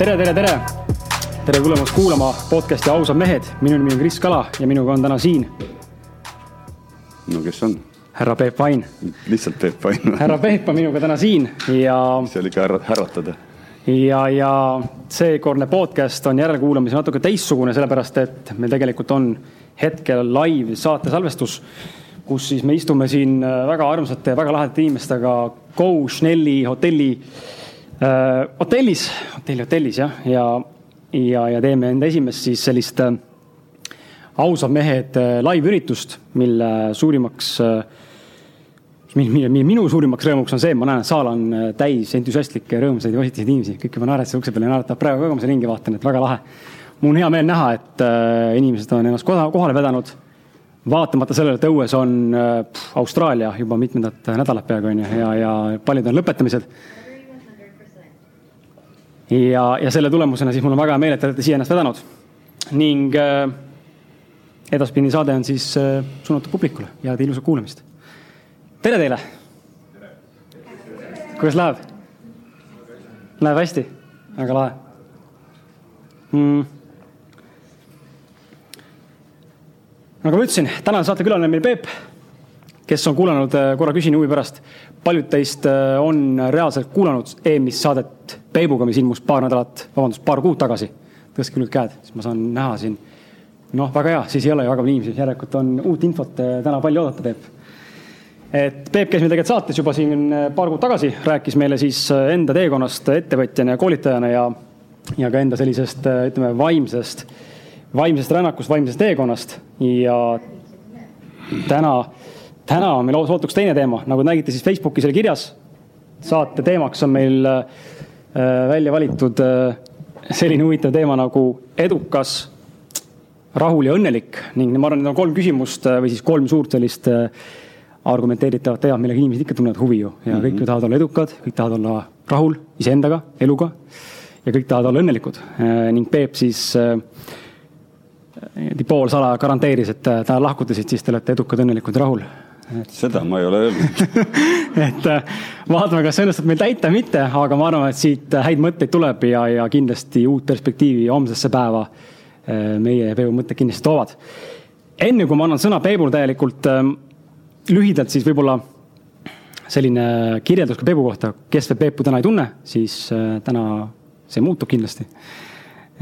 tere, tere, tere. tere tulemast kuulama podcast'i Ausad mehed. minu nimi on Kris Kala ja minuga on täna siin no kes on? härra Peep Vain. lihtsalt Peep Vain härra Peep on minuga täna siin ja. see oli ka ära, äratada. ja, ja seekordne podcast on järelkuulamisel natuke teistsugune, sellepärast et meil tegelikult on hetkel live saate salvestus, kus siis me istume siin väga armsate, väga lahedate inimestega Go Schnelli hotelli äh,, hotellis, hotelli hotellis jah, ja, ja, ja teeme enda esimest siis sellist äh, ausad mehed äh, live üritust, mille suurimaks äh, minu suurimaks rõõmuks on see, et ma näen, et saal on äh, täis entusiastlikke, rõõmsaid ja positiivseid inimesi, kõik juba naeratasid ukse peal ja naeratavad praegu ka, kui ma seal ringi vaatan, et väga lahe. mul on hea meel näha, et äh, inimesed on ennast kohale vedanud. vaatamata sellele, et õues on äh, Austraalia juba mitmendat nädalat peaaegu on ju, ja, ja paljud on lõpetamised. Ja, ja selle tulemusena siis mul on väga hea meel, et te olete siia ennast vedanud. ning äh, edaspidine saade on siis äh, suunatud publikule ja ilusat kuulamist tere teile. kuidas läheb? Läheb hästi, väga lahe mm.. nagu ma ütlesin, tänane saatekülaline on meil Peep, kes on kuulanud äh, korra küsin huvi pärast. Paljud teist äh, on reaalselt kuulanud eelmist saadet Peebuga, mis ilmus paar nädalat, vabandust, paar kuud tagasi. tõstke nüüd käed, siis ma saan näha siin. noh, väga hea, siis ei ole ju väga palju inimesi, järelikult on uut infot äh, täna palju oodata, Peep et Peep käis meil tegelikult saates juba siin äh, paar kuud tagasi, rääkis meile siis enda teekonnast ettevõtjana ja koolitajana ja, ja ka enda sellisest, ütleme, vaimsest, vaimsest rännakust, vaimsest teekonnast. ja täna, täna on meil sootuks teine teema, nagu nägite, siis Facebookis oli kirjas. saate teemaks on meil äh, välja valitud äh, selline huvitav teema nagu edukas, rahul ja õnnelik ning ma arvan, need on kolm küsimust või siis kolm suurt sellist äh, argumenteeritavad teemad, millega inimesed ikka tunnevad huvi ju ja mm -hmm. kõik ju tahavad olla edukad, kõik tahavad olla rahul iseendaga, eluga ja kõik tahavad olla õnnelikud äh, ning Peep siis äh, poolsalaja garanteeris, et äh, täna lahkute siit, siis te olete edukad, õnnelikud ja rahul. Seda ma ei ole öelnud et vaatame, kas õnnestub meil täita või mitte, aga ma arvan, et siit häid mõtteid tuleb ja, ja kindlasti uut perspektiivi homsesse päeva meie ja Peebu mõtted kindlasti toovad. enne kui ma annan sõna Peebule täielikult lühidalt siis võib-olla selline kirjeldus ka Peepu kohta, kes veel Peepu täna ei tunne, siis äh, täna see muutub kindlasti.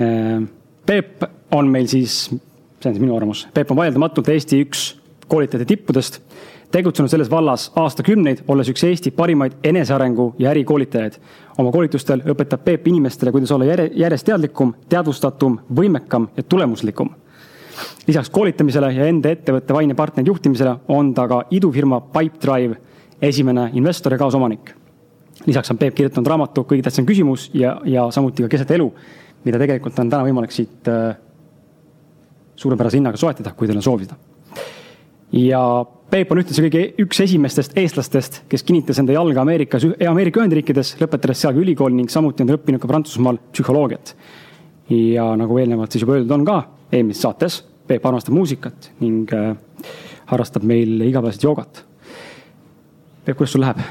Äh, Peep on meil siis, see on siis minu arvamus, Peep on vaieldamatult Eesti üks koolitajate tippudest, tegutsenud selles vallas aastakümneid, olles üks Eesti parimaid enesearengu ja ärikoolitajaid. oma koolitustel õpetab Peep inimestele, kuidas olla järjest teadlikum, teadvustatum, võimekam ja tulemuslikum lisaks koolitamisele ja enda ettevõtte vaine partneri juhtimisele on ta ka idufirma Pipedrive esimene investor ja kaasomanik. lisaks on Peep kirjutanud raamatu Kõige tähtsam küsimus ja, ja samuti ka Keset elu, mida tegelikult on täna võimalik siit äh, suurepärase hinnaga soetada, kui teil on soovi seda. ja Peep on ühtlasi kõige üks esimestest eestlastest, kes kinnitas enda jalga Ameerikas, Ameerika Ühendriikides, lõpetades seal ka ülikooli ning samuti on ta õppinud ka Prantsusmaal psühholoogiat. ja nagu eelnevalt siis juba öeldud on ka eelmises saates, Peep armastab muusikat ning äh, harrastab meil igapäevaselt joogat. Peep, kuidas sul läheb?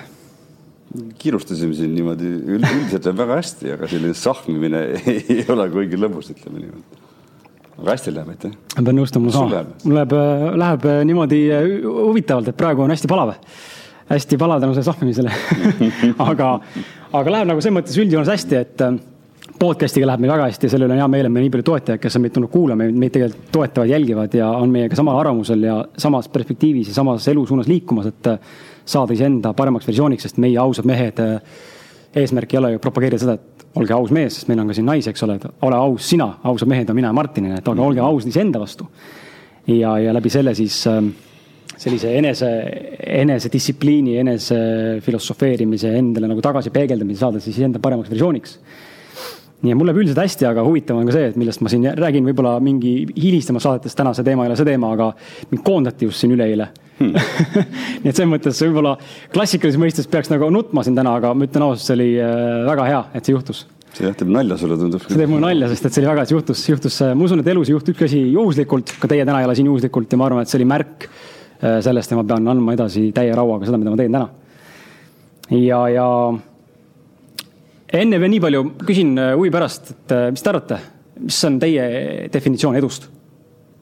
kiirustasime siin niimoodi, üldiselt läheb väga hästi, aga selline sahmimine ei ole kuigi lõbus, ütleme niimoodi. Aga hästi läheb, aitäh. ma pean nõustuma sama, mul läheb, äh, läheb äh, niimoodi huvitavalt, et praegu on hästi palav. hästi palav tänu sellele sahmimisele aga, aga läheb nagu selles mõttes üldjoones hästi, et podcast'iga läheb meil väga hästi ja selle üle on hea meel, et meil nii palju toetajaid, kes on meid tulnud kuulama, meid tegelikult toetavad, jälgivad ja on meiega samal arvamusel ja samas perspektiivis ja samas elu suunas liikumas, et äh, saada iseenda paremaks versiooniks, sest meie ausad mehed äh, eesmärk ei ole ju propageerida seda, et olge aus mees, sest meil on ka siin naisi, eks ole, et ole aus sina, ausad mehed on mina ja Martin, et aga olge ausad iseenda vastu. ja, ja läbi selle siis äh, sellise enese, enesedistsipliini, enese filosofeerimise, endale nagu tagasi peegeldamise saada siis enda paremaks versiooniks nii et mul läheb üldiselt hästi, aga huvitav on ka see, et millest ma siin räägin, võib-olla mingi hilisemas saadetes, täna see teema ei ole see teema, aga mind koondati just siin üleeile hmm. nii et selles mõttes võib-olla klassikalises mõistes peaks nagu nutma siin täna, aga ma ütlen ausalt, see oli äh, väga hea, et see juhtus. see jah, teeb nalja sulle tundub. see teeb mulle nalja, sest et see oli väga, see juhtus, juhtus, ma usun, et elus ei juhtu ükski asi juhuslikult, ka teie täna ei ole siin juhuslikult ja ma arvan, et see oli märk äh, sellest ja ma pean andma edasi täie rauaga seda, mida ma teen täna. ja, ja enne veel nii palju, küsin äh, huvi pärast, et äh, mis te arvate, mis on teie definitsioon edust?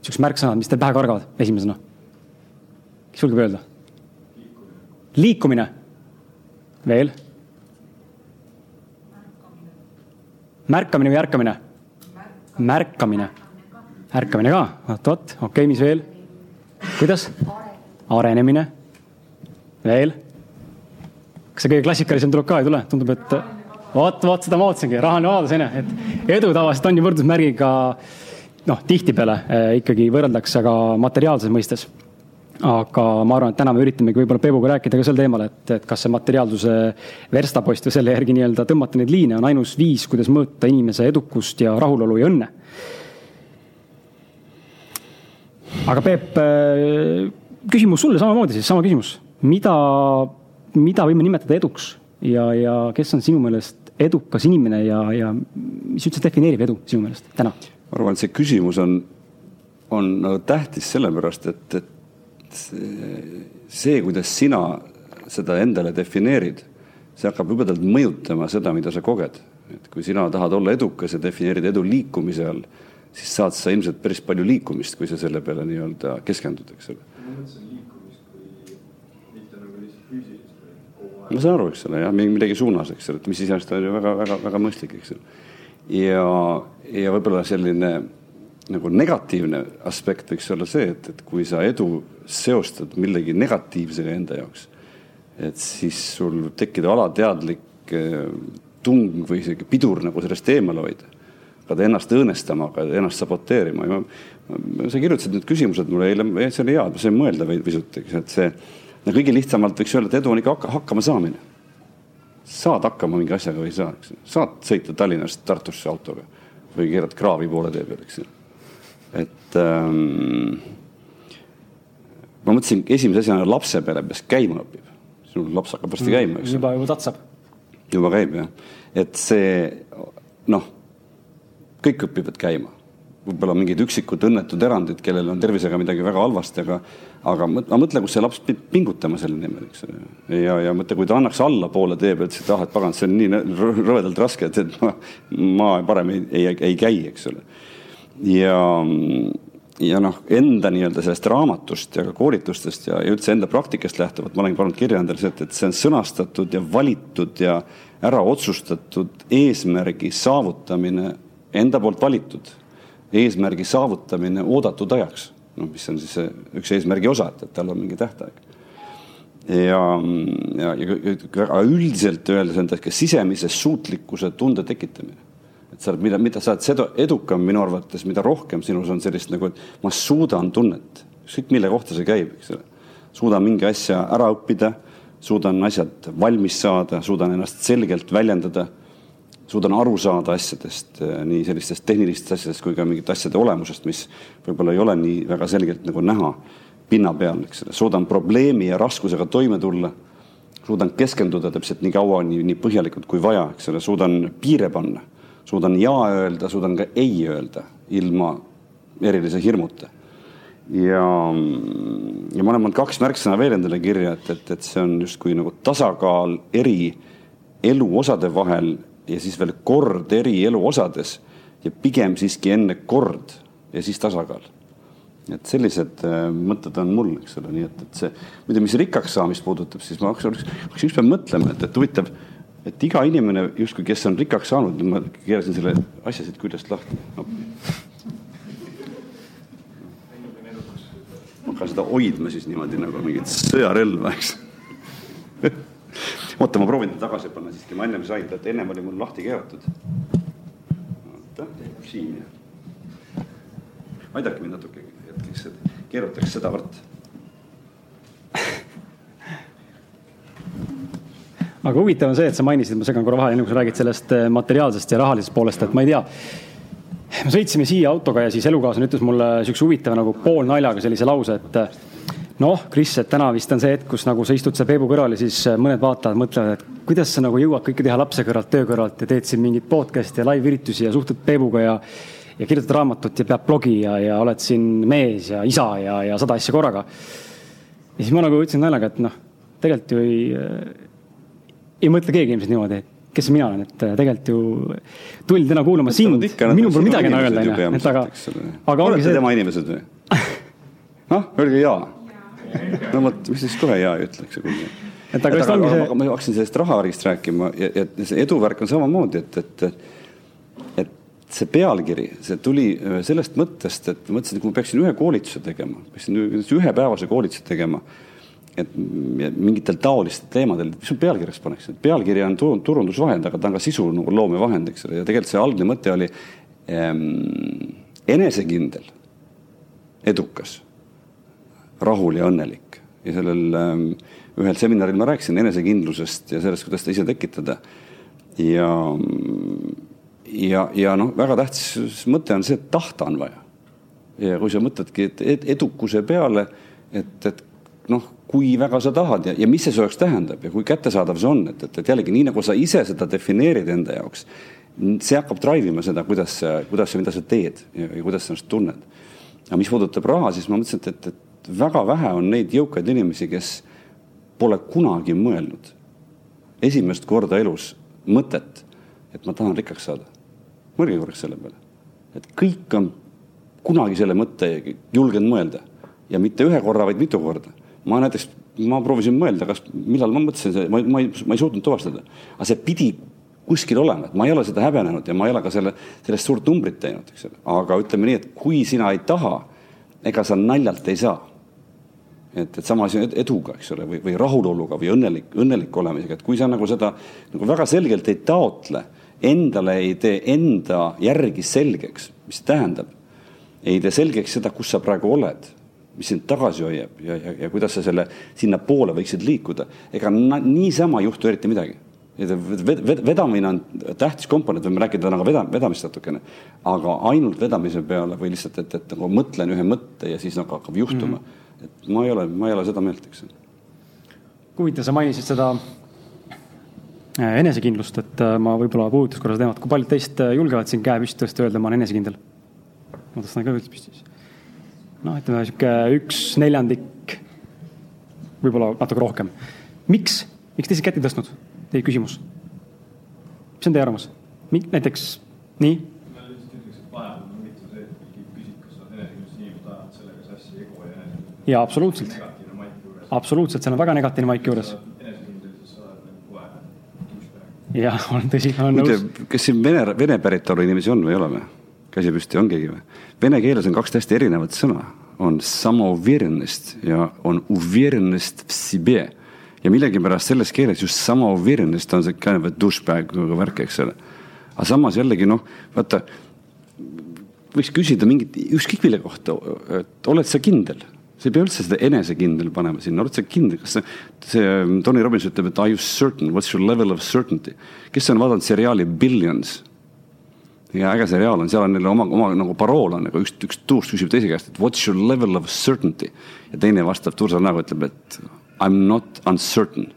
niisugused märksõnad, mis teil pähe kargavad esimesena? Kes julgeb öelda? liikumine. veel? märkamine või ärkamine? märkamine. ärkamine ka, oot-oot, okei okay,, mis veel? kuidas? arenemine. veel? kas see kõige klassikalisem tuleb ka, ei tule? tundub, et vot, vot seda ma ootasingi, rahaline vabadus onju, et edu tavaliselt on ju võrdusmärgiga noh, tihtipeale eh, ikkagi võrreldakse ka materiaalses mõistes. Aga ma arvan, et täna me üritamegi võib-olla Peebuga rääkida ka sel teemal, et, et kas see materiaalsuse verstapost või selle järgi nii-öelda tõmmata neid liine on ainus viis, kuidas mõõta inimese edukust ja rahulolu ja õnne. aga Peep, eh, küsimus sulle samamoodi siis, sama küsimus, mida, mida võime nimetada eduks ja, ja kes on sinu meelest edukas inimene ja, ja mis üldse defineerib edu sinu meelest täna? ma arvan, et see küsimus on, on tähtis sellepärast, et, et see, kuidas sina seda endale defineerid, see hakkab jubedalt mõjutama seda, mida sa koged. et kui sina tahad olla edukas ja defineerid edu liikumise all, siis saad sa ilmselt päris palju liikumist, kui sa selle peale nii-öelda keskendud, eks ole. ma mõtlesin liikumist kui mitte nagu lihtsalt füüsilist ma saan aru, eks ole, jah, midagi suunas, eks ole, et mis iseenesest on ju väga-väga-väga mõistlik, eks ole. ja, ja võib-olla selline nagu negatiivne aspekt võiks olla see, et, et kui sa edu seostad millegi negatiivsega enda jaoks, et siis sul võib tekkida alateadlik eh, tung või isegi pidur nagu sellest eemale hoida. hakkad ennast õõnestama, hakkad ennast saboteerima. sa kirjutasid need küsimused mulle eile, see oli hea, ma sain mõelda pisut, eks, et see ja kõige lihtsamalt võiks öelda, et edu on ikka hakkama saamine. saad hakkama mingi asjaga või ei saa, eks saad sõita Tallinnast Tartusse autoga või keerad kraavi poole tee peal, eks. Et ähm, ma mõtlesin esimese asjana lapse peale, kes käima õpib. sul laps hakkab varsti mm, käima, eks ju. juba, juba tatsab. juba käib jah, et see noh, kõik õpivad käima võib-olla mingid üksikud õnnetud erandid, kellel on tervisega midagi väga halvasti, aga, aga ma mõtlen, kus see laps peab pingutama selle nimel, eks ole. ja, ja mõtle, kui ta annaks allapoole tee pealt, siis ah, et pagan, see on nii rõvedalt raske, et, et ma, ma parem ei, ei, ei käi, eks ole. Ja, ja noh, enda nii-öelda sellest raamatust ja ka koolitustest ja, ja üldse enda praktikast lähtuvalt, ma olengi pannud kirja endale see, et, see on sõnastatud ja valitud ja ära otsustatud eesmärgi saavutamine enda poolt valitud eesmärgi saavutamine oodatud ajaks, noh, mis on siis üks eesmärgi osa, et, et tal on mingi tähtaeg. ja, ja, ja üldiselt öeldes ka sisemise suutlikkuse tunde tekitamine. Et sa oled, mida, mida sa oled seda edukam minu arvates, mida rohkem sinus on sellist nagu, et ma suudan tunnet, ükskõik mille kohta see käib, eks ole. suudan mingi asja ära õppida, suudan asjad valmis saada, suudan ennast selgelt väljendada suudan aru saada asjadest, äh, nii sellistest tehnilistest asjadest kui ka mingite asjade olemusest, mis võib-olla ei ole nii väga selgelt nagu näha pinna peal, eks ole, suudan probleemi ja raskusega toime tulla, suudan keskenduda täpselt nii kaua, nii, nii põhjalikult kui vaja, eks ole, suudan piire panna, suudan ja öelda, suudan ka ei öelda ilma erilise hirmuta. ja, ja ma olen pannud kaks märksõna veel endale kirja, et, et, et see on justkui nagu tasakaal eri eluosade vahel ja siis veel kord eri eluosades ja pigem siiski enne kord ja siis tasakaal. et sellised äh, mõtted on mul, eks ole, nii et, et see, muide, mis rikkaks saamist puudutab, siis ma hakkasin ükspäev mõtlema, et, et huvitav, et iga inimene justkui, kes on rikkaks saanud, ma keerasin selle asja siit küljest lahti. No.. ma hakkan seda hoidma siis niimoodi nagu mingit sõjarelva, eks. Oota, ma proovin ta tagasi panna siiski, ma ennem sain et ennem oli mul lahti keeratud. oota, siin. aidake mind natuke hetkeks, et keerutaks sedavõrd aga huvitav on see, et sa mainisid, ma segan korra vahele, enne kui sa räägid sellest eh, materiaalsest ja rahalisest poolest, et ma ei tea. me sõitsime siia autoga ja siis elukaaslane ütles mulle sihukese huvitava nagu poolnaljaga sellise lause, et noh, Kris, et täna vist on see hetk, kus nagu sa istud seal Peebu kõrval ja siis äh, mõned vaatajad mõtlevad, et kuidas sa nagu jõuad kõike teha lapse kõrvalt, töö kõrvalt ja teed siin mingit podcast'i ja live-üritusi ja suhtled Peebuga ja ja kirjutad raamatut ja pead blogi ja, ja oled siin mees ja isa ja, ja sada asja korraga. ja siis ma nagu ütlesin naljaga, et noh, tegelikult ju ei, ei mõtle keegi ilmselt niimoodi, et kes mina olen, et tegelikult ju tuldi täna kuulama sind, minul pole midagi enam öelda, onju, et aga, aga olete see... tema inimesed või? noh, öelge jaa. no vot, mis siis kohe jaa ei ütle, eks ju. et aga vist ongi see. ma hakkasin sellest rahavärgist rääkima ja, ja see eduvärk on samamoodi, et, et, et see pealkiri, see tuli äh, sellest mõttest, et mõtlesin, et kui ma peaksin ühe koolituse tegema, peaksin ühepäevase koolituse tegema et mingitel taolistel teemadel, mis ma pealkirjaks paneks, et pealkiri on turundusvahend, aga ta on ka sisu nagu loomevahend, eks ole, ja tegelikult see algne mõte oli ähm, enesekindel, edukas, rahul ja õnnelik ja sellel ähm, ühel seminaril ma rääkisin enesekindlusest ja sellest, kuidas ta ise tekitada. ja, ja, ja noh, väga tähtis mõte on see, et tahta on vaja. ja kui sa mõtledki, et edukuse peale, et, et noh, kui väga sa tahad ja, ja mis see jaoks tähendab ja kui kättesaadav see on, et, et, et jällegi nii nagu sa ise seda defineerid enda jaoks, see hakkab drive ima seda, kuidas kuidas sa, mida sa teed ja, ja kuidas sa ennast tunned. aga mis puudutab raha, siis ma mõtlesin, et, et, et väga vähe on neid jõukaid inimesi, kes pole kunagi mõelnud esimest korda elus mõtet, et ma tahan rikkaks saada. mõelge korraks selle peale, et kõik on kunagi selle mõtte julgenud mõelda ja mitte ühe korra, vaid mitu korda ma näiteks, ma proovisin mõelda, kas, millal ma mõtlesin, ma, ma ei, ma ei suutnud tuvastada, aga see pidi kuskil olema, et ma ei ole seda häbenenud ja ma ei ole ka selle, sellest suurt numbrit teinud, eks ole. aga ütleme nii, et kui sina ei taha, ega sa naljalt ei saa. et, et sama asi on eduga, eks ole, või, või rahuloluga või õnnelik, õnnelik olemisega, et kui sa nagu seda nagu väga selgelt ei taotle, endale ei tee enda järgi selgeks, mis see tähendab, ei tee selgeks seda, kus sa praegu oled mis sind tagasi hoiab ja, ja, ja kuidas sa selle sinnapoole võiksid liikuda. ega niisama ei juhtu eriti midagi. vedamine on tähtis komponent, võime rääkida täna ka veda, vedamist natukene, aga ainult vedamise peale või lihtsalt, et, et nagu mõtlen ühe mõtte ja siis nagu hakkab juhtuma mm. -hmm. et ma ei ole, ma ei ole seda meelt, eks. huvitav, sa mainisid seda äh, enesekindlust, et äh, ma võib-olla puudutaks korra seda teemat, kui paljud teist äh, julgevad siin käe püsti tõsta, öelda, ma olen enesekindel? ma tõstan ka püsti noh, ütleme sihuke üks neljandik, võib-olla natuke rohkem. miks, miks teised kätt ei tõstnud? Teie küsimus. mis on teie arvamus? näiteks, nii? jaa, absoluutselt. absoluutselt, seal on väga negatiivne maik juures. jah, on tõsi, olen nõus. kas siin vene, vene päritolu inimesi on või ei ole või? käsi püsti, on keegi või? Vene keeles on kaks täiesti erinevat sõna, on samouverenность ja on uverenность в себе. ja millegipärast selles keeles just samouverenность on see kind of a douchebag nagu värk, eks ole. aga samas jällegi noh, vaata, võiks küsida mingit, ükskõik mille kohta, et oled sa kindel sa ei pea üldse seda enesekindel panema sinna, oled sa kindel, kas see, see Tony Robbins ütleb, et are you certain, what's your level of certainty. kes on vaadanud seriaali Billions ja äge seriaal on, seal on neil oma, oma nagu parool on nagu üks, üks tuust küsib teise käest, et what's your level of certainty. ja teine vastab tursal näoga, ütleb, et I m not uncertain.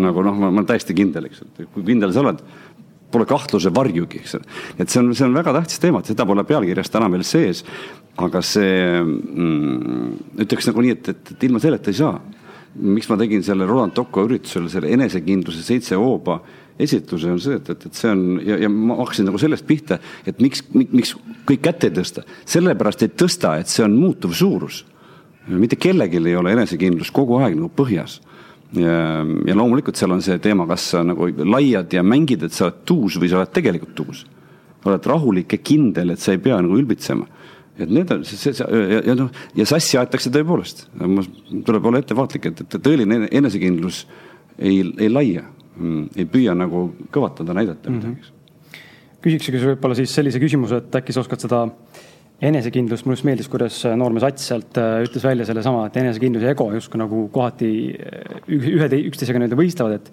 nagu noh, ma olen täiesti kindel, eks, et kui kindel sa oled, pole kahtluse varjugi, eks ole. et see on, see on väga tähtis teema, seda pole pealkirjas täna veel sees. aga see mm,, ütleks nagu nii, et, et, et ilma selleta ei saa. miks ma tegin selle Roland Tocco üritusel selle enesekindluse seitse hooba esitluse on see, et, et, et see on ja, ja ma hakkasin nagu sellest pihta, et miks, miks kõik kätt ei tõsta. sellepärast ei tõsta, et see on muutuv suurus. mitte kellelgi ei ole enesekindlus kogu aeg nagu põhjas. ja, ja loomulikult seal on see teema, kas sa nagu laiad ja mängid, et sa oled tuus või sa oled tegelikult tuus. oled rahulik ja kindel, et sa ei pea nagu ülbitsema et need on, see, see ja, ja noh, ja sassi aetakse tõepoolest, tuleb olla ettevaatlik, et, et tõeline enesekindlus ei, ei laia ei püüa nagu kõvatada, näidata midagi mm -hmm.. küsiksegi võib-olla siis sellise küsimuse, et äkki sa oskad seda enesekindlust, mulle just meeldis, kuidas noormees Ats sealt äh, ütles välja sellesama, et enesekindlus ja ego justkui nagu kohati äh, ühed üksteisega nii-öelda võistlevad, et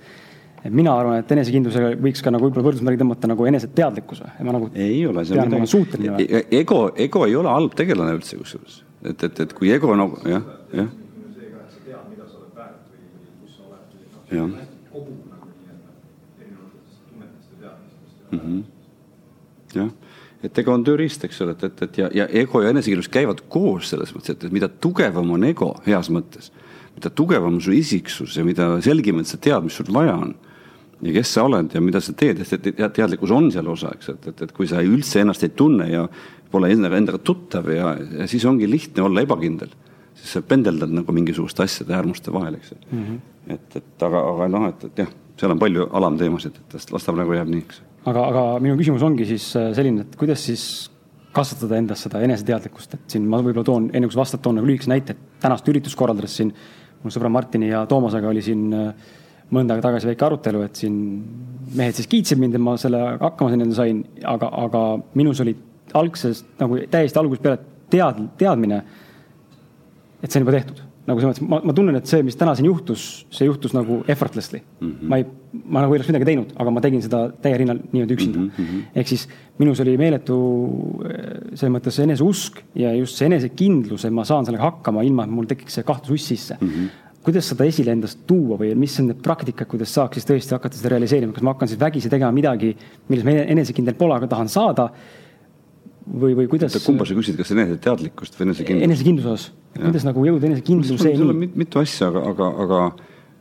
et mina arvan, et enesekindlusega võiks ka nagu võib-olla võrdusmärgi tõmmata nagu eneseteadlikkuse. ma nagu ei ole see tean, midagi. E-, e-, ego, ego ei ole halb tegelane üldse kusjuures, et, et, et kui ego nagu jah, jah. jah mm. -hmm. jah, et ego on tööriist, eks ole, et, et, et ja, ja ego ja enesekindlus käivad koos selles mõttes, et, et mida tugevam on ego heas mõttes, mida tugevam on su isiksus ja mida selgemalt sa tead, mis sul vaja on, ja kes sa oled ja mida sa teed, et teadlikkus on seal osa, eks, et, et, et kui sa üldse ennast ei tunne ja pole endaga, endaga tuttav ja, ja siis ongi lihtne olla ebakindel. siis sa pendeldad nagu mingisuguste asjade äärmuste vahel, eks mm -hmm.. et, et aga, aga noh, et, et jah, seal on palju alamteemasid, et las ta praegu jääb nii, eks. Aga, aga minu küsimus ongi siis äh, selline, et kuidas siis kasvatada endas seda eneseteadlikkust, et siin ma võib-olla toon, enne kui sa vastad, toon nagu lühikese näite, et tänast üritust korraldades siin mul sõbra Martini ja Toomasega oli siin äh, mõnda aega tagasi väike arutelu, et siin mehed siis kiitsid mind, et ma selle hakkama sain, aga, aga minus oli algses nagu täiesti algusest peale tead-, teadmine, et see on juba tehtud. Nagu selles mõttes, ma, ma tunnen, et see, mis täna siin juhtus, see juhtus nagu effortlessly mm. -hmm. ma ei, ma nagu ei oleks midagi teinud, aga ma tegin seda täie rinnal niimoodi üksinda mm. -hmm. ehk siis minus oli meeletu selles mõttes eneseusk ja just see enesekindlus, et ma saan sellega hakkama, ilma et mul tekiks see kahtlus uss sisse mm. -hmm kuidas seda esile endast tuua või mis on need praktikad, kuidas saaks siis tõesti hakata seda realiseerima, kas ma hakkan siis vägisi tegema midagi, milles ma enesekindel pole, aga tahan saada või, või kuidas? kumba sa küsid, kas eneseteadlikkust või enesekindlust? enesekindluse osas, kuidas nagu jõuda enesekindluseni? mitu asja, aga, aga, aga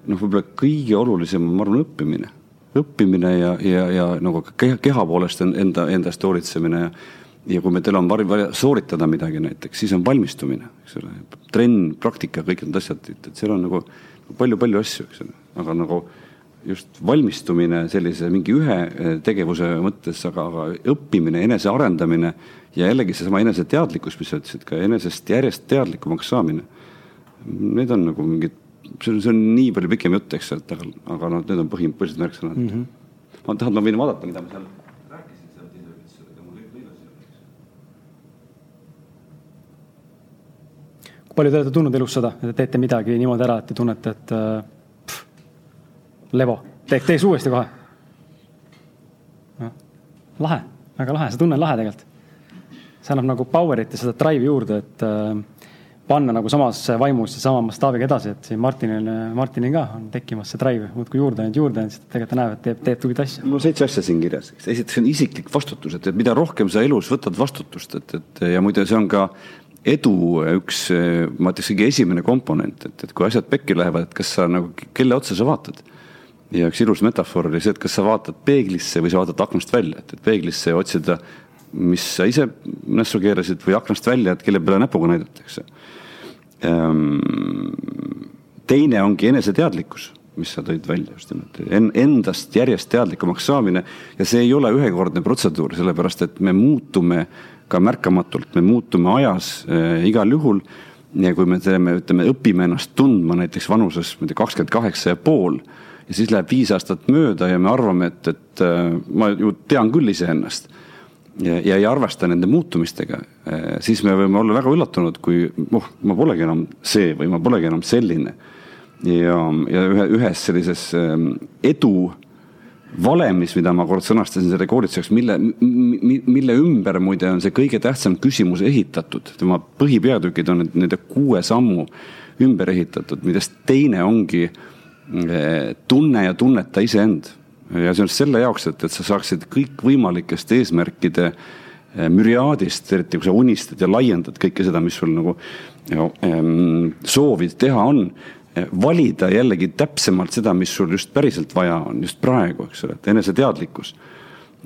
noh, võib-olla kõige olulisem on, ma arvan, õppimine. õppimine ja, ja, ja nagu keha, keha poolest enda, endast hoolitsemine ja ja kui me, teil on vaja sooritada midagi näiteks, siis on valmistumine, eks ole, trenn, praktika, kõik need asjad, et seal on nagu palju-palju asju, eks ole, aga nagu just valmistumine sellise mingi ühe eh, tegevuse mõttes, aga, aga õppimine, enesearendamine ja jällegi seesama eneseteadlikkus, mis sa ütlesid, ka enesest järjest teadlikumaks saamine. Need on nagu mingid, see on, see on nii palju pikem jutt, eks, et aga, aga noh, need on põhim-, põhilised märksõnad mm. -hmm. ma tahan, ma võin vaadata, mida ma seal rääkisin seal teisel aga mul ei lõigas seal. kui palju te olete tundnud elus seda, et te teete midagi niimoodi ära, et te tunnete, et äh, Levo, tee, teeks uuesti kohe. lahe, väga lahe, see tunne on lahe tegelikult. see annab nagu power'it ja seda drive'i juurde, et äh, panna nagu samas vaimus ja sama mastaabiga edasi, et siin Martinil, Martinil ka on tekkimas see drive muudkui juurde ainult juurde, siis tegelikult ta näeb, et teeb, teeb tublilt asja. mul on seitse asja siin kirjas, esiteks on isiklik vastutus, et mida rohkem sa elus võtad vastutust, et, et ja muide, see on ka edu üks, ma ütleks kõige esimene komponent, et, et kui asjad pekki lähevad, et kas sa nagu, kelle otsa sa vaatad ja üks ilus metafoor oli see, et kas sa vaatad peeglisse või sa vaatad aknast välja, et, peeglisse otsida, mis sa ise nässu keerasid või aknast välja, et kelle peale näpuga näidatakse. Ehm, teine ongi eneseteadlikkus, mis sa tõid välja just nimelt, endast järjest teadlikumaks saamine. Ja see ei ole ühekordne protseduur, sellepärast et me muutume ka märkamatult, me muutume ajas äh, igal juhul. Ja kui me teeme, ütleme, õpime ennast tundma näiteks vanuses, ma ei tea, kakskümmend kaheksa ja pool ja siis läheb viis aastat mööda ja me arvame, et, et äh, ma ju tean küll iseennast ja, ei arvesta nende muutumistega, äh, siis me võime olla väga üllatunud, kui oh, ma polegi enam see või ma polegi enam selline. ja, ja ühe, ühes sellises ähm, edu valemis, mida ma kord sõnastasin selle koolituseks, mille, mille ümber muide on see kõige tähtsam küsimus ehitatud, tema põhipeatükid on nende kuue sammu ümber ehitatud, millest teine ongi äh, tunne ja tunneta iseend. ja see on selle jaoks, et, et sa saaksid kõikvõimalikest eesmärkide eh, müriaadist, eriti kui sa unistad ja laiendad kõike seda, mis sul nagu ju, ähm, soovid teha on, eh, valida jällegi täpsemalt seda, mis sul just päriselt vaja on, just praegu, eks ole, et eneseteadlikkus.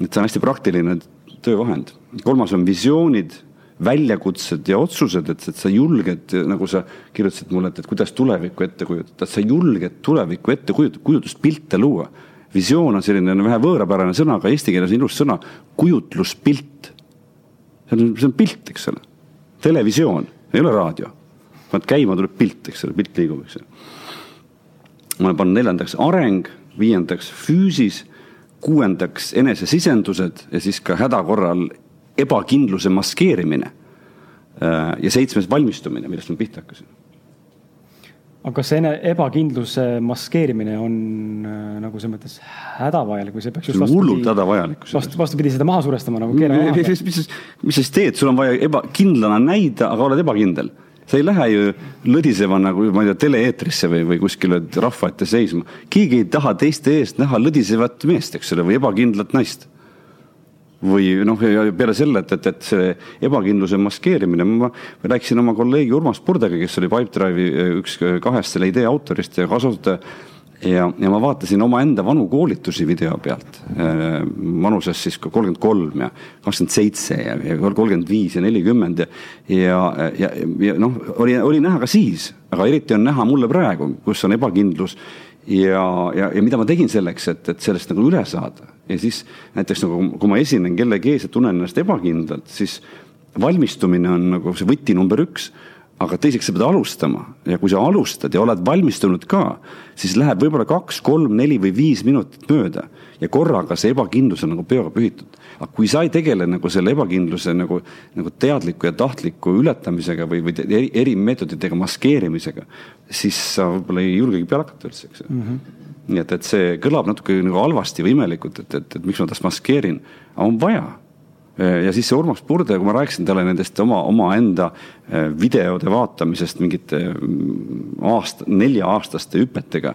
et see on hästi praktiline töövahend. kolmas on visioonid väljakutsed ja otsused, et, et sa julged, nagu sa kirjutasid mulle, et, et kuidas tulevikku ette kujutada, et sa julged tulevikku ette kujutada, kujutuspilte luua. visioon on selline vähe võõrapärane sõna, aga eesti keeles on ilus sõna, kujutluspilt. see on, see on pilt, eks ole. televisioon, ei ole raadio. vaat käima tuleb pilt, eks ole, pilt liigub, eks ole. ma olen pannud neljandaks areng, viiendaks füüsis, kuuendaks enesesisendused ja siis ka häda korral ebakindluse maskeerimine. Äh, ja seitsmes valmistumine, millest ma pihta hakkasin. aga kas see ebakindluse maskeerimine on äh, nagu selles mõttes hädavajalik või see peaks just hullult hädavajalik. vastu, vastupidi, seda maha surestama nagu keera maha. mis, mis, mis sa siis teed, sul on vaja ebakindlana näida, aga oled ebakindel sa ei lähe ju lõdisema nagu, ma ei tea, tele-eetrisse või, või kuskile rahva ette seisma. keegi ei taha teiste eest näha lõdisevat meest, eks ole, või ebakindlat naist või noh, ja peale selle, et, et, et see ebakindluse maskeerimine, ma rääkisin oma kolleegi Urmas Purdega, kes oli Pipedrive'i üks kahest selle idee autorist ja kasutaja ja, ja ma vaatasin omaenda vanu koolitusi video pealt, vanuses siis kolmkümmend kolm ja kakskümmend seitse ja kolmkümmend viis ja nelikümmend ja, ja, ja, ja noh, oli, oli näha ka siis, aga eriti on näha mulle praegu, kus on ebakindlus ja, ja, ja mida ma tegin selleks, et, et sellest nagu üle saada? Ja siis näiteks nagu, kui ma esinen kellegi ees ja tunnen ennast ebakindlalt, siis valmistumine on nagu see võti number üks. Aga teiseks sa pead alustama. Ja kui sa alustad ja oled valmistunud ka, siis läheb võib-olla kaks, kolm, neli või viis minutit mööda. Ja korraga see ebakindlus on nagu peoga pühitud. Aga kui sa ei tegele nagu selle ebakindluse nagu, nagu teadliku ja tahtliku ületamisega või, või eri, eri meetoditega maskeerimisega, siis sa võib-olla ei julgegi peale hakata üldse, eks mm. -hmm. nii et, et see kõlab natuke nagu halvasti või imelikult, et, et, et miks ma tast maskeerin, aga on vaja ja siis see Urmas Purde, kui ma rääkisin talle nendest oma, omaenda äh, videode vaatamisest mingite mm, aasta, nelja-aastaste hüpetega.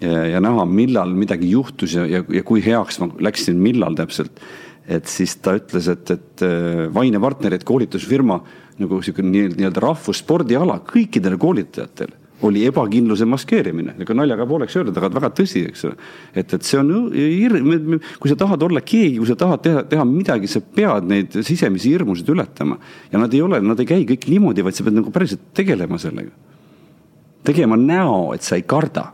ja näha, millal midagi juhtus ja, ja, ja kui heaks ma läksin, millal täpselt. Et siis ta ütles, et, et äh, Vaine partnerid, koolitusfirma nagu sihuke nii-öelda rahvusspordiala kõikidele koolitajatele oli ebakindluse maskeerimine, ega naljaga pooleks öelda, aga väga tõsi, eks ole. et, et see on hirm, kui sa tahad olla keegi, kui sa tahad teha, teha midagi, sa pead neid sisemisi hirmusid ületama. ja nad ei ole, nad ei käi kõik niimoodi, vaid sa pead nagu päriselt tegelema sellega. tegema näo, et sa ei karda.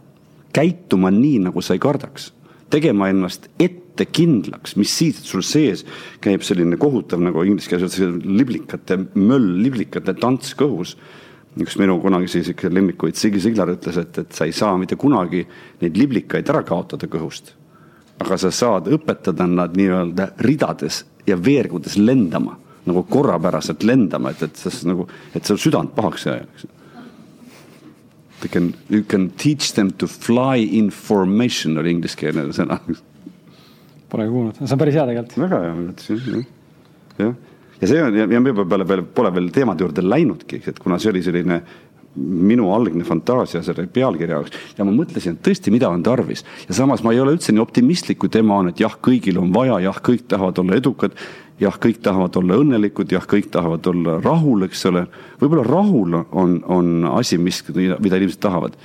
käituma nii, nagu sa ei kardaks. tegema ennast ettekindlaks, mis siis, et sul sees käib selline kohutav nagu inglise keeles öeldakse liblikate möll, liblikate tants kõhus üks minu kunagisi sihuke lemmikuid, Ziggy Ziglar ütles, et, et sa ei saa mitte kunagi neid liblikaid ära kaotada kõhust. aga sa saad õpetada nad nii-öelda ridades ja veergudes lendama, nagu korrapäraselt lendama, et, et sest nagu, et sul südant pahaks ei aja, eks. You can, you can teach them to fly in formation oli ingliskeelne sõna. Pole kuulnud, see on päris hea tegelikult. väga hea, ma ütlesin, jah, ja see on ja, ja me peale peale pole veel teemade juurde läinudki, et kuna see oli selline minu algne fantaasia selle pealkirja jaoks ja ma mõtlesin, et tõesti, mida on tarvis ja samas ma ei ole üldse nii optimistlik, kui tema on, et jah, kõigil on vaja, jah, kõik tahavad olla edukad, jah, kõik tahavad olla õnnelikud, jah, kõik tahavad olla rahul, eks ole. võib-olla rahul on, on asi, mis, mida inimesed tahavad.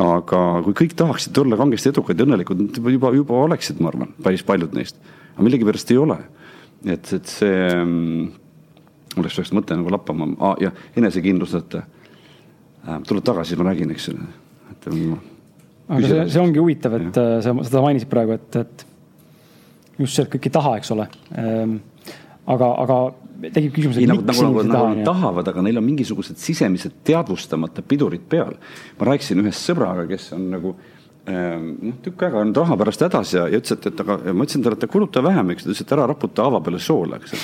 Aga kui kõik tahaksid olla kangesti edukad ja õnnelikud, juba, juba oleksid, ma arvan, päris paljud neist, aga millegipärast ei ole et, et see mul läks sellest mõte nagu lappama ah,, ja enesekindluseta äh,. tuled tagasi, ma räägin, eks ole, et. aga see, see ongi huvitav, et ja. Äh, sa seda mainisid praegu, et, et just see, et kõik ei taha, eks ole ähm,. aga, aga tekib küsimus, et ei, miks nagu, nagu, nagu nad tahavad, aga neil on mingisugused sisemised teadvustamata pidurid peal. ma rääkisin ühe sõbraga, kes on nagu äh, Ehm, noh, tükk aega olnud raha pärast hädas ja, ja ütles, et, et aga ma ütlesin talle, et kuluta vähem, eks ta ütles, et ära raputa haava peale soola, eks.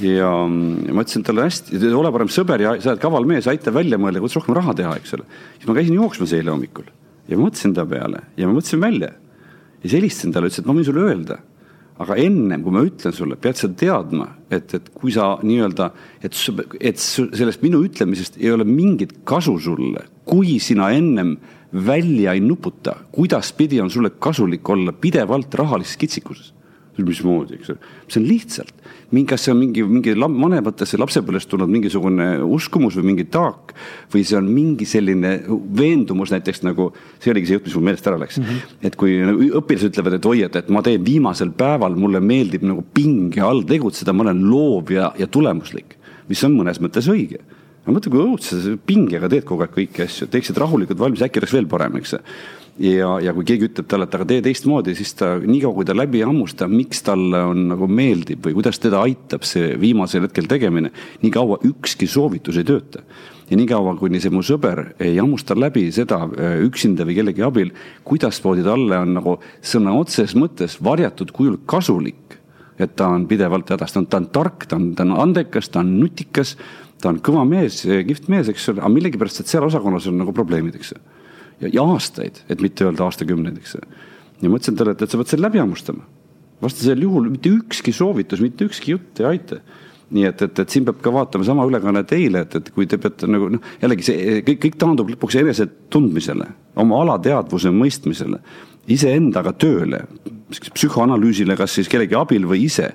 ja ma ütlesin talle hästi, ole parem sõber ja sa oled kaval mees, aita välja mõelda, kuidas rohkem raha teha, eks ole. siis ma käisin jooksmas eile hommikul ja mõtlesin ta peale ja ma mõtlesin välja. ja siis helistasin talle, ütlesin, et ma võin sulle öelda aga ennem kui ma ütlen sulle, pead sa teadma, et, et kui sa nii-öelda, et, et sellest minu ütlemisest ei ole mingit kasu sulle, kui sina ennem välja ei nuputa, kuidaspidi on sulle kasulik olla pidevalt rahalises kitsikuses mismoodi, eks ole. see on lihtsalt, kas see on mingi, mingi vanematesse lapsepõlvest tulnud mingisugune uskumus või mingi taak või see on mingi selline veendumus näiteks nagu, see oligi see jutt, mis mul meelest ära läks mm. -hmm. et kui nagu õpilased ütlevad, et oi, et, et ma teen viimasel päeval, mulle meeldib nagu pinge all tegutseda, ma olen loov ja, ja tulemuslik, mis on mõnes mõttes õige aga mõtle, kui õudse pingega teed kogu aeg kõiki asju, teeksid rahulikult valmis, äkki oleks veel parem, eks. Ja, ja kui keegi ütleb talle, et aga tee teistmoodi, siis ta niikaua, kui ta läbi ei hammusta, miks talle on nagu meeldib või kuidas teda aitab see viimasel hetkel tegemine, nii kaua ükski soovitus ei tööta ja niikaua, kuni see mu sõber ei hammusta läbi seda äh, üksinda või kellegi abil, kuidasmoodi talle on nagu sõna otseses mõttes varjatud kujul kasulik et ta on pidevalt hädas, ta on, ta on tark, ta on, ta on andekas, ta on nutikas, ta on kõva mees, kihvt mees, eks ole, aga millegipärast, et seal osakonnas on nagu probleemid, eks. ja, ja aastaid, et mitte öelda aastakümneid, eks. ja ma ütlesin talle, et, et sa pead selle läbi hammustama. vastasel juhul mitte ükski soovitus, mitte ükski jutt ei aita nii et, et, et siin peab ka vaatama sama ülekannet eile, et, et kui te peate nagu noh, jällegi see kõik, kõik taandub lõpuks enese tundmisele, oma alateadvuse mõistmisele, iseendaga tööle, psühhoanalüüsile, kas siis kellegi abil või ise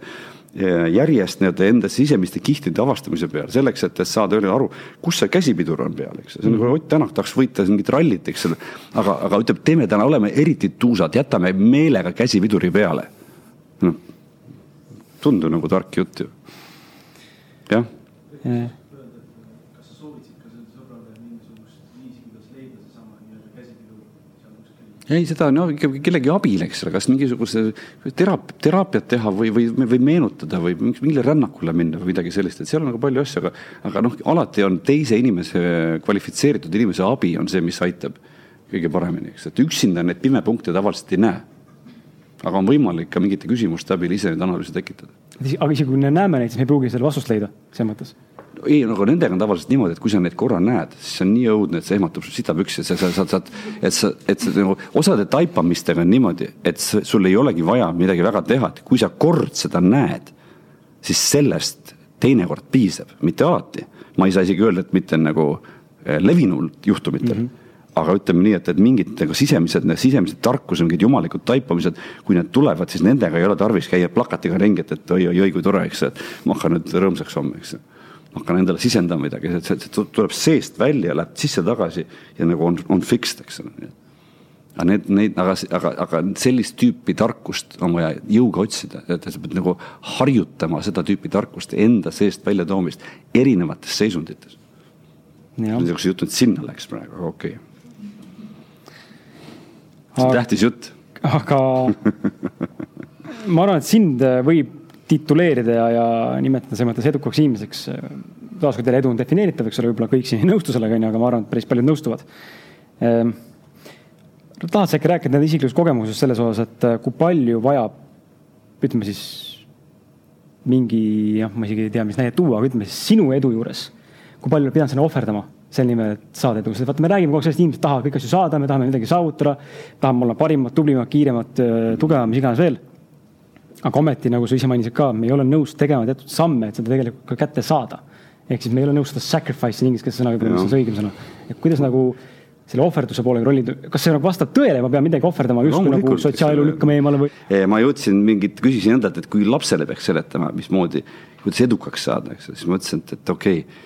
järjest nii-öelda enda sisemiste kihtide avastamise peal, selleks, et, saada aru, kus see käsipidur on peal, eks. see on nagu Ott Tänak tahaks võita mingit rallit, eks ole. aga, aga ütleb, teeme täna, oleme eriti tuusad, jätame meelega käsipiduri peale. noh, tundub nagu tark jutt ju. jah yeah ei, seda no ikkagi kellegi abil, eks ole, kas mingisuguse teraap-, teraapiat teha või, või, või meenutada või mingile rännakule minna või midagi sellist, et seal on nagu palju asju, aga, aga noh, alati on teise inimese, kvalifitseeritud inimese abi on see, mis aitab kõige paremini, eks, et üksinda neid pimepunkte tavaliselt ei näe. aga on võimalik ka mingite küsimuste abil ise neid analüüse tekitada. aga isegi kui me näeme neid, siis me ei pruugi selle vastust leida, selles mõttes ei, nagu nendega on tavaliselt niimoodi, et kui sa neid korra näed, siis on nii õudne, et see ehmatab su sitapüksi, et sa saad, saad, et sa, et sa nagu osade taipamistega on niimoodi, et sul ei olegi vaja midagi väga teha, et kui sa kord seda näed, siis sellest teinekord piisab, mitte alati. ma ei saa isegi öelda, et mitte nagu eh, levinult juhtumitel mm. -hmm aga ütleme nii, et, et mingid nagu sisemised, sisemised tarkused, mingid jumalikud taipamised, kui need tulevad, siis nendega ei ole tarvis käia plakatiga ringi, et, et oi-oi-oi, kui tore, eks, et ma hakkan nüüd rõõmsaks homme, eks hakkan endale sisendama midagi, see, see tuleb seest välja, läheb sisse-tagasi ja nagu on, on fixed, eks ole. aga need, neid, aga, aga, aga sellist tüüpi tarkust on vaja jõuga otsida, et sa pead nagu harjutama seda tüüpi tarkust enda seest väljatoomist erinevates seisundites. niisuguse jutu, et sinna läks praegu, aga okei okay.. see on tähtis jutt. aga ma arvan, et sind võib tituleerida ja, ja nimetada selles mõttes edukaks inimeseks. taaskord jälle edu on defineeritav, eks ole, võib-olla kõik siin ei nõustu sellega, onju, aga ma arvan, et päris paljud nõustuvad ehm,. tahad sa äkki rääkida nende isiklikust kogemusest selles osas, et äh, kui palju vajab, ütleme siis mingi, noh, ma isegi ei tea, mis näidet tuua, aga ütleme siis sinu edu juures, kui palju pead sa ohverdama selle nimel, et saada edu, sest vaata, me räägime kogu aeg sellest, inimesed tahavad kõiki asju saada, me tahame midagi saavutada, tahame olla parimad, tublimad, kiiremad, äh, tugevam, mis iganes veel aga ometi, nagu sa ise mainisid ka, me ei ole nõus tegema teatud samme, et seda tegelikult ka kätte saada. ehk siis me ei ole nõus seda sacrifice'i inglise keeles sõna, võib-olla mis on see õigem sõna. et kuidas nagu selle ohverduse poolega rollida, kas see nagu vastab tõele, ma pean midagi ohverdama justkui nagu sotsiaalelu lükkama eemale või? ma jõudsin mingit, küsisin endalt, et kui lapsele peaks seletama, mismoodi, kuidas edukaks saada, eks ole, siis ma mõtlesin, et, et okei okay,,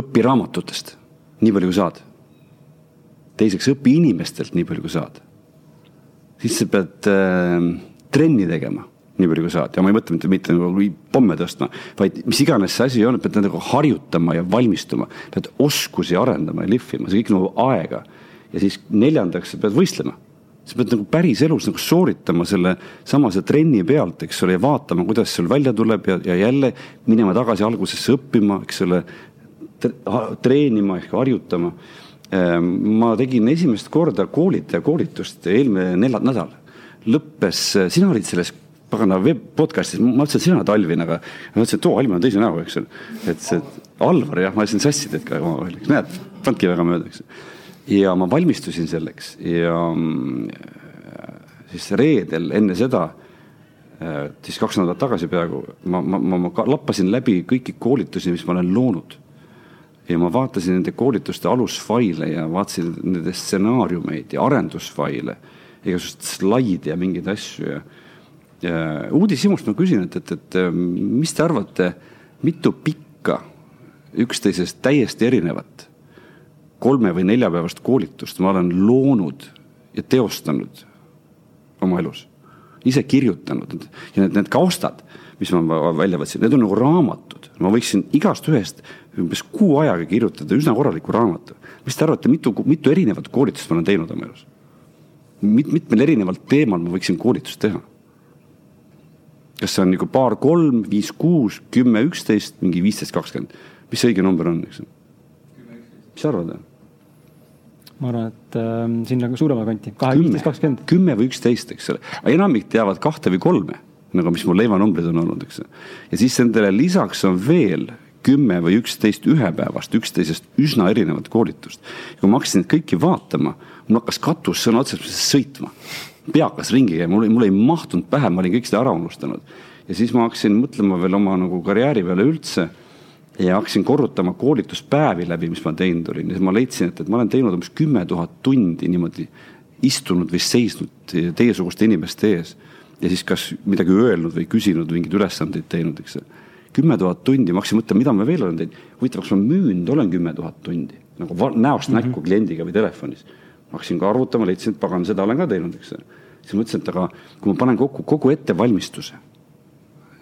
õpi raamatutest nii palju, kui saad. teiseks, õpi inimestelt nii palju, kui saad. siis sa pead äh, trenni tegema nii palju kui saad ja ma ei mõtle mitte, mitte nagu pomme tõstma, vaid mis iganes see asi on, pead nagu harjutama ja valmistuma, pead oskusi arendama ja lihvima, see kõik nõuab aega. ja siis neljandaks, sa pead võistlema. sa pead nagu päriselus nagu sooritama selle samase trenni pealt, eks ole, ja vaatama, kuidas sul välja tuleb ja, ja jälle minema tagasi algusesse õppima, eks ole, treenima ehk harjutama. Ehm, ma tegin esimest korda koolitaja koolitust eelmine nädal lõppes, sina olid selles pagana web podcast'is, ma mõtlesin, et sina oled Alvin, aga ma mõtlesin, et oo, Alvin on teise näoga, eks ole. et see Alvar jah, ma ajasin sassi teid ka omavahel, näed, pannudki väga mööda, eks. ja ma valmistusin selleks ja mm, siis reedel enne seda, äh, siis kaks nädalat tagasi peaaegu, ma, ma, ma, ma lappasin läbi kõiki koolitusi, mis ma olen loonud. ja ma vaatasin nende koolituste alusfaile ja vaatasin nende stsenaariumeid ja arendusfaile, igasuguseid slaide ja mingeid asju ja uudishimust ma küsin, et, et, et mis te arvate, mitu pikka üksteisest täiesti erinevat kolme või neljapäevast koolitust ma olen loonud ja teostanud oma elus, ise kirjutanud ja need, need kaustad, mis ma välja võtsin, need on nagu raamatud, ma võiksin igast ühest umbes kuu ajaga kirjutada üsna korraliku raamatu. mis te arvate, mitu, mitu erinevat koolitust ma olen teinud oma elus? mit-, mitmel erineval teemal ma võiksin koolitust teha kas see on nagu paar, kolm, viis, kuus, kümme, üksteist, mingi viisteist, kakskümmend, mis see õige number on, eks? mis sa arvad? ma arvan, et äh, sinna suurema kanti, kahe, viisteist, kakskümmend. kümme või üksteist, eks ole, aga enamik teavad kahte või kolme, nagu mis mul leivanumbrid on olnud, eks. ja siis nendele lisaks on veel kümme või üksteist ühepäevast, üksteisest üsna erinevat koolitust. kui ma hakkasin neid kõiki vaatama, mul hakkas katus sõna otseses mõttes sõitma pea hakkas ringi käima, mul, mul ei mahtunud pähe, ma olin kõik seda ära unustanud. ja siis ma hakkasin mõtlema veel oma nagu karjääri peale üldse ja hakkasin korrutama koolituspäevi läbi, mis ma teinud olin ja siis ma leidsin, et, et ma olen teinud umbes kümme tuhat tundi niimoodi istunud või seisnud teiesuguste inimeste ees ja siis kas midagi öelnud või küsinud, mingeid ülesandeid teinud, eks. kümme tuhat tundi, ma hakkasin mõtlema, mida ma veel olen teinud. huvitav, kas ma müünud olen kümme tuhat tundi nagu näost mm -hmm. näkku kliendiga või telefonis. Hakkasin ka arvutama, leidsin, et pagan, seda olen ka teinud, eks. siis mõtlesin, et aga kui ma panen kokku kogu ettevalmistuse,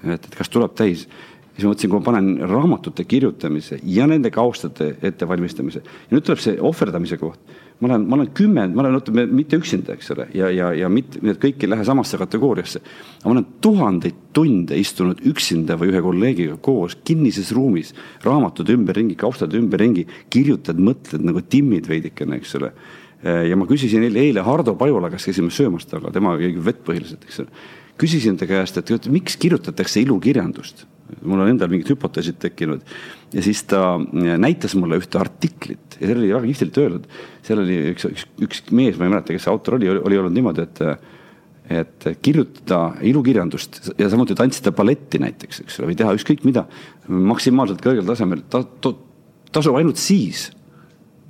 et, et kas tuleb täis siis ma mõtlesin, kui ma panen raamatute kirjutamise ja nende kaustade ettevalmistamise ja nüüd tuleb see ohverdamise koht ma olen, ma olen kümme, ma olen, ütleme mitte üksinda, eks ole, ja, ja, ja mitte, need kõik ei lähe samasse kategooriasse. aga ma olen tuhandeid tunde istunud üksinda või ühe kolleegiga koos kinnises ruumis, raamatud ümberringi, kaustad ümberringi, kirjutad, mõtled nagu timmid veidikene, eks ole. Ja ma küsisin eile, eile Hardo Pajula käest käisime söömas temaga, tema jõi vett põhiliselt, eks ole. küsisin ta käest, et miks kirjutatakse ilukirjandust mul on endal mingid hüpoteesid tekkinud. ja siis ta näitas mulle ühte artiklit ja seal oli väga kihvtilt öeldud. seal oli üks, üks, üks mees, ma ei mäleta, kes see autor oli, oli olnud niimoodi, et et kirjutada ilukirjandust ja samuti tantsida balletti näiteks, eks ole, või teha ükskõik mida maksimaalselt kõrgel tasemel ta,, ta, tasub ainult siis,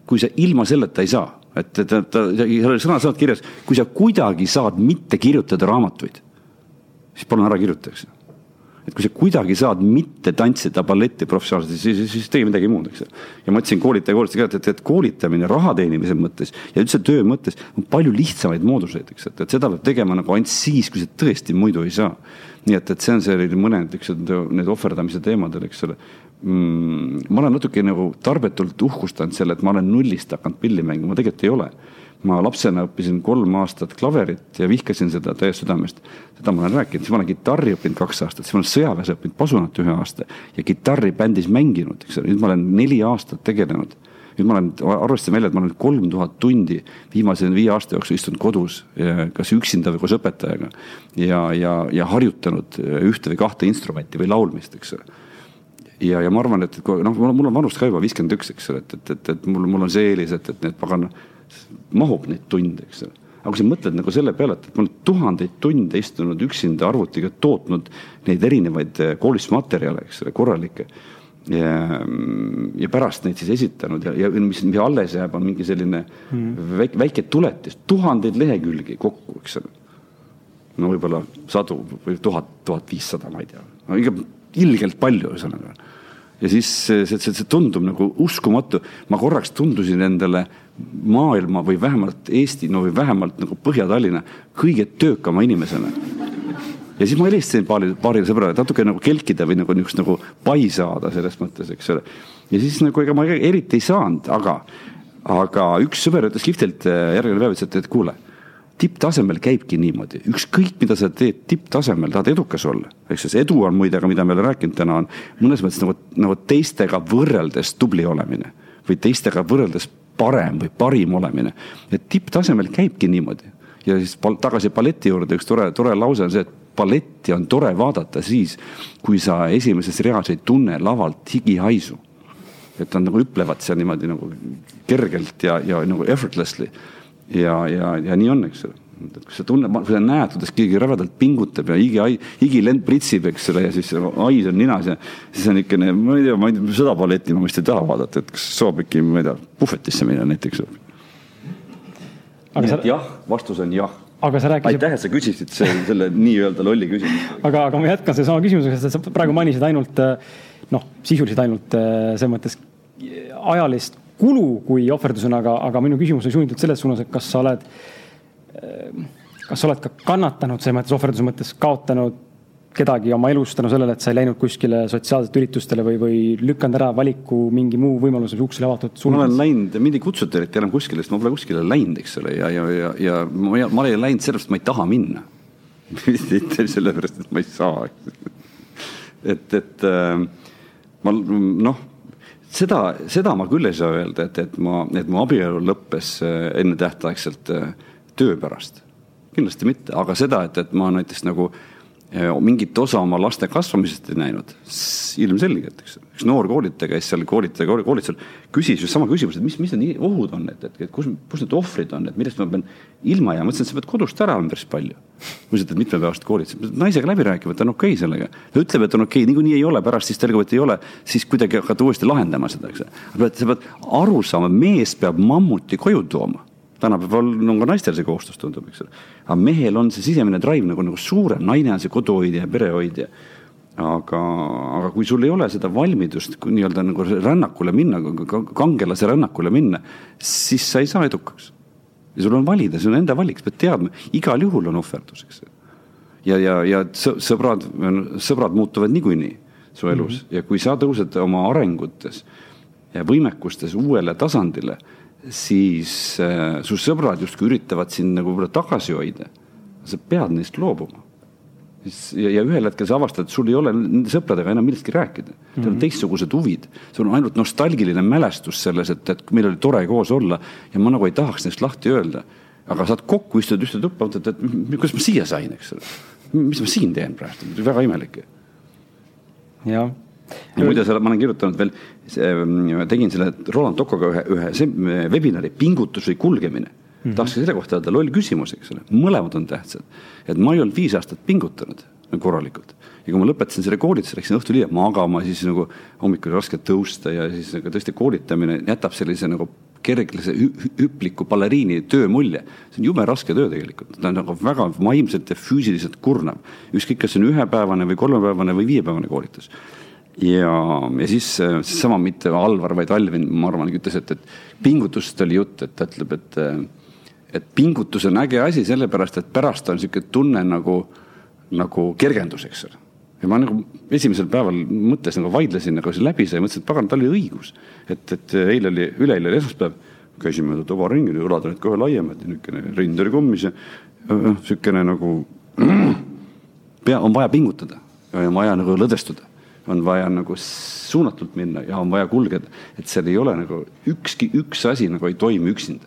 kui sa ilma selleta ei saa. Et ta, ta, seal oli sõna-sõnalt kirjas, kui sa kuidagi saad mitte kirjutada raamatuid, siis palun ära kirjuta, eks et kui sa kuidagi saad mitte tantsida balletti professionaalselt, siis, siis, siis tee midagi muud, eks ja ma ütlesin koolitaja koolitaja ka, et, et koolitamine raha teenimise mõttes ja üldse töö mõttes on palju lihtsamaid mooduseid, eks, et, et seda peab tegema nagu ainult siis, kui sa tõesti muidu ei saa. nii et, et see on selline mõned, eks need ohverdamise teemadel, eks ole mm,. ma olen natuke nagu tarbetult uhkustanud selle, et ma olen nullist hakanud pilli mängima, tegelikult ei ole ma lapsena õppisin kolm aastat klaverit ja vihkasin seda täiest südamest. seda ma olen rääkinud, siis ma olen kitarri õppinud kaks aastat, siis ma olen sõjaväes õppinud pasunat ühe aasta ja kitarri bändis mänginud, eks ole, nüüd ma olen neli aastat tegelenud. nüüd ma olen, arvestasin välja, et ma olen kolm tuhat tundi viimase viie aasta jooksul istunud kodus, kas üksinda või koos õpetajaga. ja, ja, ja harjutanud ühte või kahte instrumenti või laulmist, eks ole ja, ja ma arvan, et noh, mul on vanust ka juba viiskümmend üks, eks ole, et, et, et, et mul, mul on see eelis, et, et need pagan mahub neid tunde, eks ole. aga kui sa mõtled nagu selle peale, et, et ma olen tuhandeid tunde istunud üksinda arvutiga, tootnud neid erinevaid eh, koolitusmaterjale, eks ole, korralikke. ja, ja pärast neid siis esitanud ja, ja mis, mis alles jääb, on mingi selline mm. väike, väike tuletis, tuhandeid lehekülgi kokku, eks ole. no võib-olla sadu või tuhat, tuhat viissada, ma ei tea, no ikka ilgelt palju, ühesõnaga ja siis see, see, see tundub nagu uskumatu. ma korraks tundusin endale maailma või vähemalt Eesti, no või vähemalt nagu Põhja-Tallinna kõige töökama inimesena. ja siis ma helistasin paarile, paarile sõbrale, et natuke nagu kelkida või nagu niisugust nagu pai saada selles mõttes, eks ole. ja siis nagu ega ma eriti ei saanud, aga, aga üks sõber ütles kihvtilt äh, järgmine päev, ütles, et, et kuule tipptasemel käibki niimoodi, ükskõik mida sa teed tipptasemel, tahad edukas olla, eks see edu on muide ka, mida me oleme rääkinud täna, on mõnes mõttes nagu, nagu teistega võrreldes tubli olemine või teistega võrreldes parem või parim olemine. et tipptasemel käibki niimoodi ja siis tagasi balleti juurde üks tore, tore lause on see, et balletti on tore vaadata siis, kui sa esimeses reas ei tunne lavalt higihaisu. et nad nagu hüplevad seal niimoodi nagu kergelt ja, ja nagu effortlessly. Ja, ja, ja nii on, eks ole et kui sa tunned, kui sa näed, kuidas keegi rävedalt pingutab ja higi, higilend pritsib, eks ole, ja siis hais on ninas ja siis on niisugune, ma ei tea, ma ei tea, seda balletti ma vist ei taha vaadata, et kas saab äkki, ma ei tea, puhvetisse minna näiteks. Sa... jah, vastus on jah aga sa rääkisid. aitäh, et sa küsisid selle, selle nii-öelda lolli küsimuse. aga, aga ma jätkan sellesama küsimusega, sest sa praegu mainisid ainult noh, sisuliselt ainult selles mõttes ajalist kulu kui ohverdusena, aga, aga minu küsimus oli suunatud selles suunas, et kas sa oled äh, kas sa oled ka kannatanud selles mõttes, ohverduse mõttes kaotanud kedagi oma elust tänu sellele, et sa ei läinud kuskile sotsiaalsetele üritustele või, või lükanud ära valiku mingi muu võimaluse, uks oli avatud? ma olen läinud, mind ei kutsuta eriti enam kuskile, sest ma pole kuskile läinud, eks ole, ja, ja, ja, ja ma, ma olen läinud sellepärast, ma ei taha minna mitte sellepärast, et ma ei saa et, et äh, ma noh, seda, seda ma küll ei saa öelda, et, et ma, et mu abielu lõppes äh, ennetähtaegselt äh, töö pärast. kindlasti mitte, aga seda, et, et ma näiteks nagu eh, mingit osa oma laste kasvamisest ei näinud, ilmselgelt, eks. üks noor koolitaja käis seal koolitaja koolitusel, küsis just sama küsimuse, et mis, mis need ohud on, et, et, et kus, kus need ohvrid on, et millest ma pean ilma jääma, mõtlesin, et sa pead kodust ära olema päris palju. kui sa teed mitmepäevast koolitust, naisega läbi rääkima, et on okei okay sellega. ta ütleb, et on okei okay,, niikuinii ei ole, pärast siis telgub, et ei ole, siis kuidagi hakata uuesti lahendama seda, eks. sa pead aru saama, mees peab mammuti koju tooma tänapäeval on ka naistel see kohustus, tundub, eks ole. Aga mehel on see sisemine drive nagu, nagu suurem, naine on see koduhoidja ja perehoidja. aga, aga kui sul ei ole seda valmidust nii-öelda nagu rännakule minna, kangelase rännakule minna, siis sa ei saa edukaks. ja sul on valida, see on enda valik, sa pead teadma, igal juhul on ohverdus, eks. ja, ja, ja sõbrad, sõbrad muutuvad niikuinii su elus mm -hmm. ja kui sa tõused oma arengutes ja võimekustes uuele tasandile siis äh, su sõbrad justkui üritavad sind nagu võib-olla tagasi hoida. sa pead neist loobuma. ja, ja ühel hetkel sa avastad, et sul ei ole nende sõpradega enam millestki rääkida. Teil on mhm. teistsugused huvid, sul on ainult nostalgiline mälestus selles, et, et meil oli tore koos olla ja ma nagu ei tahaks neist lahti öelda. aga saad kokku, istud ühte tuppa, mõtled, et kuidas ma siia sain, eks ole. mis ma siin teen praegu, väga imelik. jah ja muide, ma olen kirjutanud veel, mm, tegin selle Roland Tokoga ühe, ühe webinari pingutus või kulgemine mm -hmm.. tahaks selle kohta öelda, loll küsimus, eks ole, mõlemad on tähtsad. et ma ei olnud viis aastat pingutanud korralikult ja kui ma lõpetasin selle koolituse, läksin õhtul hiljem magama, siis nagu hommikul oli raske tõusta ja siis nagu tõesti koolitamine jätab sellise nagu kerglase hüpliku baleriini töö mulje. see on jube raske töö tegelikult, ta on nagu väga vaimselt ja füüsiliselt kurnav. ükskõik, kas see on ühepäevane või kolmepäevane või viiepäevane koolitus ja, ja siis seesama mitte Alvar, vaid Alvin, ma arvan, ütles, et, et pingutusest oli jutt, et ta ütleb, et, et pingutus on äge asi sellepärast, et pärast on sihuke tunne nagu, nagu kergendus, eks ole. ja ma nagu esimesel päeval mõttes nagu vaidlesin nagu see läbi sai, mõtlesin, et pagan, tal oli õigus. et, et eile oli, üleeile oli esmaspäev, käisime tovaringil ja õlad olid kohe laiemad niisugune rind oli kummis ja niisugune nagu pea, on vaja pingutada ja on vaja nagu lõdvestuda on vaja nagu suunatult minna ja on vaja kulgeda, et seal ei ole nagu ükski, üks asi nagu ei toimi üksinda.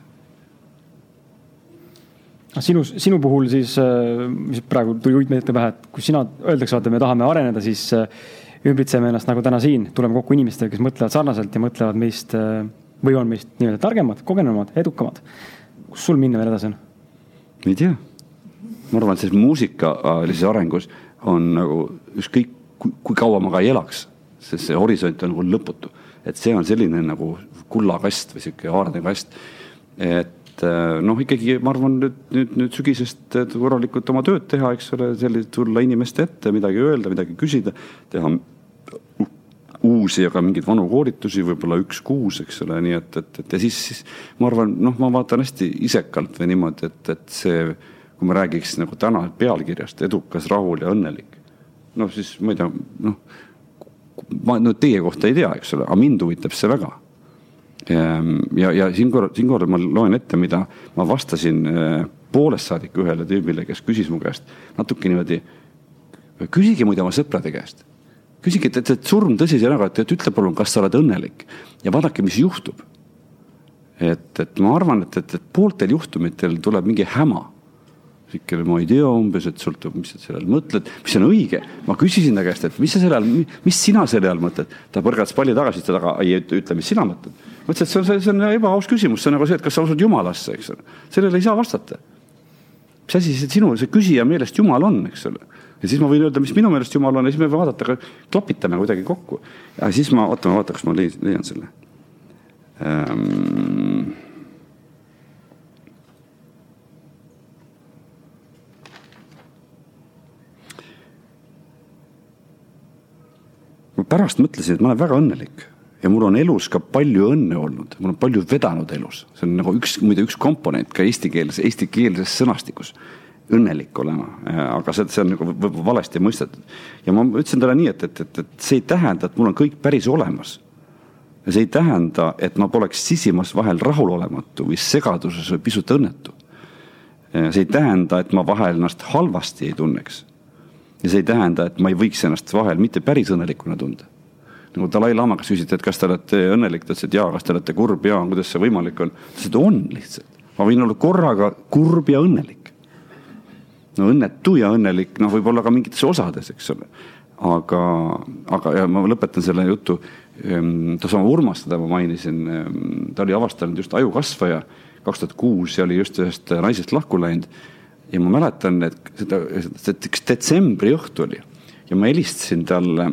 sinu, sinu puhul siis, äh, mis praegu tuli uitmeetme pähe, et kui sina, öeldakse, vaata, me tahame areneda, siis äh, ümbritseme ennast nagu täna siin, tuleme kokku inimestega, kes mõtlevad sarnaselt ja mõtlevad meist äh, või on meist nii-öelda targemad, kogenumad, edukamad. kus sul minna veel edasi on? ei tea, ma arvan, et selles muusikalises arengus on nagu ükskõik kui, kaua ma ka ei elaks, sest see horisont on nagu lõputu. et see on selline nagu kullakast või sihuke haardekast. et äh, noh, ikkagi ma arvan nüüd, nüüd, nüüd sügisest korralikult oma tööd teha, eks ole, selliselt tulla inimeste ette, midagi öelda, midagi küsida, teha uusi, aga mingeid vanu koolitusi, võib-olla üks kuus, eks ole, nii et, et, et ja siis, siis ma arvan, noh, ma vaatan hästi isekalt või niimoodi, et, et see, kui ma räägiks nagu täna pealkirjast edukas, rahul ja õnnelik noh, siis ma ei tea, noh, ma no teie kohta ei tea, eks ole, aga mind huvitab see väga. Ehm, ja, ja siinkohal, siinkohal ma loen ette, mida ma vastasin eh, poolest saadik ühele tüübile, kes küsis mu käest natuke niimoodi. küsige muide oma sõprade käest, küsige, et, et, surm tõsise näoga, et ütle palun, kas sa oled õnnelik ja vaadake, mis juhtub. et, et ma arvan, et, et, et pooltel juhtumitel tuleb mingi häma niisugune, ma ei tea umbes, et sõltub, mis sa selle all mõtled, mis on õige. ma küsisin ta käest, et mis sa selle all, mis sina selle all mõtled. ta põrgatas palli tagasi, ütles, aga ei ütle, mis sina mõtled. ma ütlesin, et see on, see on ebaaus küsimus, see on nagu see, et kas sa usud jumalasse, eks ole. sellele ei saa vastata. mis asi see sinu, see küsija meelest jumal on, eks ole. ja siis ma võin öelda, mis minu meelest jumal on ja siis me vaadata, klopitame kuidagi kokku. ja siis ma, oota, ma vaatan, kas ma leian selle ähm ma pärast mõtlesin, et ma olen väga õnnelik ja mul on elus ka palju õnne olnud, mul on palju vedanud elus, see on nagu üks, muide üks komponent ka eestikeelses, eestikeelses sõnastikus. õnnelik olema, aga see, see on nagu võib-olla valesti mõistetud. ja ma ütlesin talle nii, et, et, et, et see ei tähenda, et mul on kõik päris olemas. ja see ei tähenda, et ma poleks sisimas vahel rahulolematu või segaduses või pisut õnnetu. see ei tähenda, et ma vahel ennast halvasti ei tunneks ja see ei tähenda, et ma ei võiks ennast vahel mitte päris õnnelikuna tunda. nagu Dalai-laama käest küsiti, et kas te olete õnnelik, ta ütles, et jaa, kas te olete kurb, jaa, kuidas see võimalik on. ta ütles, et on lihtsalt, ma võin olla korraga kurb ja õnnelik. no õnnetu ja õnnelik, noh, võib-olla ka mingites osades, eks ole. aga, aga ja ma lõpetan selle jutu. Ehm, Tosama Urmas, teda ma mainisin, ehm, ta oli avastanud just ajukasvaja kaks tuhat kuus ja oli just ühest naisest lahku läinud ja ma mäletan, et seda, seda üks detsembri õhtu oli ja ma helistasin talle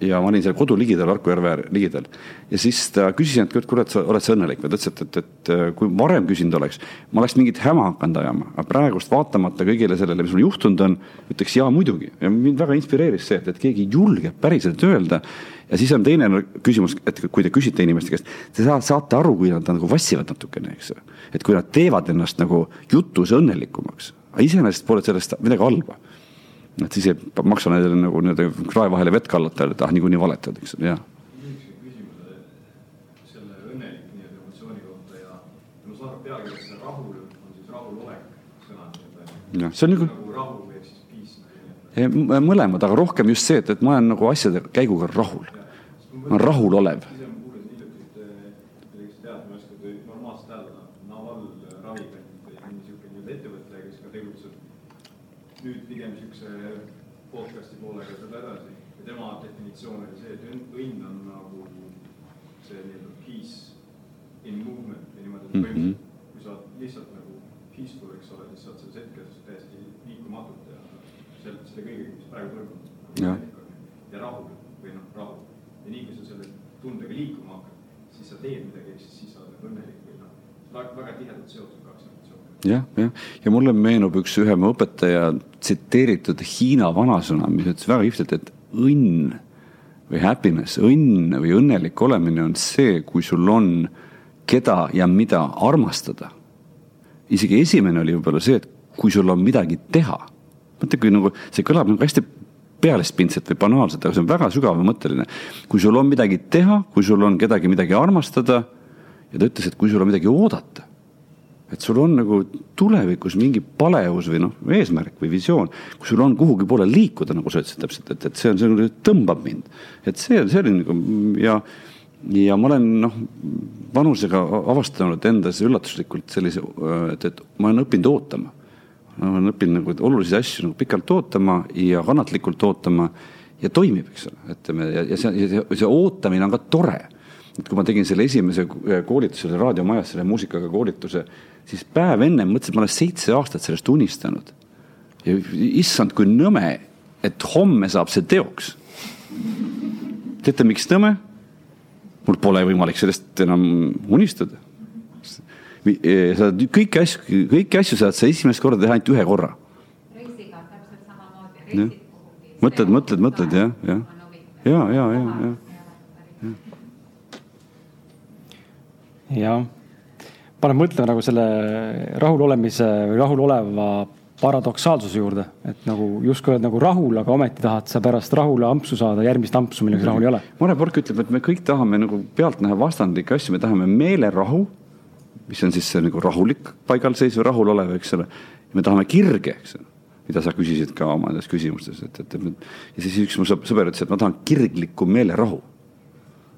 ja ma olin seal kodu ligidal, Harku järve ligidal. ja siis ta küsisin, et kurat, sa oled sa õnnelik või ta ütles, et, et, et kui varem küsinud oleks, ma oleks mingit häma hakanud ajama, aga praegust vaatamata kõigele sellele, mis mul juhtunud on, ütleks jaa muidugi ja mind väga inspireeris see, et, et keegi julgeb päriselt öelda. Ja siis on teine küsimus, et kui te küsite inimeste käest, te saate aru, kui nad nagu vassivad natukene, eks. et kui nad teevad ennast nagu jutus õnnelikumaks, aga iseenesest pole sellest midagi halba et siis ei maksa nendele nagu nii-öelda krae vahele vett kallata, et ah, niikuinii valetad, eks ole, jah. selle õnnelik nii-öelda emotsiooni kohta ja ma saan aru, pealkirjas see rahul on siis rahulolek sõna. jah, see on nagu. nagu rahu ehk siis peace. Mõlemad, aga rohkem just see, et, et ma olen nagu asjade käiguga rahul. ma olen rahulolev nüüd pigem siukse podcast'i poolega ja selle edasi. ja tema definitsioon oli see, et õnn, on nagu see nii-öelda peace in movement või niimoodi, Mhm. põhimõtteliselt kui sa oled lihtsalt nagu peaceful, eks ole, siis sa oled selles hetkes täiesti liikumatult ja selle, selle kõigega, mis praegu toimub. Jah. ja rahul või noh, rahu. ja nii kui sa selle tundega liikuma hakkad, siis sa teed midagi, ehk siis, siis sa oled õnnelik või noh, väga tihedalt seotud kaks emotsiooni. jah, jah, ja mulle meenub üks ühe mu õpetaja tsiteeritud Hiina vanasõna, mis ütles väga kihvtilt, et õnn või happiness, õnn või õnnelik olemine on see, kui sul on keda ja mida armastada. isegi esimene oli võib-olla see, et kui sul on midagi teha. Mõtle, kui nagu see kõlab nagu hästi pealespindselt või banaalselt, aga see on väga sügavamõtteline. kui sul on midagi teha, kui sul on kedagi midagi armastada ja ta ütles, et kui sul on midagi oodata et sul on nagu tulevikus mingi paleus või noh, eesmärk või visioon, kui sul on kuhugi poole liikuda, nagu sa ütlesid täpselt, et, et see on, see tõmbab mind. et see, see oli nagu ja, ja ma olen noh, vanusega avastanud endas üllatuslikult sellise, et, et ma olen õppinud ootama. Ma olen õppinud nagu olulisi asju nagu pikalt ootama ja kannatlikult ootama ja toimib, eks ole, ütleme ja, ja see, see, ootamine on ka tore et kui ma tegin selle esimese koolituse raadiomajas, selle muusikaga koolituse, siis päev ennem mõtlesin, et ma olen seitse aastat sellest unistanud. ja issand, kui nõme, et homme saab see teoks. teate, miks nõme? mul pole võimalik sellest enam unistada. Sa kõiki asju, kõiki asju saad sa esimest korda teha ainult ühe korra. reisiga on täpselt samamoodi. Mõtled, mõtled, mõtled jah, jah. ja, ja, ja, ja. jah, paneb mõtlema nagu selle rahulolemise või rahuloleva paradoksaalsuse juurde, et nagu justkui oled nagu rahul, aga ometi tahad sa pärast rahule ampsu saada järgmist ampsu, millega sa rahul ei ole. Mare Pork ütleb, et me kõik tahame nagu pealtnäha vastandlikke asju, me tahame meelerahu, mis on siis see nagu rahulik paigalseis või rahulolev, eks ole. me tahame kirge, eks ole, mida sa küsisid ka oma nendes küsimustes, et, et, et ja siis üks mu sõber ütles, et ma tahan kirglikku meelerahu.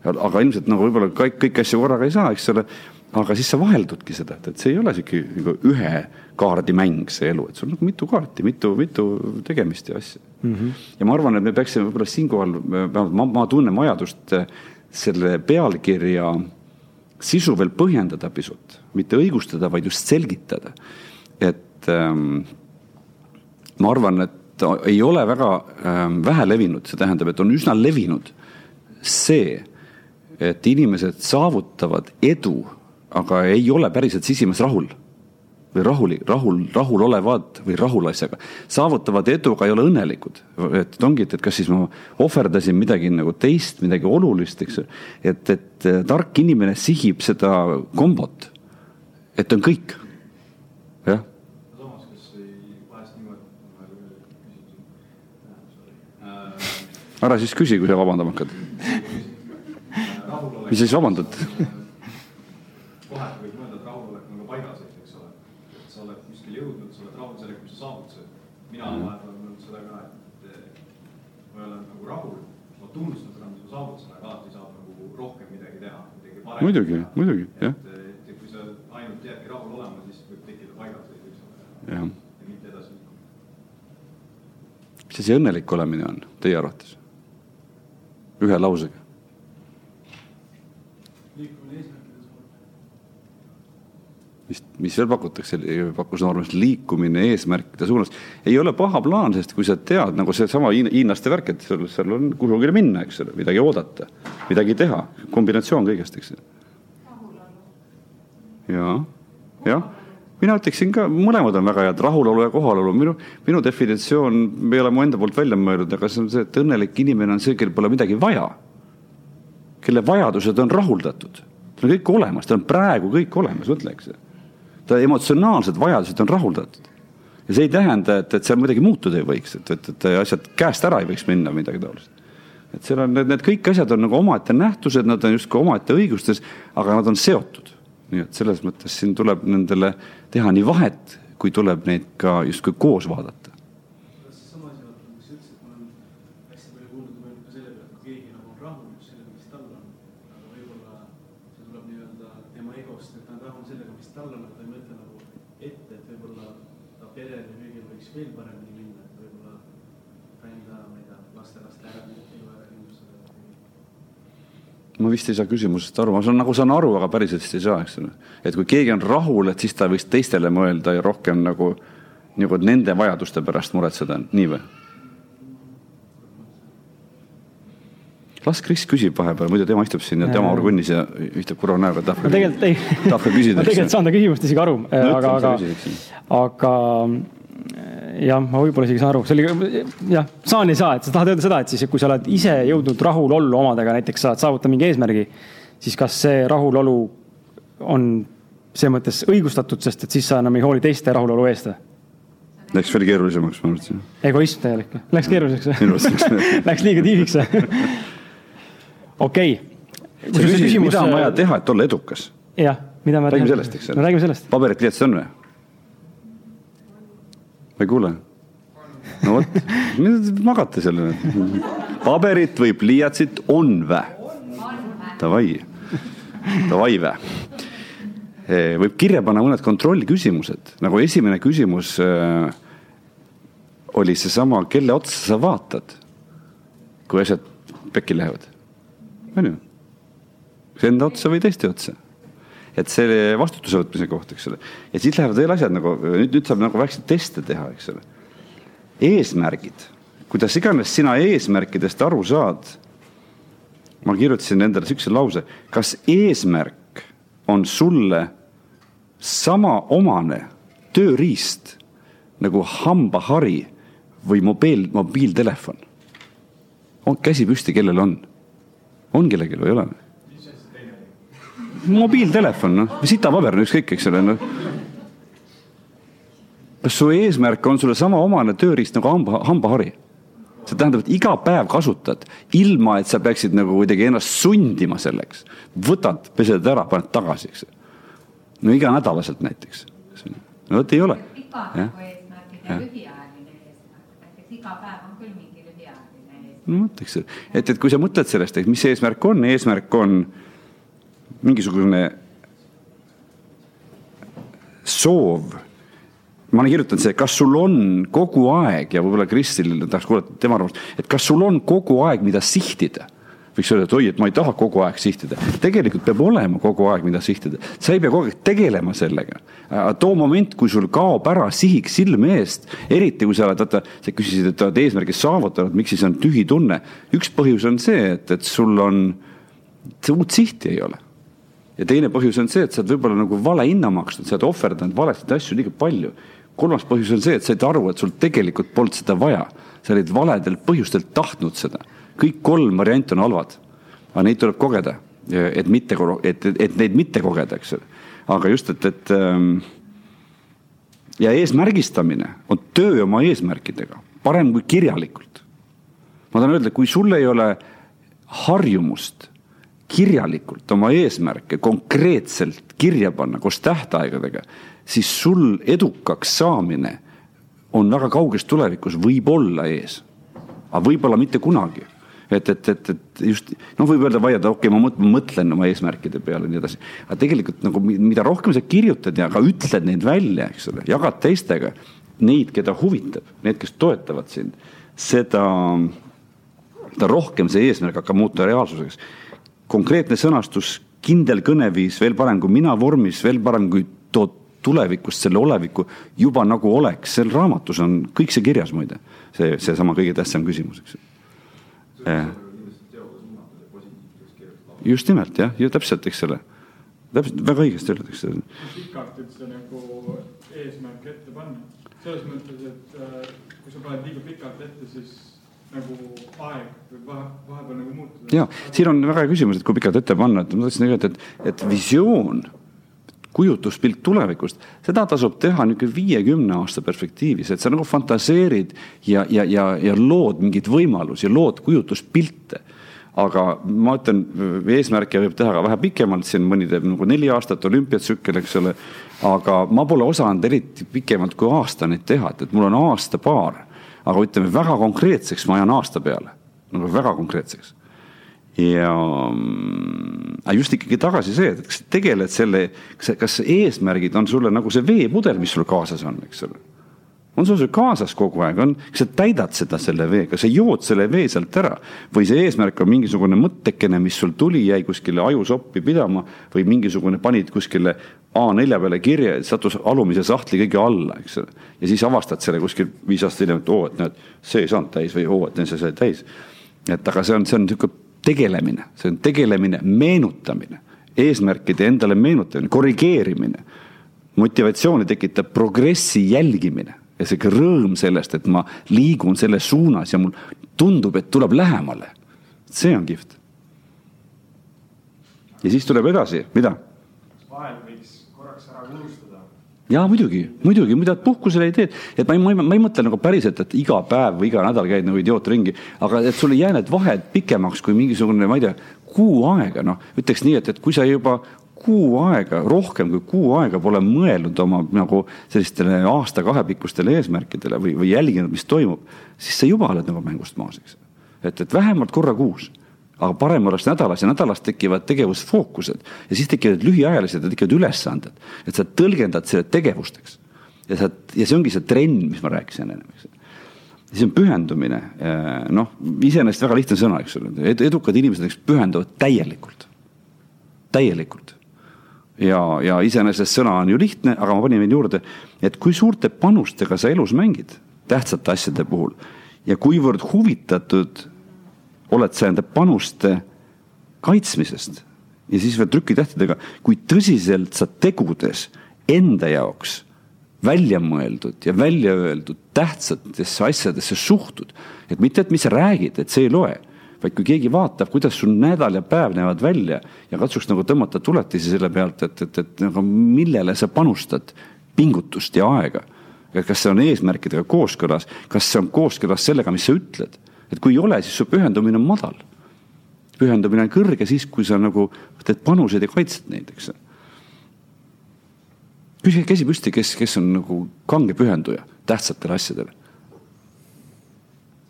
aga ilmselt nagu võib-olla kõik, kõiki asju korraga ei saa, eks ole aga siis sa vaheldudki seda, et, et see ei ole sihuke nagu ühe kaardi mäng, see elu, et sul on nagu mitu kaarti, mitu, mitu tegemist ja asja mm. -hmm. ja ma arvan, et me peaksime võib-olla siinkohal, vähemalt ma, ma tunnen vajadust selle pealkirja sisu veel põhjendada pisut, mitte õigustada, vaid just selgitada. et ähm, ma arvan, et ei ole väga ähm, vähe levinud, see tähendab, et on üsna levinud see, et inimesed saavutavad edu aga ei ole päriselt sisimas rahul või rahul, rahul, rahulolevad või rahul asjaga, saavutavad edu, aga ei ole õnnelikud. et ongi, et, et kas siis ma ohverdasin midagi nagu teist, midagi olulist, eks ju. et, et tark inimene sihib seda kombot, et on kõik, jah. äh, ära siis küsi, kui sa vabandama hakkad. rahulolek. mis sa siis vabandad? kohati võib mõelda, et rahulolek on ka paigalseis, eks ole. et sa oled kuskile jõudnud, sa oled rahul sellega, mis sa saavutasid. Mina olen vahepeal mõelnud seda ka, et ma ei ole nagu rahul, ma tunnustan seda, mis ma saavutasin, aga alati saab nagu rohkem midagi teha, midagi paremat. Muidugi, muidugi, jah. et, kui sa ainult jäädki rahul olema, siis võib tekkida paigalseis, eks ole. ja mitte edasi liikuda. mis asi õnnelik olemine on teie arvates? ühe lausega. liikumine eesmärkide suunas. Mis, veel pakutakse, pakkus Noormees, liikumine eesmärkide suunas. ei ole paha plaan, sest kui sa tead nagu seesama hiinlaste värk, et seal, seal on kuhugile minna, eks ole, midagi oodata, midagi teha, kombinatsioon kõigest, eks. ja, jah, mina ütleksin ka, mõlemad on väga head, rahulolu ja kohalolu, minu, minu definitsioon ei ole mu enda poolt välja mõeldud, aga see on see, et õnnelik inimene on see, kellel pole midagi vaja. kelle vajadused on rahuldatud, tal on kõik olemas, tal on praegu kõik olemas, mõtle, eks ta emotsionaalsed vajadused on rahuldatud. ja see ei tähenda, et, et seal midagi muutuda ei võiks, et, et, et asjad käest ära ei võiks minna, midagi taolist. et seal on need, need kõik asjad on nagu omaette nähtused, nad on justkui omaette õigustes, aga nad on seotud. nii et selles mõttes siin tuleb nendele teha nii vahet, kui tuleb neid ka justkui koos vaadata. seesama asi, vaata, mis sa ütlesid, ma olen hästi palju kuulnud ja mõelnud ka selle peale, et kui keegi nagu on rahul just sellega, mis tal on, aga võib-olla see tuleb nii-öelda tema egost, et ta on rahul sellega, mis tal on, aga ta ei mõtle nagu ette, et võib-olla ta perel ja kõigil võiks veel paremini minna, et võib-olla ka enda, ma ei tea, lastelaste ära, elu ära kindlustada. Ma vist ei saa küsimusest aru, ma saan nagu saan aru, aga päriselt vist ei saa, eks ole. et kui keegi on rahul, et siis ta võiks teistele mõelda ja rohkem nagu, nagu nende vajaduste pärast muretseda, nii või? las Kris küsib vahepeal, muidu tema istub siin ja tema orgunnis ja ühtab kurva näoga, tahab ma tegelikult ei, tahab ka küsida, ma tegelikult saan ta küsimust isegi aru, No aga, aga, aga jah, ma võib-olla isegi saan aru, see oli, jah, saan ei saa, et sa tahad öelda seda, et siis, kui sa oled ise jõudnud rahulollu omadega, näiteks saad saavutada mingi eesmärgi, siis kas see rahulolu on selles mõttes õigustatud, sest et siis sa enam ei hooli teiste rahulolu eest või? Läks veel keerulisemaks, ma mõtlesin. egoism täielik, läks keeruliseks või läks liiga tiiviks või? okei. sa küsid, mida on vaja teha, et olla edukas? jah, mida me räägime sellest, eks no räägime sellest. paberit, pliiatsit on või? Ma ei kuule. no vot, magate nüüd? paberit või pliiatsit on vä? Davai, davai vä? võib kirja panna mõned kontrollküsimused, nagu esimene küsimus äh, oli seesama, kelle otsa sa vaatad, kui asjad pekki lähevad. on ju? enda otsa või teiste otsa? Et see vastutuse võtmise koht, eks ole. ja siit lähevad veel asjad nagu, nüüd, nüüd saab nagu väikseid teste teha, eks ole. eesmärgid, kuidas iganes sina eesmärkidest aru saad. ma kirjutasin endale siukse lause, kas eesmärk on sulle sama omane tööriist nagu hambahari või mobiil, mobiiltelefon? on käsi püsti, kellel on? on kellelgi või ei ole? Mobiiltelefon, noh, või sitapaber, no ükskõik, eks ole, noh. kas su eesmärk on sulle sama omane tööriist nagu hamba, hambahari? see tähendab, et iga päev kasutad, ilma et sa peaksid nagu kuidagi ennast sundima selleks. võtad, pesed ära, paned tagasi, eks. no iganädalaselt näiteks. no vot ei ole. pikaajaline Jah. eesmärk ja lühiajaline eesmärk, et iga päev on küll mingi lühiajaline eesmärk. no vot, eks, et, et kui sa mõtled sellest, et mis eesmärk on, eesmärk on mingisugune soov. ma olen kirjutanud see, kas sul on kogu aeg ja võib-olla Kristil tahaks kuulata tema arvamust, et kas sul on kogu aeg, mida sihtida võiks öelda, et oi, et ma ei taha kogu aeg sihtida. tegelikult peab olema kogu aeg, mida sihtida. sa ei pea kogu aeg tegelema sellega. too moment, kui sul kaob ära sihik silme eest, eriti kui sa oled, vaata, sa küsisid, et oled eesmärgi saavutanud, miks siis on tühi tunne. üks põhjus on see, et, et sul on, uut sihti ei ole. Ja teine põhjus on see, et sa oled võib-olla nagu vale hinna maksnud, sa oled ohverdanud valesid asju liiga palju. kolmas põhjus on see, et sa said aru, et sul tegelikult polnud seda vaja. sa olid valedel põhjustel tahtnud seda kõik kolm varianti on halvad. aga neid tuleb kogeda, et mitte, et, et, et neid mitte kogeda, eks ole. aga just, et, et ähm, ja eesmärgistamine on töö oma eesmärkidega, parem kui kirjalikult. ma tahan öelda, kui sul ei ole harjumust kirjalikult oma eesmärke konkreetselt kirja panna koos tähtaegadega, siis sul edukaks saamine on väga kauges tulevikus võib-olla ees. aga võib-olla mitte kunagi et, et, et, et just noh, võib öelda, vaielda, okei okay,, ma mõt- mõtlen oma eesmärkide peale ja nii edasi. aga tegelikult nagu mi- mida rohkem sa kirjutad ja ka ütled neid välja, eks ole, jagad teistega, neid, keda huvitab, need, kes toetavad sind, seda, seda rohkem see eesmärk hakkab muutuda reaalsuseks. Konkreetne sõnastus, kindel kõneviis, veel parem kui mina vormis, veel parem kui to tulevikust, selle oleviku juba nagu oleks, seal raamatus on kõik see kirjas muide. see, seesama kõige tähtsam küsimus, eks ju. just nimelt jah, ju täpselt, eks ole. täpselt, väga õigesti öeldud, eks pikalt üldse nagu eesmärke ette panna. selles mõttes, et äh, kui sa paned liiga pikalt ette, siis nagu aeg võib vahe, vahepeal nagu muutuda. ja siin on väga hea küsimus, et kui pikalt ette panna, et ma tahtsin öelda, et, et visioon, kujutluspilt tulevikust, seda tasub teha niisugune viiekümne aasta perspektiivis, et sa nagu fantaseerid ja, ja, ja, ja lood mingeid võimalusi, lood kujutluspilte aga ma ütlen, eesmärke võib teha ka vähe pikemalt, siin mõni teeb nagu neli aastat olümpiatsükkel, eks ole. aga ma pole osanud eriti pikemalt kui aasta neid teha, et, et mul on aasta-paar aga ütleme väga konkreetseks ma ajan aasta peale, nagu väga konkreetseks. ja mm, just ikkagi tagasi see, et kas tegeled selle, kas, kas eesmärgid on sulle nagu see veepudel, mis sul kaasas on, eks ole on sul see kaasas kogu aeg, on, kas sa täidad seda selle veega, sa jood selle vee sealt ära või see eesmärk on mingisugune mõttekene, mis sul tuli, jäi kuskile ajusoppi pidama või mingisugune panid kuskile A4 peale kirja, sattus alumise sahtli kõige alla, eks ole. ja siis avastad selle kuskil viis aastat hiljem, et oo, et näed, see ei saanud täis või oo, et see sai täis. et aga see on, see on niisugune tegelemine, see on tegelemine, meenutamine, eesmärkide endale meenutamine, korrigeerimine. motivatsiooni tekitab progressi jälgimine ja sihuke rõõm sellest, et ma liigun selles suunas ja mul tundub, et tuleb lähemale. see on kihvt. ja siis tuleb edasi, mida? vahel võiks korraks ära unustada. ja muidugi, muidugi, mida puhkusel ei tee, et ma ei, ma ei, ma ei mõtle nagu päriselt, et iga päev või iga nädal käid nagu idioot ringi, aga et sul ei jää need vahed pikemaks kui mingisugune, ma ei tea, kuu aega, noh, ütleks nii, et, et kui sa juba kuu aega, rohkem kui kuu aega pole mõelnud oma nagu sellistele aasta-kahepikkustele eesmärkidele või, või jälginud, mis toimub, siis sa juba oled nagu mängust maas, eks. et, et vähemalt korra kuus aga parem oleks nädalas ja nädalas tekivad tegevusfookused ja siis tekivad lühiajalised ja tekivad ülesanded, et sa tõlgendad selle tegevusteks. ja sa, ja see ongi see trenn, mis ma rääkisin ennem, eks. siis on pühendumine, noh, iseenesest väga lihtne sõna, eks ole, edukad inimesed, eks pühenduvad täielikult, täielikult ja, ja iseenesest sõna on ju lihtne, aga ma panin veel juurde, et kui suurte panustega sa elus mängid tähtsate asjade puhul ja kuivõrd huvitatud oled sa enda panuste kaitsmisest ja siis veel trükitähtedega, kui tõsiselt sa tegudes enda jaoks välja mõeldud ja välja öeldud tähtsatesse asjadesse suhtud. et mitte, et mis sa räägid, et see ei loe vaid kui keegi vaatab, kuidas sul nädal ja päev näevad välja ja katsuks nagu tõmmata tuletisi selle pealt, et, et, et nagu millele sa panustad pingutust ja aega. kas see on eesmärkidega kooskõlas, kas see on kooskõlas sellega, mis sa ütled, et kui ei ole, siis su pühendumine on madal. pühendumine on kõrge siis, kui sa nagu teed panuseid ja kaitsed neid, eks. küsige käsi püsti, kes, kes on nagu kange pühenduja tähtsatele asjadele.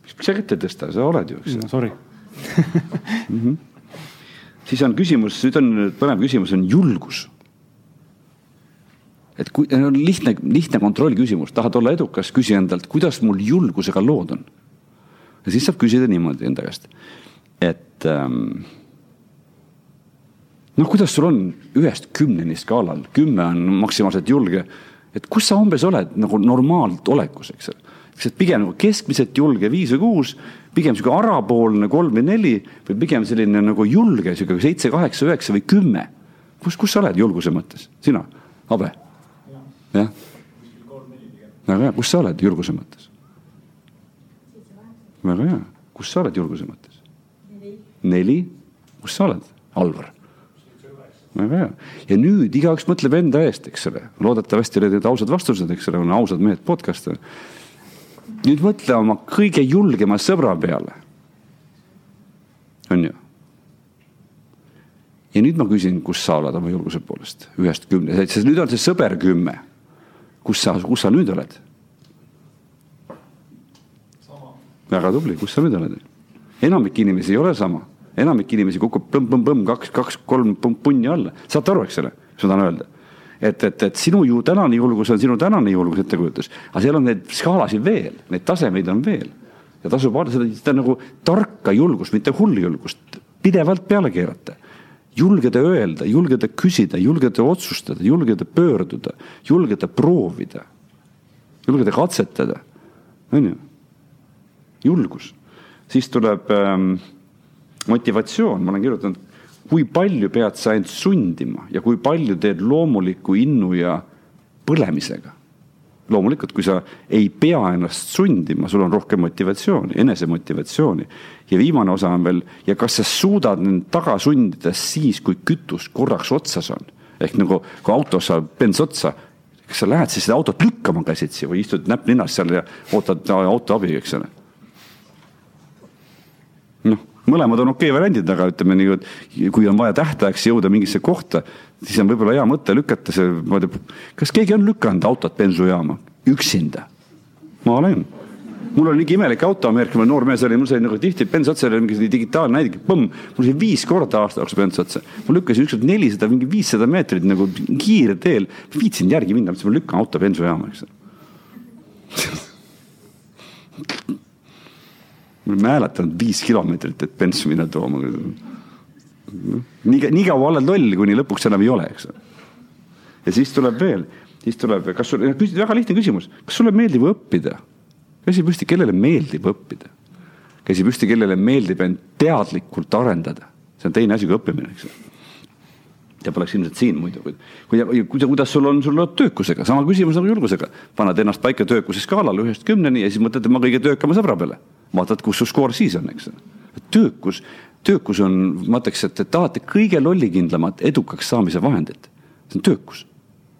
miks sa kätt ei tõsta, sa oled ju, eks no,. Sorry mm. -hmm. siis on küsimus, nüüd on põnev küsimus, on julgus. et kui on lihtne, lihtne kontrollküsimus, tahad olla edukas, küsi endalt, kuidas mul julgusega lood on. ja siis saab küsida niimoodi enda käest, et ähm, noh, kuidas sul on ühest kümneni skaalal, kümme on maksimaalselt julge, et kus sa umbes oled nagu normaalselt olekus, eks ole. eks, et pigem nagu keskmiselt julge viis või kuus pigem sihuke arapoolne kolm või neli või pigem selline nagu julge sihuke seitse, kaheksa, üheksa või kümme. kus, kus sa oled julguse mõttes, sina, Abe? jah? väga hea, kus sa oled julguse mõttes? väga hea, kus sa oled julguse mõttes? neli, kus sa oled, Alvar? väga hea, ja nüüd igaüks mõtleb enda eest, eks ole, loodetavasti olid need ausad vastused, eks ole, on ausad mehed podcast nüüd mõtle oma kõige julgema sõbra peale. on ju? ja nüüd ma küsin, kus sa oled oma julguse poolest, ühest kümne, sest nüüd on see sõber kümme. kus sa, kus sa nüüd oled? väga tubli, kus sa nüüd oled? enamik inimesi ei ole sama, enamik inimesi kukub põmm-põmm-põmm kaks, kaks-kolm punni alla, saate aru, eks ole, mis ma tahan öelda et, et, et sinu ju tänane julgus on sinu tänane julgus ettekujutus, aga seal on neid skaalasid veel, neid tasemeid on veel. ja tasub seda, seda nagu tarka julgust, mitte hullu julgust, pidevalt peale keerata. julgeda öelda, julgeda küsida, julgeda otsustada, julgeda pöörduda, julgeda proovida, julgeda katsetada, on ju. julgus, siis tuleb ähm, motivatsioon, ma olen kirjutanud, kui palju pead sa end sundima ja kui palju teed loomuliku innu ja põlemisega loomulikult, kui sa ei pea ennast sundima, sul on rohkem motivatsiooni, enesemotivatsiooni. ja viimane osa on veel, ja kas sa suudad end taga sundida siis, kui kütus korraks otsas on. ehk nagu, kui autos saab bens otsa, kas sa lähed siis seda autot lükkama käsitsi või istud näpp ninnas seal ja ootad auto abi, eks ole. Mõlemad on okei okay variandid, aga ütleme nii, et kui on vaja tähtajaks jõuda mingisse kohta siis on võib-olla hea mõte lükata see, ma ei tea, kas keegi on lükanud autot bensujaama üksinda? ma olen. mul oli niisugune imelik auto Ameerika, noor mees oli, mul sai nagu tihti bens otsa, oli mingi digitaalne näidik, põmm. mul sai viis korda aasta jooksul bens otsa. ma lükkasin ükskord nelisada, mingi viissada meetrit nagu kiirteel. viitsin järgi minna, mõtlesin, ma lükkan auto bensujaama, eks ma olen hääletanud viis kilomeetrit, et bensu minna tooma nii, nii kaua oled loll, kuni lõpuks enam ei ole, eks. ja siis tuleb veel, siis tuleb, kas sul, väga lihtne küsimus, kas sulle meeldib õppida? käsi püsti, kellele meeldib õppida? käsi püsti, kellele meeldib end teadlikult arendada? see on teine asi kui õppimine, eks ja poleks ilmselt siin muidu, kui, kui, kuidas sul on, sul on töökusega, sama küsimus nagu julgusega. paned ennast paika töökuse skaalal ühest kümneni ja siis mõtled tema kõige töökama sõbra peale. Vaatad, kus su skoor siis on, eks. töökus töökus on, ma ütleks, et te tahate kõige lollikindlamat edukaks saamise vahendit. see on töökus.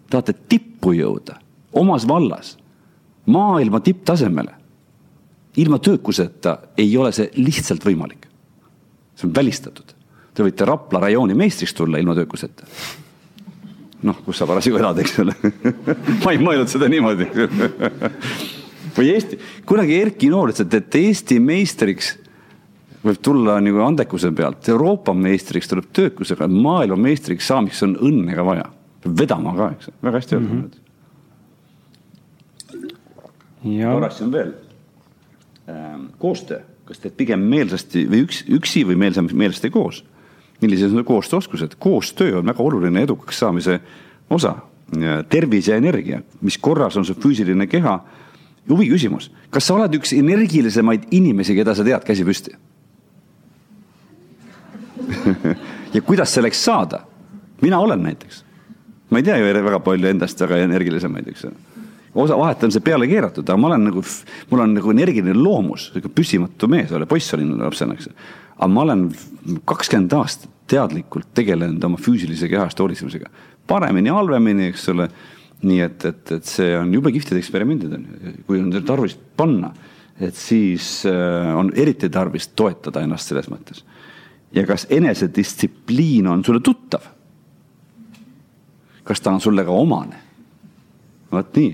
tahate tippu jõuda omas vallas, maailma tipptasemele. ilma töökuseta ei ole see lihtsalt võimalik. see on välistatud. Te võite Rapla rajooni meistriks tulla ilma töökuseta. noh, kus sa parasjagu elad, eks ole ma ei mõelnud seda niimoodi või Eesti, kunagi Erki Noor ütles, et Eesti meistriks võib tulla nagu andekuse pealt, Euroopa meistriks tuleb töökusega, maailmameistriks saamiseks on õnne ka vaja. peab vedama ka, eks, väga hästi öeldud mm. -hmm. korraks on veel ähm, koostöö, kas teed pigem meelsasti või üks, üksi või meelsam, meelsasti koos. millised on koostööoskused, koostöö on väga oluline edukaks saamise osa. tervis ja energia, mis korras on su füüsiline keha. Huvi küsimus, kas sa oled üks energilisemaid inimesi, keda sa tead, käsi püsti ja kuidas selleks saada? mina olen näiteks. ma ei tea ju väga palju endast väga energilisemaid, eks ole. osa vahet on see peale keeratud, aga ma olen nagu, mul on nagu energiline loomus, sihuke püsimatu mees, poiss olin lapsena, eks. aga ma olen kakskümmend aastat teadlikult tegelenud oma füüsilise kehast hoolitsemisega. paremini, halvemini, eks ole. Nii et, et, et see on jube kihvtid eksperimendid on, kui on tarvis panna, et siis äh, on eriti tarvis toetada ennast selles mõttes ja kas enesedistsipliin on sulle tuttav? kas ta on sulle ka omane? vot nii,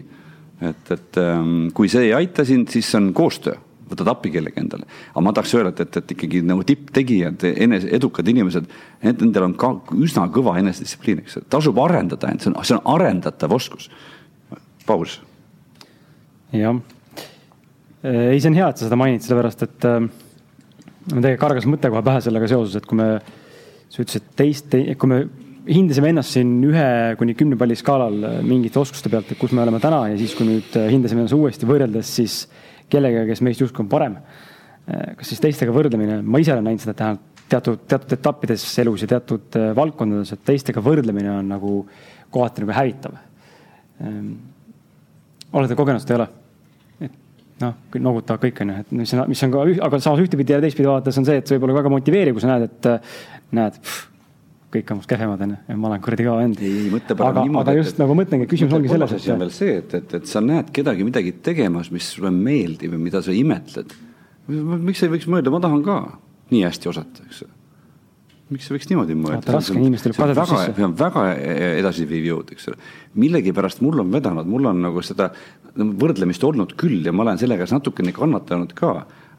et, et ähm, kui see ei aita sind, siis on koostöö, võtad appi kellegi endale. aga ma tahaks öelda, et, et, ikkagi nagu tipptegijad, enese, edukad inimesed, nendel on ka üsna kõva enesedistsipliin, eks, tasub arendada end, see on, see on arendatav oskus. paus. jah, ei, see on hea, et sa seda mainid, sellepärast et äh, tegelikult kargas mõte kohe pähe sellega seoses, et kui me, sa ütlesid teist te,, kui me hindasime ennast siin ühe kuni kümne palli skaalal mingite oskuste pealt, et kus me oleme täna ja siis, kui nüüd hindasime ennast uuesti võrreldes siis kellegagi, kes meist justkui on parem. kas siis teistega võrdlemine, ma ise olen näinud seda teha teatud, teatud etappides elus ja teatud äh, valdkondades, et teistega võrdlemine on nagu kohati nagu hävitav. Ehm, olete kogenud seda, ei ole? noh, noogutavad kõik on ju, et mis on, mis on ka, aga samas ühtepidi ja teistpidi vaadates on see, et see võib olla väga motiveeriv, kui sa näed, et näed, kõik on must kehvemad on ju, ja ma olen kuradi kõva vend. aga, aga just nagu mõtlengi, küsimus ongi selles, et. veel see, et, et, et sa näed kedagi midagi tegemas, mis sulle meeldib ja mida sa imetled. miks sa ei võiks mõelda, ma tahan ka nii hästi osata, eks miks sa võiks niimoodi mõelda? raske inimestel kadedus sisse. see on väga edasiviiv jõud, eks ole. millegipärast mul on vedanud, mul on nagu seda võrdlemist olnud küll ja ma olen selle käes natukene kannatanud ka,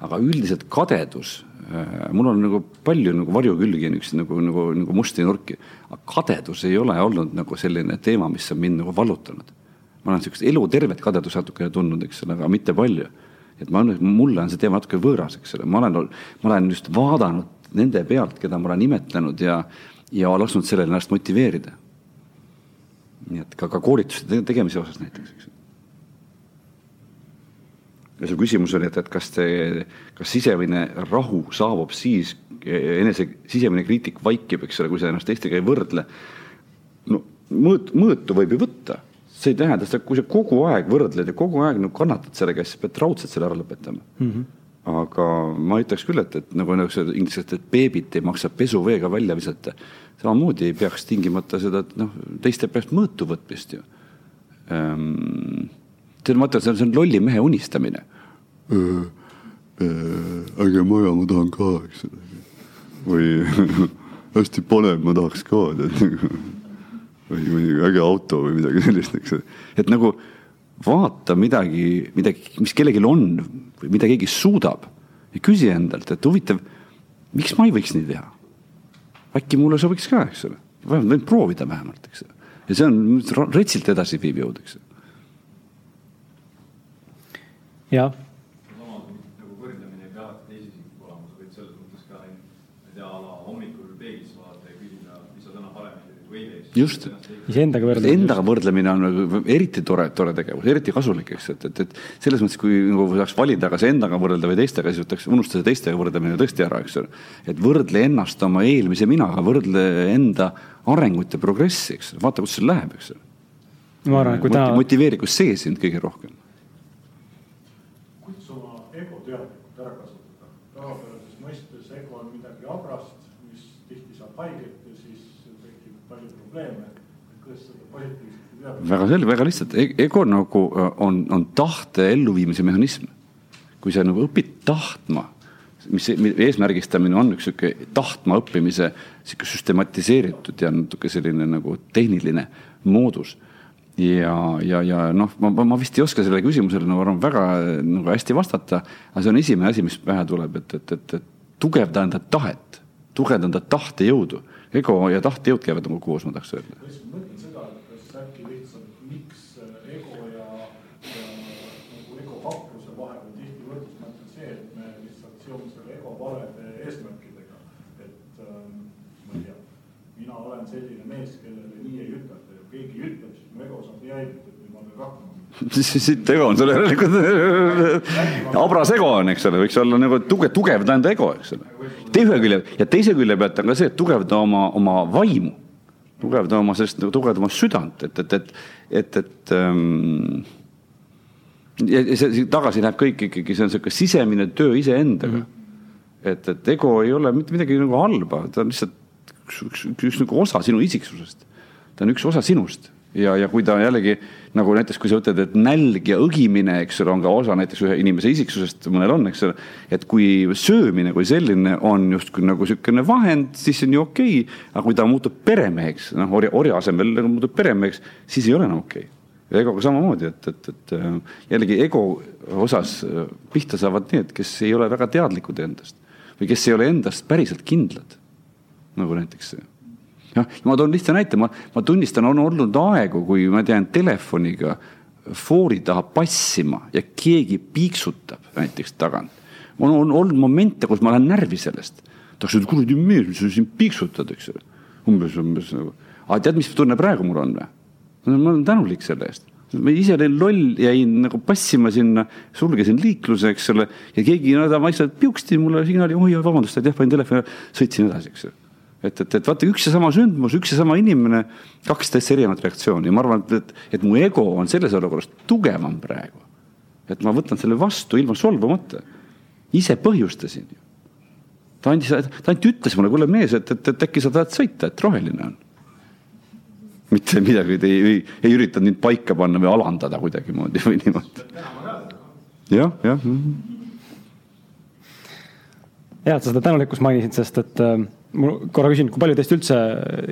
aga üldiselt kadedus, äh, mul on nagu palju nagu varjukülgi, niisuguseid nagu, nagu, nagu musti nurki. aga kadedus ei ole olnud nagu selline teema, mis on mind nagu vallutanud. ma olen niisugust elutervet kadedust natukene tundnud, eks ole, aga mitte palju et ma, mulle on see teema natuke võõras, eks ole, ma olen, ma olen just vaadanud nende pealt, keda ma olen imetlenud ja, ja lasknud sellele ennast motiveerida. nii et ka, ka koolituste te- tegemise osas näiteks, eks ja su küsimus oli, et, et kas te, kas sisemine rahu saabub siis, enese sisemine kriitik vaikib, eks ole, kui sa ennast teistega ei võrdle. no mõõt, mõõtu võib ju võtta, see ei tähenda seda, kui sa kogu aeg võrdled ja kogu aeg nagu kannatad sellega, siis sa pead raudselt selle ära lõpetama mm. -hmm aga ma ütleks küll, et, et nagu see inglise keeles, et beebit ei maksa pesuveega välja visata. samamoodi ei peaks tingimata seda, noh, teiste peast mõõtu võtmist ju ähm,. see on, vaata, see on, see on lolli mehe unistamine. äge maja, ma tahan ka, eks ole. või hästi põnev, ma tahaks ka, tead. või, või äge auto või midagi sellist, eks et nagu vaata midagi, midagi, mis kellelgi on või mida keegi suudab ja küsi endalt, et huvitav, miks ma ei võiks nii teha? äkki mulle sobiks ka, eks ole, vähemalt võin proovida vähemalt, eks ole. ja see on retsilt edasiviiv jõud, eks ole. jah, nagu. Just. Iseendaga võrdlemine. Endaga võrdlemine on nagu eriti tore, tore tegevus, eriti kasulik, eks, et, et, et selles mõttes, kui nagu saaks valida, kas endaga võrrelda või teistega, siis võtaks, unustada teistega võrdlemine tõesti ära, eks ole. et võrdle ennast oma eelmise minaga, võrdle enda arengut ja progressi, eks, vaata, kus see läheb, eks ma arvan, et kui täna, motiveeri, kus see sind kõige rohkem. kuidas oma ego teadlikult ära kasutada? tavapärases mõistes ego on midagi habrast, mis tihti saab haiget ja siis tekib palju probleeme. kuidas seda positiivselt teadlikult väga selge, väga lihtsalt, ego nagu äh, on, on tahte elluviimise mehhanism. kui sa nagu õpid tahtma, mis eesmärgistamine on üks sihuke tahtma õppimise sihuke süstematiseeritud ja natuke selline nagu tehniline moodus ja, ja, ja noh, ma, ma vist ei oska sellele küsimusele nagu arvan väga nagu hästi vastata, aga see on esimene asi, mis pähe tuleb, et, et, et, et tugevda enda tahet, tugevda enda tahtejõudu. ego ja tahtejõud käivad nagu koos, ma tahaks öelda. ma lihtsalt mõtlen seda, et kas äkki lihtsalt, miks ego ja, ja nagu ego hapruse vahel on tihti võrdlusmärk on see, et me lihtsalt seome selle ego valede eesmärkidega. et ähm, ma ei tea, mina olen selline mees, kellele nii ei ütelda ja keegi ütleb, siis mu ego saab nii häiritud, et ma pean hakkama. siit ego on sul järelikult, habras ego on, eks ole, võiks olla nagu tugev, tugevda enda ego, eks ole. teise külje ja teise külje pealt on ka see, et tugevda oma, oma vaimu, tugevda oma sellist, tugevda oma südant, et, et, et, et, et ähm, ja see, tagasi läheb kõik ikkagi, see on sihuke sisemine töö iseendaga mm. -hmm. et, et ego ei ole mitte midagi nagu halba, ta on lihtsalt üks, üks, üks, üks nagu osa sinu isiksusest. ta on üks osa sinust ja, ja kui ta jällegi nagu näiteks, kui sa ütled, et nälg ja õgimine, eks ole, on ka osa näiteks ühe inimese isiksusest, mõnel on, eks ole. et kui söömine kui selline on justkui nagu niisugune vahend, siis on ju okei okay,. aga kui ta muutub peremeheks, noh orja, orja asemel nagu muutub peremeheks, siis ei ole enam okei okay ja egoga samamoodi, et, et, et äh, jällegi ego osas äh, pihta saavad need, kes ei ole väga teadlikud endast või kes ei ole endast päriselt kindlad. Nagu näiteks jah, ma toon lihtsa näite, ma, ma tunnistan, on olnud aegu, kui ma tean telefoniga foori taha passima ja keegi piiksutab näiteks tagant. on, on olnud momente, kus ma lähen närvi sellest. tahaks öelda, kuradi mees, mis sa siin piiksutad, eks ole. umbes, umbes nagu, aga tead, mis tunne praegu mul on või? ma olen tänulik selle eest. ma ise olin loll, jäin nagu passima sinna, sulgesin liikluse, eks ole, ja keegi no, ta vaikselt piuksti mulle signaali, oi, vabandust, jah, panin telefoni, sõitsin edasi, eks ole. Et, et, et vaata, üks ja sama sündmus, üks ja sama inimene, kaks täitsa erinevat reaktsiooni ja ma arvan, et, et mu ego on selles olukorras tugevam praegu. et ma võtan selle vastu ilma solvumata. ise põhjustasin ju. ta andis, ta ainult ütles mulle, kuule mees, et, et, et äkki sa tahad sõita, et roheline on mitte midagi, ei, ei, ei üritanud mind paika panna või alandada kuidagimoodi või niimoodi. jah, jah. hea, et sa seda tänulikkust mainisid, sest et äh, mul korra küsin, kui palju teist üldse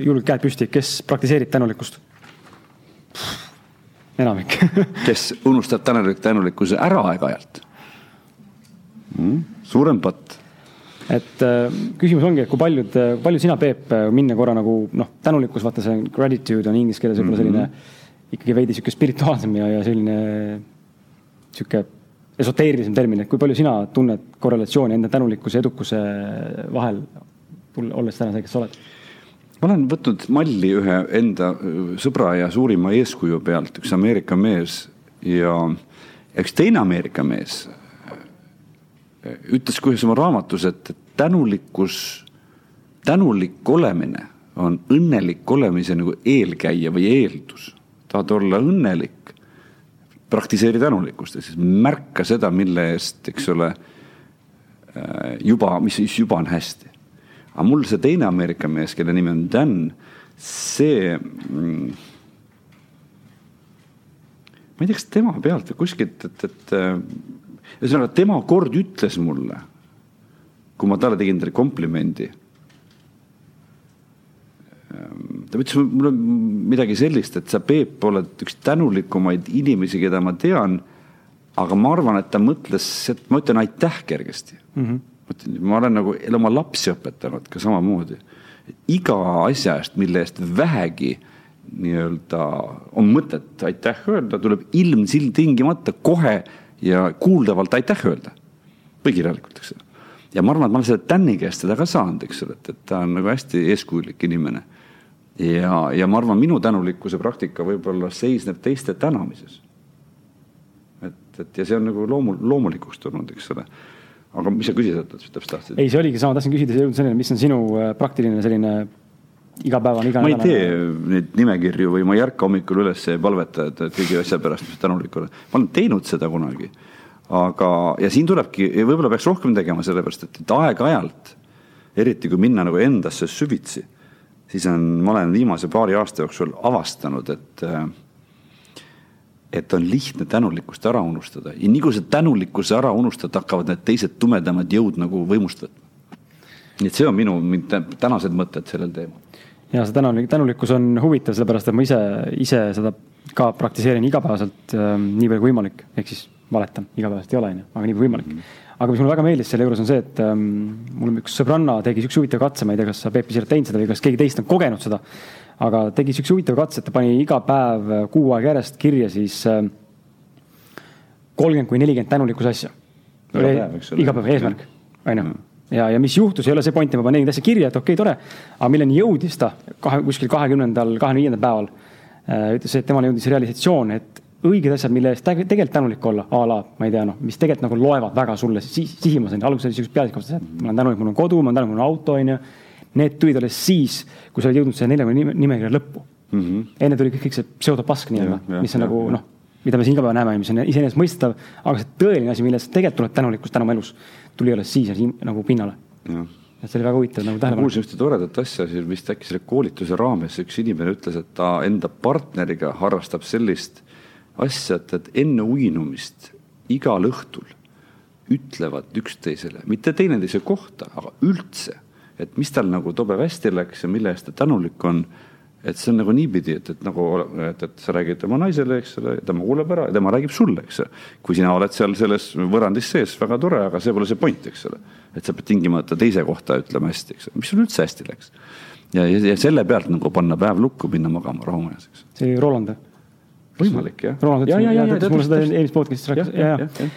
julgelt käed püsti, kes praktiseerib tänulikkust? enamik kes unustab tänulik, tänulikkuse ära aeg-ajalt mm,. suurem patt et äh, küsimus ongi, et kui paljud, palju sina, Peep, minna korra nagu noh, tänulikkus, vaata see gratitude on inglise keeles võib-olla selline mm -hmm. ikkagi veidi sihuke spirituaalsem ja, ja selline sihuke esoteerilisem termin, et kui palju sina tunned korrelatsiooni enda tänulikkuse ja edukuse vahel, olles täna see, kes sa oled? ma olen võtnud malli ühe enda öö, sõbra ja suurima eeskuju pealt, üks Ameerika mees ja üks teine Ameerika mees öö, ütles kuskil oma raamatus, et tänulikkus, tänulik olemine on õnnelik olemise nagu eelkäija või eeldus. tahad olla õnnelik, praktiseeri tänulikkust, ehk siis märka seda, mille eest, eks ole, juba, mis siis juba on hästi. Aga mul see teine Ameerika mees, kelle nimi on Dan, see mm, ma ei tea, kas tema pealt või kuskilt, et, et äh, ühesõnaga tema kord ütles mulle, kui ma talle tegin talle komplimendi. ähm, ta ütles mulle midagi sellist, et sa, Peep, oled üks tänulikumaid inimesi, keda ma tean. aga ma arvan, et ta mõtles, et ma ütlen aitäh kergesti mm. -hmm. Ma olen nagu oma lapsi õpetanud ka samamoodi. iga asja eest, mille eest vähegi nii-öelda on mõtet aitäh öelda, tuleb ilmtingimata kohe ja kuuldavalt aitäh öelda. põhikirjalikult, eks ole. ja ma arvan, et ma olen selle Tänni käest seda ka saanud, eks ole, et, et ta on nagu hästi eeskujulik inimene. ja, ja ma arvan, minu tänulikkuse praktika võib-olla seisneb teiste tänamises. et, et ja see on nagu loomul-, loomulikuks tulnud, eks ole. Aga mis sa küsida täpselt tahtsid? ei, see oligi sama, tahtsin küsida, jõudnud selleni, mis on sinu äh, praktiline selline igapäevane, iga ma ei tee neid nimekirju või ma ei ärka hommikul üles ja ei palveta, et kõigi asja pärast, tänulik olen. ma olen teinud seda kunagi. aga, ja siin tulebki, võib-olla peaks rohkem tegema, sellepärast et, et aeg-ajalt, eriti kui minna nagu endasse süvitsi, siis on, ma olen viimase paari aasta jooksul avastanud, et et on lihtne tänulikkust ära unustada ja nii kui sa tänulikkuse ära unustad, hakkavad need teised tumedamad jõud nagu võimust võtma. nii et see on minu tänased mõtted sellel teemal ja see tänulik, tänulikkus on huvitav, sellepärast et ma ise, ise seda ka praktiseerin igapäevaselt äh, nii palju kui võimalik, ehk siis valetan, igapäevaselt ei ole, on ju, aga nii kui võimalik mm. -hmm. aga mis mulle väga meeldis selle juures on see, et ähm, mul üks sõbranna tegi siukse huvitava katse, ma ei tea, kas sa Peep ise oled teinud seda või kas keegi teist on kogenud seda. Aga tegi siukse huvitava katse, et ta pani iga päev äh, kuu aega järjest kirja siis äh, kolmkümmend kuni nelikümmend tänulikkuse asja. iga päev, eesmärk, on ju ja, ja mis juhtus, ei ole see point, ma panen neid asju kirja, et okei okay,, tore. aga milleni jõudis ta kahe, kuskil kahekümnendal, kahekümne viiendal päeval äh,. ütles, et temale jõudis realisatsioon, et õiged asjad, mille eest tegelikult tänulik olla, a la, ma ei tea, noh, mis tegelikult nagu loevad väga sulle si sihimas alguses oli siuksed pealiskaudselt, et ma olen tänulik, mul on kodu, ma olen tänulik, mul on auto, on ju. Need tulid alles siis, kui sa olid jõudnud selle neljakümne nimekirja lõppu mm. -hmm. enne tuli kõik, kõik see pseudopask nii-öelda, mis on ja, nagu noh, mida me siin iga päev näeme, mis on iseenesestmõistetav, aga see tõeline asi, mille eest tegelikult tuleb tänulikkus tänu oma elus tuli alles siis nagu pinnale. et see oli väga huvitav nagu tähele panna. kuulsin ühte toredat asja, siis vist äkki selle koolituse raames üks inimene ütles, et ta enda partneriga harrastab sellist asja, et, et enne uinumist igal õhtul ütlevad üksteisele, mitte teineteise kohta, aga üldse, et mis tal nagu tobe hästi läks ja mille eest ta tänulik on et see on nagu niipidi, et, et nagu, et, et sa räägid tema naisele, eks ole, tema kuuleb ära ja tema räägib sulle, eks kui sina oled seal selles võrrandis sees, väga tore, aga see pole see point, eks ole. et sa pead tingimata teise kohta ütlema hästi, eks mis sul üldse hästi läks. ja, ja, ja selle pealt nagu panna päev lukku, minna magama rahumajas, eks. see oli Roland või? võimalik jah. Roland ütles mulle seda eelmises podcast'is rääkis, ja, ja, ja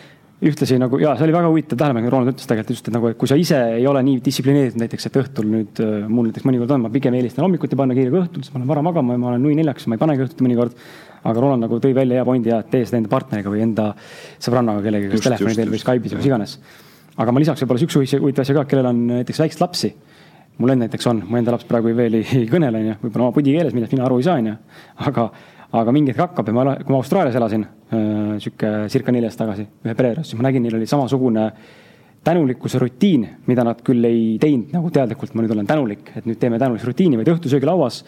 ühtlasi nagu ja see oli väga huvitav tähelepanek, Roland ütles tegelikult just, et nagu, et kui sa ise ei ole nii distsiplineeritud näiteks, et õhtul nüüd äh, mul näiteks mõnikord on, ma pigem eelistan hommikuti panna kiirega õhtul, siis ma lähen vara magama ja ma olen nui neljaks, ma ei panegi õhtuti mõnikord. aga Roland nagu tõi välja hea pointi ja tee seda enda partneriga või enda sõbrannaga, kellegagi, kas telefoni teel või Skype'is või mis iganes. aga ma lisaks võib-olla siukse huvitava asja ka, kellel on näiteks väikseid lapsi mul endal näiteks on, mu enda laps praegu veel ei, ei kõnele, onju, võib-olla oma pudikeeles, millest mina aru ei saa, onju. aga, aga mingi hetk hakkab ja ma, kui ma Austraalias elasin äh,, sihuke circa neli aastat tagasi, ühe pere juures, siis ma nägin, neil oli samasugune tänulikkuse rutiin, mida nad küll ei teinud nagu teadlikult, ma nüüd olen tänulik, et nüüd teeme tänulikkuse rutiini, vaid õhtusöögilauas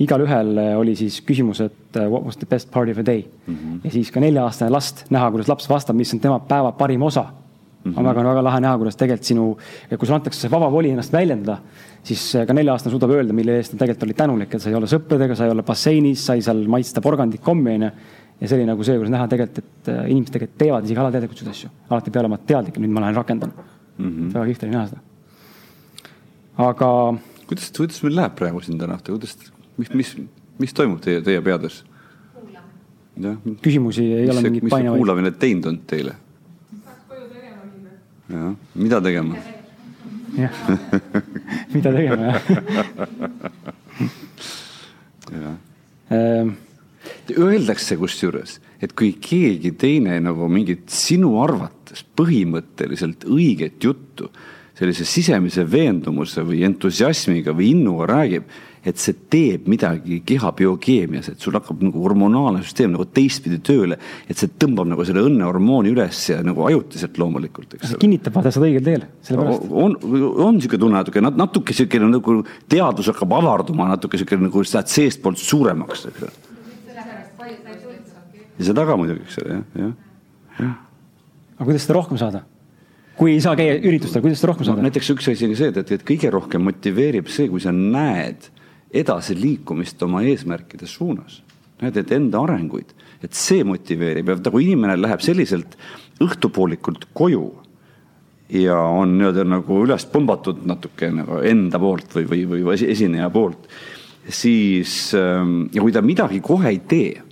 igalühel oli siis küsimus, et uh, what was the best part of a day mm. -hmm. ja siis ka nelja-aastane last näha, kuidas laps vastab, mis on tema päeva parim osa mm. -hmm. on väga, väga lahe näha, kuidas tegelikult sinu, kui sulle antakse vaba voli ennast väljendada, siis ka nelja-aastane suudab öelda, mille eest ta tegelikult oli tänulik, et sa ei ole sõpradega, sa ei ole basseinis, sai seal maitsta porgandit kommi, onju. ja see oli nagu see, kuidas näha tegelikult, et äh, inimesed tegelikult teevad isegi alateadlikult seda asju. alati ei pea olema teadlik, nüüd ma lähen rakendan mm. -hmm. väga kihvt oli näha seda. aga. kuidas, kuidas meil läheb praegu siin täna õhtul, kuidas, mis, mis, mis toimub teie, teie peades? küsimusi ei mis ole mingeid painavaid. mis see kuulamine teinud on teile? jah, mida tegema? jah, mida tegema jah jah. Ehm. Öeldakse kusjuures, et kui keegi teine nagu mingit sinu arvates põhimõtteliselt õiget juttu sellise sisemise veendumuse või entusiasmiga või innuga räägib, et see teeb midagi keha biokeemias, et sul hakkab nagu hormonaalne süsteem nagu teistpidi tööle, et see tõmbab nagu selle õnnehormooni üles ja nagu ajutiselt loomulikult, eks ole. kinnitab vaata seda õigel teel, sellepärast. on, on niisugune tunne natuke, natuke niisugune nagu teadus hakkab avarduma natuke niisugune nagu sa lähed seestpoolt suuremaks, eks ole. ja seda ka muidugi, eks ole, jah, jah, jah. aga kuidas seda rohkem saada? kui ei saa käia üritustel, kuidas seda rohkem no saada? näiteks üks asi oli see, et, et kõige rohkem motiveerib see, kui sa näed edasiliikumist oma eesmärkide suunas. näed, et enda arenguid, et see motiveerib ja kui inimene läheb selliselt õhtupoolikult koju ja on nii-öelda nagu üles pumbatud natuke nagu enda poolt või, või, või esi- esineja poolt, siis ähm, ja kui ta midagi kohe ei tee,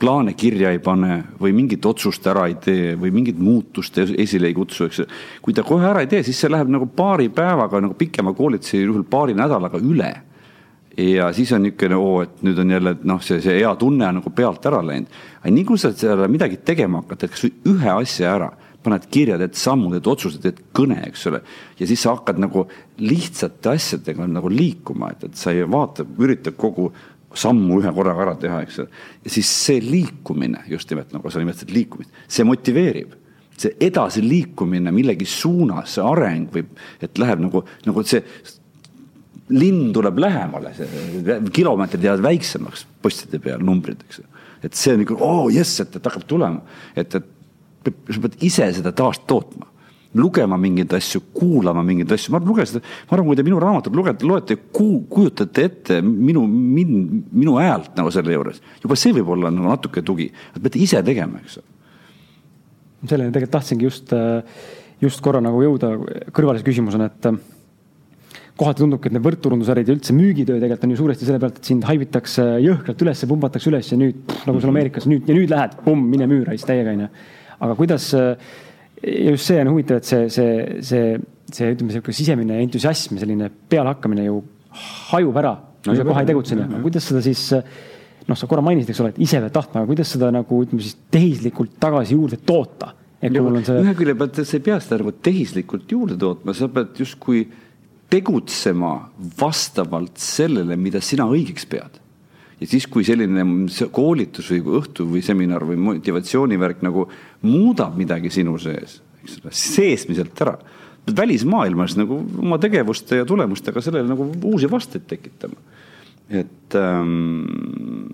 plaane kirja ei pane või mingit otsust ära ei tee või mingit muutust es- esile ei kutsu, eks kui ta kohe ära ei tee, siis see läheb nagu paari päevaga nagu pikema koolituse juhul paari nädalaga üle ja siis on niisugune, oo, et nüüd on jälle noh, see, see hea tunne on nagu pealt ära läinud. aga nii kui sa seal midagi tegema hakkad, teed kasvõi ühe asja ära, paned kirja, teed sammud, teed otsused, teed kõne, eks ole. ja siis sa hakkad nagu lihtsate asjadega nagu liikuma, et, et sa ei vaata, üritad kogu sammu ühe korraga ära teha, eks ole. ja siis see liikumine, just nimelt nagu sa nimetasid liikumist, see motiveerib see edasiliikumine millegi suunas, see areng võib, et läheb nagu, nagu see linn tuleb lähemale, kilomeetrid jäävad väiksemaks postide peal, numbrid, eks ju. et see on nagu, oo jess, et, et hakkab tulema, et, et sa pead ise seda taastootma lugema mingeid asju, kuulama mingeid asju, ma lugesin seda, ma arvan, kui te minu raamatut lugete, loete, kujutate ette minu, minu, minu häält nagu selle juures, juba see võib olla nagu natuke tugi, et peate ise tegema, eks ole. selleni tegelikult tahtsingi just, just korra nagu jõuda kõrvalise küsimusena, et äh, kohati tundubki, et need võrkturundusärid ja üldse müügitöö tegelikult on ju suuresti selle pealt, et sind haibitakse jõhkralt üles, pumbatakse üles ja nüüd nagu seal Ameerikas nüüd ja nüüd lähed, pumm, mine müü raisk täiega onju. aga kuidas, ja just see on huvitav, et see, see, see, see ütleme, sihuke sisemine entusiasm, selline pealehakkamine ju hajub ära, kui sa kohe ei tegutse, onju. kuidas seda siis noh, sa korra mainisid, eks ole, et ise pead tahtma, aga kuidas seda nagu ütleme siis tehislikult tagasi juurde toota? et kui mul on see ühe külje pealt sa ei pea seda nagu tehislikult juurde tootma, sa pead justkui tegutsema vastavalt sellele, mida sina õigeks pead. ja siis, kui selline koolitus või õhtu või seminar või motivatsioonivärk nagu muudab midagi sinu sees, eks ole, seesmiselt ära, välismaailmas nagu oma tegevuste ja tulemustega sellele nagu uusi vasteid tekitama. et ähm,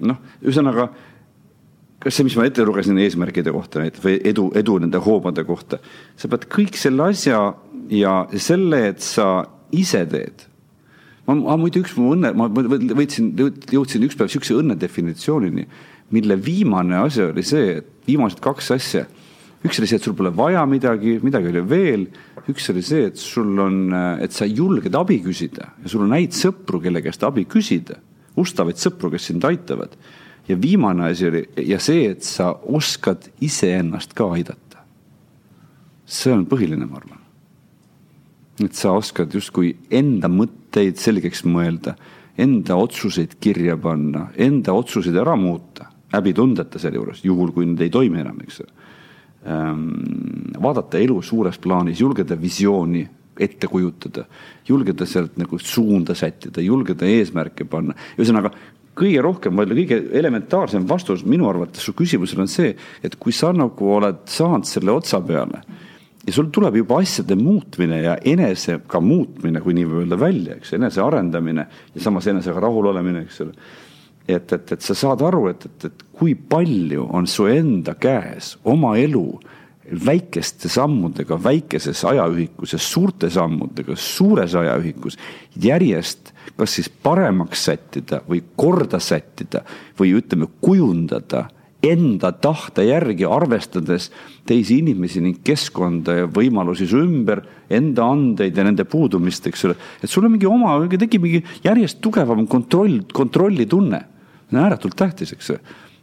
noh, ühesõnaga kas see, mis ma ette lugesin eesmärkide kohta näiteks või edu, edu nende hoobade kohta, sa pead kõik selle asja ja selle, et sa ise teed. ma, ma muide üks mu õnne, ma võtsin, jõudsin üks päev niisuguse õnne definitsioonini, mille viimane asi oli see, et viimased kaks asja. üks oli see, et sul pole vaja midagi, midagi oli veel. üks oli see, et sul on, et sa julged abi küsida ja sul on häid sõpru, kelle käest abi küsida, ustavaid sõpru, kes sind aitavad ja viimane asi oli ja see, et sa oskad iseennast ka aidata. see on põhiline, ma arvan. Et sa oskad justkui enda mõtteid selgeks mõelda, enda otsuseid kirja panna, enda otsuseid ära muuta, häbitundeta sealjuures, juhul kui need ei toimi enam, eks ole. vaadata elu suures plaanis, julgeda visiooni ette kujutada, julgeda sealt nagu suunda sättida, julgeda eesmärke panna, ühesõnaga kõige rohkem, kõige elementaarsem vastus minu arvates su küsimusele on see, et kui sa nagu oled saanud selle otsa peale ja sul tuleb juba asjade muutmine ja enesega muutmine, kui nii võib öelda välja, eks, enese arendamine ja samas enesega rahul olemine, eks ole. et, et, et sa saad aru, et, et, et kui palju on su enda käes oma elu väikeste sammudega, väikeses ajaühikus ja suurte sammudega, suures ajaühikus järjest kas siis paremaks sättida või korda sättida või ütleme, kujundada enda tahte järgi, arvestades teisi inimesi ning keskkonda ja võimalusi su ümber, enda andeid ja nende puudumist, eks ole. et sul on mingi oma, tekib mingi järjest tugevam kontroll, kontrollitunne. see on ääretult tähtis, eks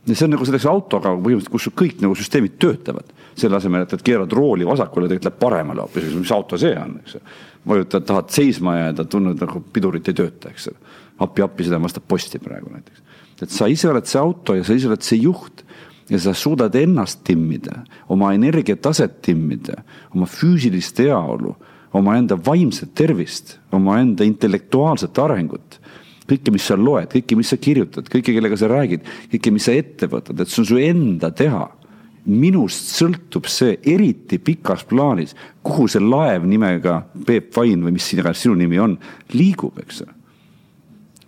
ja see on nagu selleks autoga põhimõtteliselt, kus kõik nagu süsteemid töötavad. selle asemel, et, et keerad rooli vasakule, tegelikult läheb paremale hoopis, mis auto see on, eks ju vajutad, tahad seisma jääda, tunned nagu pidurit ei tööta, eks appi-appi, seda vastab posti praegu näiteks. et sa ise oled see auto ja sa ise oled see juht ja sa suudad ennast timmida, oma energiataset timmida, oma füüsilist heaolu, omaenda vaimset tervist, omaenda intellektuaalset arengut kõike, mis sa loed, kõike, mis sa kirjutad, kõike, kellega sa räägid, kõike, mis sa ette võtad, et see on su enda teha. minust sõltub see eriti pikas plaanis, kuhu see laev nimega Peep Vain või mis iganes sinu nimi on, liigub, eks ole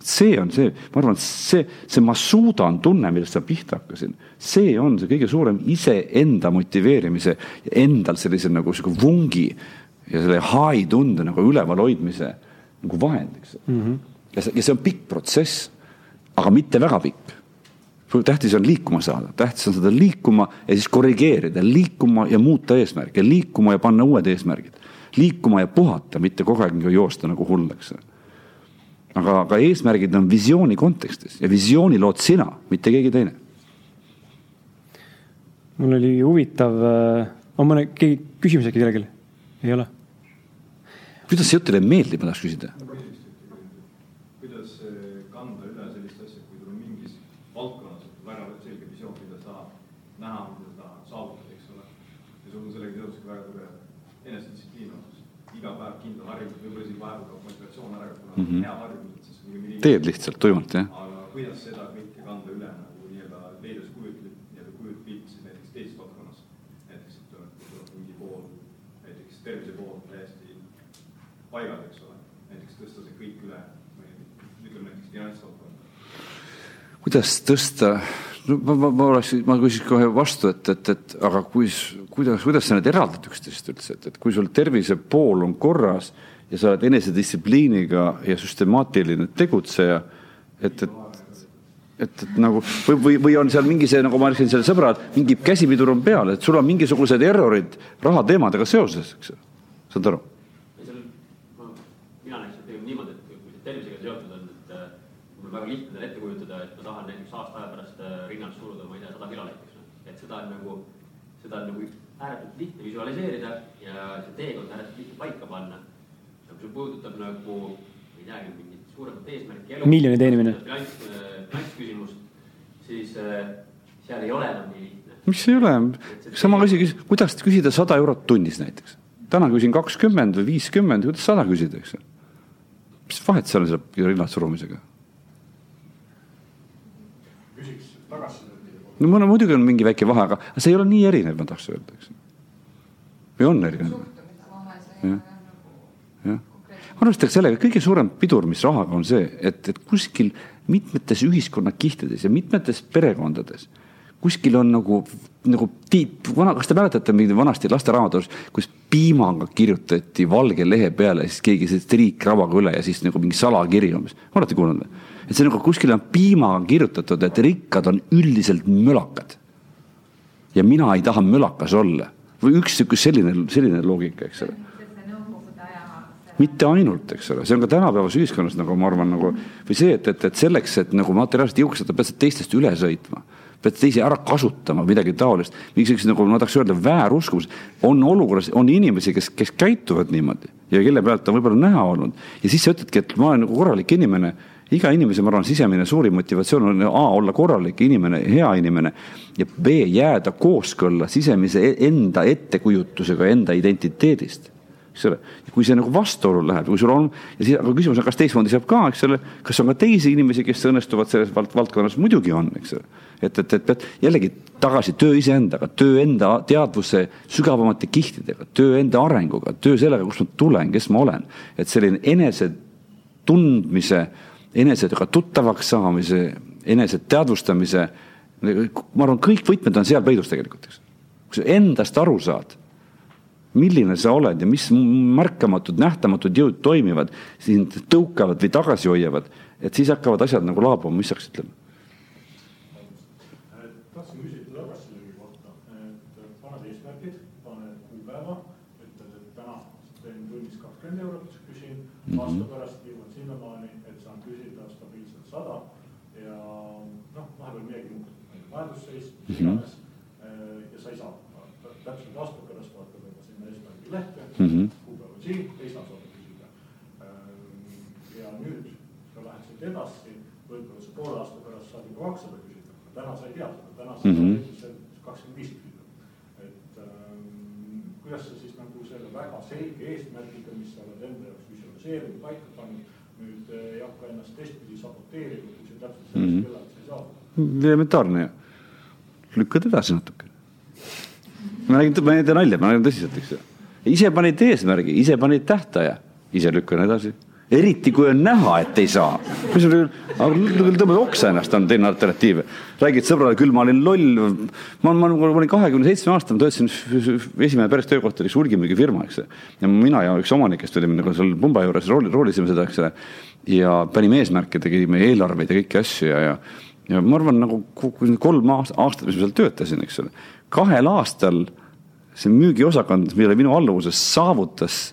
see on see, ma arvan, see, see ma suudan tunne, millest ma pihta hakkasin, see on see kõige suurem iseenda motiveerimise, endal sellise nagu sihuke vungi ja selle high tunde nagu üleval hoidmise nagu vahend, eks mm. -hmm. ja see, ja see on pikk protsess, aga mitte väga pikk. tähtis on liikuma saada, tähtis on seda liikuma ja siis korrigeerida, liikuma ja muuta eesmärke, liikuma ja panna uued eesmärgid, liikuma ja puhata, mitte kogu aeg nagu joosta nagu hull, eks aga, aga eesmärgid on visiooni kontekstis ja visiooni lood sina, mitte keegi teine. mul oli huvitav, äh, on mõne, keegi küsimus äkki kellelgi? ei ole? kuidas see jutt teile meeldib, ma tahaks küsida? kuidas kanda üle sellist asja, kui sul on mingis valdkonnas väga selge visioon, mida sa tahad näha, mida sa tahad saavutada, eks ole. ja sul on sellega seoses ka väga tugev enesedistsipliin olemas. iga päev kindel harjumus, võib-olla isegi vahepeal kaob motivatsioon ära, kuna mm -hmm. hea harjumus. Teed lihtsalt tuimalt, jah? aga kuidas seda kõike kanda üle nagu nii-öelda leida see kujutleb, nii-öelda kujutpilt siis näiteks teises valdkonnas. näiteks, et tuleb mingi pool, näiteks tervise pool täiesti paigal, eks ole. näiteks tõsta see kõik üle, ütleme näiteks finantsvaldkonda. kuidas tõsta, no ma, ma, ma oleks, ma küsiks kohe vastu, et, et, et aga kui, kuidas, kuidas sa need eraldad üksteisest üldse, et, et kui sul tervise pool on korras ja sa oled enesedistsipliiniga ja süstemaatiline tegutseja, et, et et, et nagu või, või, või on seal mingi see, nagu ma ütlesin selle sõbrale, mingi käsipidur on peal, et sul on mingisugused errorid rahateemadega seoses, eks ju, saad aru? mina näeks pigem niimoodi, et kui see tervisega seotud on, et äh, mul on väga lihtne endale ette kujutada, et ma tahan näiteks aasta aja pärast äh, rinnalt suruda, ma ei tea, sada kilo näiteks. et seda on nagu, seda on nagu ääretult lihtne visualiseerida ja see teekond ääretult lihtne paika panna see puudutab nagu, ei teagi, mingit suuremat eesmärki. miljoni teenimine. finants, finantsküsimust, siis äh, seal ei ole enam nii lihtne. mis ei ole, sama asi, kuidas küsida sada eurot tunnis näiteks. täna küsin kakskümmend või viiskümmend, kuidas sada küsida, eks ju. mis vahet seal on selle rinnalt surumisega? küsiks tagasisidet. no mul on muidugi on mingi väike vahe, aga see ei ole nii erinev, ma tahaks öelda, eks. või on erinev? jah, jah arvestage sellega, kõige suurem pidur, mis rahaga on see, et, et kuskil mitmetes ühiskonnakihtides ja mitmetes perekondades kuskil on nagu, nagu tiib, vana, kas te mäletate mingi vanasti lasteraamatus, kus piimaga kirjutati valge lehe peale, siis keegi see triikravaga üle ja siis nagu mingi salakiri umbes, olete kuulnud või? et see nagu kuskil on piimaga kirjutatud, et rikkad on üldiselt mölakad. ja mina ei taha mölakas olla või üks sihuke selline, selline loogika, eks ole mitte ainult, eks ole, see on ka tänapäevases ühiskonnas nagu ma arvan, nagu või see, et, et, et selleks, et nagu materiaalselt jõuks saada, pead sa teistest üle sõitma. pead teisi ära kasutama, midagi taolist. mingisugused nagu ma tahaks öelda, vääruskumus. on olukorras, on inimesi, kes, kes käituvad niimoodi ja kelle pealt on võib-olla näha olnud. ja siis sa ütledki, et ma olen nagu korralik inimene iga inimese, ma arvan, sisemine suurim motivatsioon on A olla korralik inimene, hea inimene ja B jääda kooskõlla sisemise enda ettekujutusega enda identiteedist eks ole. kui see nagu vastuollu läheb, kui sul on ja siis, aga küsimus on, kas teistmoodi saab ka, eks ole, kas on ka teisi inimesi, kes õnnestuvad selles vald valdkonnas, muidugi on, eks ole. et, et, et pead jällegi tagasi töö iseendaga, töö enda teadvuse sügavamate kihtidega, töö enda arenguga, töö sellega, kust ma tulen, kes ma olen. et selline enese tundmise, enesedega tuttavaks saamise, enese teadvustamise, ma arvan, kõik võtmed on seal peidus tegelikult, eks. kui sa endast aru saad milline sa oled ja mis märkamatud, nähtamatud jõud toimivad, sind tõukavad või tagasi hoiavad, et siis hakkavad asjad nagu laabuma, mis hakkasid ütlema? tahtsin küsida tagasilöögi kohta, et paned eesmärgid, paned kuupäeva, ütled, et täna teen tunnis kakskümmend eurot, küsin mm -hmm. aasta pärast jõuan sinnamaani, et saan küsida stabiilselt sada ja noh, vahepeal midagi muutub, majandusseis, mis Mhm. iganes ja sa ei saa täpselt aasta pärast vaatad juba sinna eesmärgi lehte mm, -hmm. kuupäev on siin, ei saa saada küsida. ja nüüd sa lähed siit edasi, võib-olla sa poole aasta pärast saad juba kakssada küsida, täna sa ei tea seda, täna sa Mhm. saad ilmselt kakskümmend viis küsida. et ähm, kuidas sa siis nagu selle väga selge eesmärgiga, mis sa oled enda jaoks visualiseerinud, paika pannud, nüüd äh, ei hakka ennast teistpidi saboteerima, kui sa täpselt sellest kellast ei saavuta. elementaarne ju. lükkad edasi natuke. ma räägin, ma ei tee nalja, ma räägin tõsiselt, eks ju. Ise panid eesmärgi, ise panid tähtaja, ise lükkan edasi. eriti kui on näha, et ei saa. mis küll tõmbad oksa ennast, on teine alternatiiv. räägid sõbrale, küll ma olin loll. ma, ma, ma olin kahekümne seitsme aastane, töötasin, esimene päris töökoht oli üks hulgimüügifirma, eks ja mina ja üks omanikest olime nagu seal pumba juures, rooli, roolisime seda, eks ju. ja panime eesmärke, tegime eelarveid ja kõiki asju ja, ja ja ma arvan, nagu kolm aast- aastat, mis ma seal töötasin, eks ole, kahel aastal see müügiosakond, mille minu alluvuses saavutas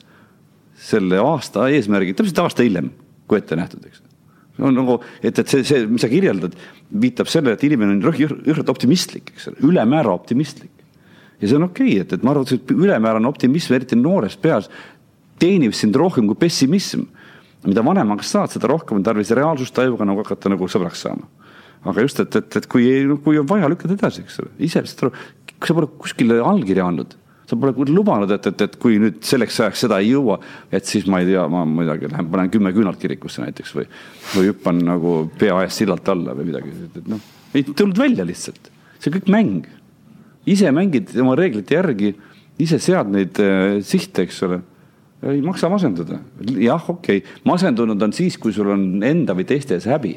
selle aasta eesmärgi täpselt aasta hiljem, kui ette nähtud, eks. on nagu, et, et see, see, mis sa kirjeldad, viitab sellele, et inimene on jõhkralt optimistlik, eks ole, ülemäära optimistlik. ja see on okei okay,, et, et ma arvan, et see ülemäärane optimism, eriti noores peas, teenib sind rohkem kui pessimism. mida vanemaks saad, seda rohkem on tarvis reaalsustajuga nagu hakata nagu sõbraks saama aga just, et, et, et kui, kui on vaja, lükkad edasi, eks ole, ise saad aru, sa pole kuskile allkirja andnud, sa pole lubanud, et, et, et kui nüüd selleks ajaks seda ei jõua, et siis ma ei tea, ma midagi lähen panen kümme küünalt kirikusse näiteks või, või hüppan nagu pea ees sillalt alla või midagi, et noh, ei tulnud välja lihtsalt, see kõik mäng. ise mängid oma reeglite järgi, ise sead neid äh, sihte, eks ole ei maksa masenduda, jah, okei okay., masendunud on siis, kui sul on enda või teiste ees häbi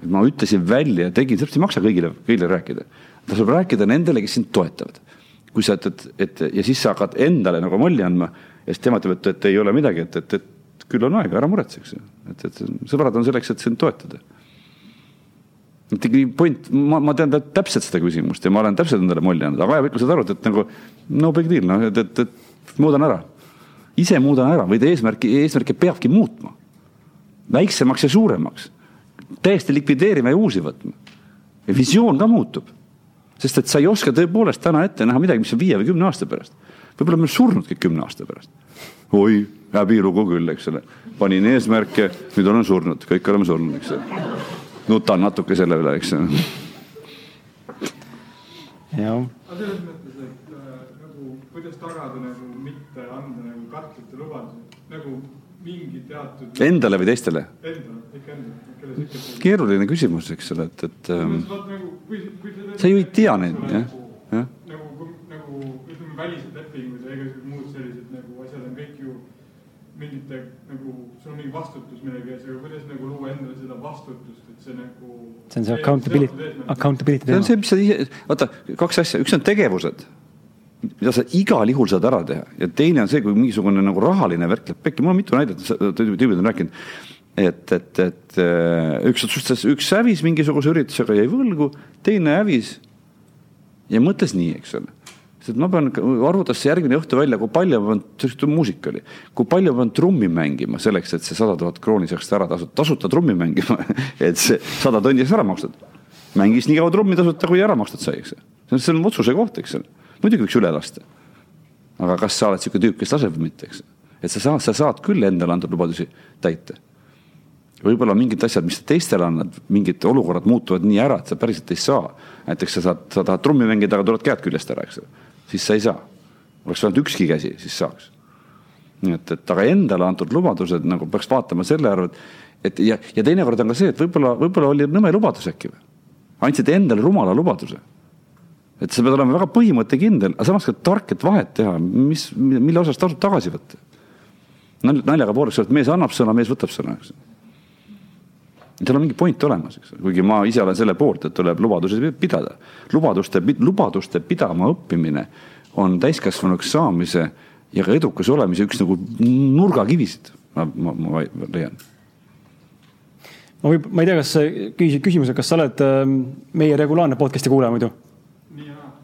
et ma ütlesin välja ja tegin, sellepärast ei maksa kõigile, kõigile rääkida. Tasub rääkida nendele, kes sind toetavad. kui sa ütled, et ja siis sa hakkad endale nagu molli andma ja siis tema ütleb, et, et ei ole midagi, et, et, et küll on aega, ära muretse, eks ju. et, et sõbrad on selleks, et sind toetada. et ikkagi point, ma, ma tean täpselt seda küsimust ja ma olen täpselt endale molli andnud, aga ajapikku saad aru, et, et nagu no big deal, noh, et, et, et muudan ära. ise muudan ära või eesmärki, eesmärke peabki muutma. väiksemaks ja suuremaks täiesti likvideerima ja uusi võtma. ja visioon ka muutub. Sest et sa ei oska tõepoolest täna ette näha midagi, mis on viie või kümne aasta pärast. võib-olla me oleme surnudki kümne aasta pärast. oi, häbilugu küll, eks ole. panin eesmärke, nüüd olen surnud, kõik oleme surnud, eks ole. nutan natuke selle üle, eks ole. jah aga selles mõttes, et äh, nagu kuidas tagada nagu mitte anda nagu kahtlaid lubadusi, nagu mingi teatud. Endale või teistele? Endale, ikka endale. Keeruline küsimus, eks ole, et, et ähm, Nagu, sa, ju ei tea neid, jah, jah. nagu, nagu ütleme, välised lepingud ja igasugused muud sellised nagu asjad on kõik ju mingite nagu, sul on mingi vastutus millegi ees, aga kuidas nagu luua endale seda vastutust, et see nagu. see on see accountability, accountability see on teema. see, mis sa ise, vaata, kaks asja, üks on tegevused, mida sa igal juhul saad ära teha ja teine on see, kui mingisugune nagu rahaline värk läheb pekki, mul on mitu näidet, tüübid on rääkinud. Et, et, et äh, üks otsustas, üks hävis mingisuguse üritusega, jäi võlgu, teine hävis ja mõtles nii, eks ole sest ma pean, arvutas järgmine õhtu välja, kui palju ma pean, muusika oli, kui palju ma pean trummi mängima selleks, et see sada tuhat krooni saaks ära tasuta, tasuta trummi mängima et see sada tonni saaks ära makstud. mängis nii kaua trummi tasuta, kui ära makstud sai, eks. see see on otsuse koht, eks ole. muidugi võiks üle lasta. aga kas sa oled sihuke tüüp, kes laseb või mitte, eks. et sa saad, sa saad küll endale antud lubadusi täita. Võib-olla mingid asjad, mis sa teistele annad, mingid olukorrad muutuvad nii ära, et sa päriselt ei saa. näiteks sa saad, sa tahad trummi mängida, aga tulevad käed küljest ära, eks ole siis sa ei saa. oleks ainult ükski käsi, siis saaks. nii et, et aga endale antud lubadused nagu peaks vaatama selle arvelt, et ja, ja teinekord on ka see, et võib-olla, võib-olla oli nõme lubadus äkki või. andsid endale rumala lubaduse. et sa pead olema väga põhimõttekindel, aga samas ka tark, et vahet teha, mis, mille osas tasub tagasi võtta. naljaga pooleks, et mees annab sõna, mees võtab sõna, eks seal on mingi point olemas, eks ole, kuigi ma ise olen selle poolt, et tuleb lubadusi pidada. lubaduste, lubaduste pidama õppimine on täiskasvanuks saamise ja ka edukas olemise üks nagu nurgakivisid, ma, ma, ma leian. ma võib, ma ei tea, kas küsisid küsimuse, kas sa oled äh, meie regulaarne podcast'i kuulaja muidu?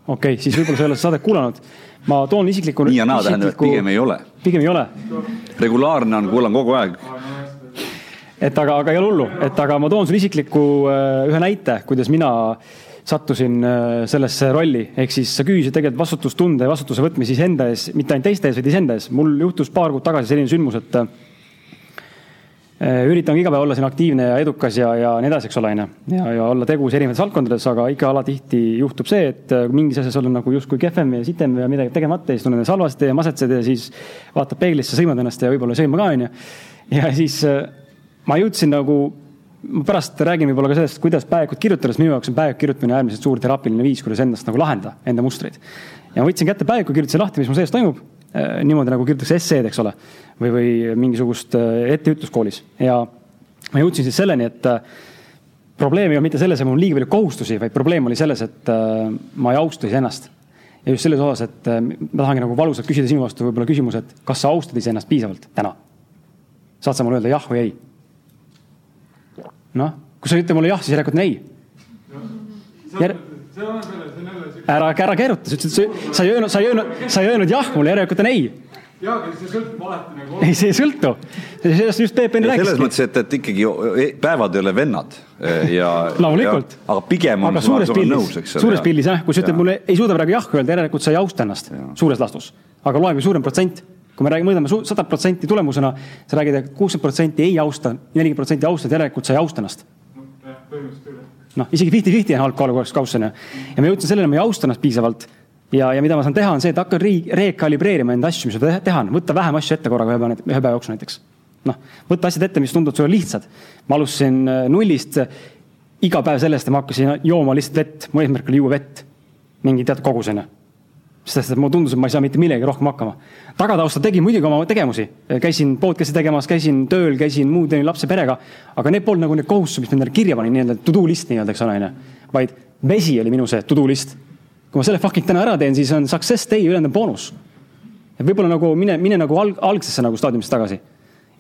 okei okay,, siis võib-olla sa ei ole seda saadet kuulanud. ma toon isikliku. nii ja naa tähendab, et pigem ei ole. pigem ei ole. regulaarne on, kuulan kogu aeg et aga, aga ei ole hullu, et aga ma toon sulle isikliku ühe näite, kuidas mina sattusin sellesse rolli, ehk siis sa küsisid tegelikult vastutustunde ja vastutuse võtmisi iseenda ees, mitte ainult teiste ees, vaid iseenda ees. mul juhtus paar kuud tagasi selline sündmus, et üritan iga päev olla siin aktiivne ja edukas ja, ja nii edasi, eks ole, on ju. ja, ja olla tegus erinevates valdkondades, aga ikka alatihti juhtub see, et äh, mingis asjas olen nagu justkui kehvem ja sitem ja midagi tegemata ja siis tunned ennast halvasti ja masetsed ja siis vaatad peeglisse, sõimad ennast ja võib-olla ei sõima ka, on ju. ja siis äh, ma jõudsin nagu, ma pärast räägin võib-olla ka sellest, kuidas päevikut kirjutada, sest minu jaoks on päevik kirjutamine äärmiselt suur teraapiline viis, kuidas endast nagu lahendada, enda mustreid. ja ma võtsin kätte päeviku, kirjutasin lahti, mis mu sees toimub niimoodi nagu kirjutatakse esseed, eks ole, või, või mingisugust etteütlust koolis ja ma jõudsin siis selleni, et äh, probleem ei olnud mitte selles, et mul on liiga palju kohustusi, vaid probleem oli selles, et äh, ma ei austa iseennast. ja just selles osas, et äh, ma tahangi nagu valusalt küsida sinu vastu võib-olla küsimuse, et kas sa austad iseennast piisavalt täna? saad sa mulle öelda jah või ei? Noh, kui sa ei ütle mulle jah, siis järelikult on ei. Jär... ära, ära keeruta, sa ütlesid, sa ei öelnud, sa ei öelnud, sa ei öelnud jah mulle, järelikult on ei jaa, aga see sõltub alati nagu. ei, see ei sõltu. sellest just Peep enne rääkis. selles mõttes, et, et ikkagi e, päevad ei ole vennad e, ja. loomulikult. aga pigem on. aga suures pildis, suures pildis jah, kui sa ütled mulle, ei suuda praegu jah öelda, järelikult sa ei austa ennast suures laastus. aga loeb ju suurem protsent. Kui me räägime, mõõdame sada protsenti tulemusena, sa räägid, et kuuskümmend protsenti ei austa, nelikümmend protsenti austad, järelikult sa ei austa ennast. noh, isegi fifty-fifty on halb kaalukorras kauss on ju. ja ma jõudsin selleni, ma ei austa ennast piisavalt ja, ja mida ma saan teha, on see, et hakkan rekalibreerima enda asju, mis ma teha on, võtta vähem asju ette korraga ühe päeva, ühe päeva jooksul näiteks. noh, võtta asjad ette, mis tunduvad sulle lihtsad. ma alustasin äh, nullist iga päev sellest, et ma hakkasin jooma lihtsalt vett, mu eesmärk oli juua vett. mingi teatud kogus on ju. Sest et mulle tundus, et ma ei saa mitte millegagi rohkem hakkama. tagataustal tegin muidugi oma tegevusi, käisin podcast'i tegemas, käisin tööl, käisin muud, tegin lapse perega. aga need polnud nagu need kohustused, mis ma endale kirja panin, nii-öelda to do list nii-öelda, eks ole, on ju. vaid vesi oli minu see to do list kui ma selle fucking täna ära teen, siis on success day, ülejäänud on boonus. et võib-olla nagu mine, mine nagu alg, algsesse nagu staadiumisse tagasi.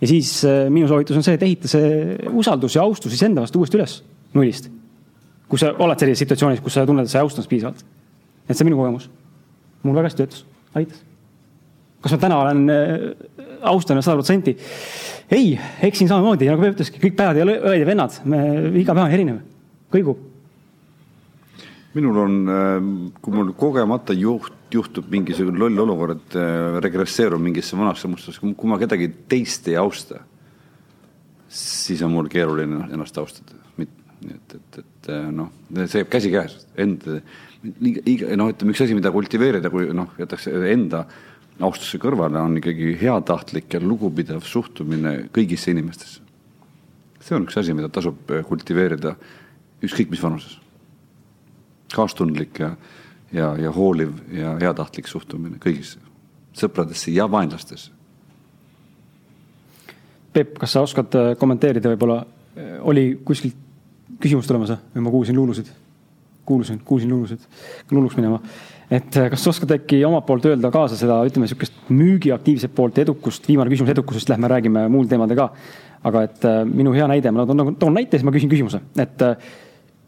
ja siis äh, minu soovitus on see, et ehita see usaldus ja austus iseenda vastu uuesti üles, nullist. kui sa oled sellises situatsioonis, kus sa tunned, et sa ei austa ennast piisavalt. et see on minu kogemus. Mul väga hästi töötas, aitas. kas ma täna olen äh,, austan sada protsenti? ei, eksin samamoodi, nagu Peep ütleski, kõik päevad ei ole õed ja vennad, me iga päev on erinev, kõigub minul on, ähm, kui mul kogemata juht, juhtub mingisugune loll olukord, äh, regresseerub mingisse vanasse mustrisse, kui ma kedagi teist ei austa, siis on mul keeruline ennast austada. nii et, et, et äh, noh, see jääb käsikäes, enda, iga, noh, ütleme üks asi, mida kultiveerida, kui noh, jätakse enda austuse kõrvale, on ikkagi heatahtlik ja lugupidav suhtumine kõigisse inimestesse. see on üks asi, mida tasub äh, kultiveerida ükskõik mis vanuses kaastundlik ja, ja, ja hooliv ja heatahtlik suhtumine kõigisse, sõpradesse ja vaenlastesse. Peep, kas sa oskad äh, kommenteerida, võib-olla äh, oli kuskilt küsimus tulemas või ma kuulsin luulusid? Kuulsin, kuulsin luulusid, hulluks minema. et äh, kas sa oskad äkki omalt poolt öelda kaasa seda, ütleme sihukest müügiaktiivset poolt, edukust, viimane küsimus edukusest, lähme räägime muul teemadel ka. aga et minu hea näide, ma toon, toon näite, siis ma küsin küsimuse, et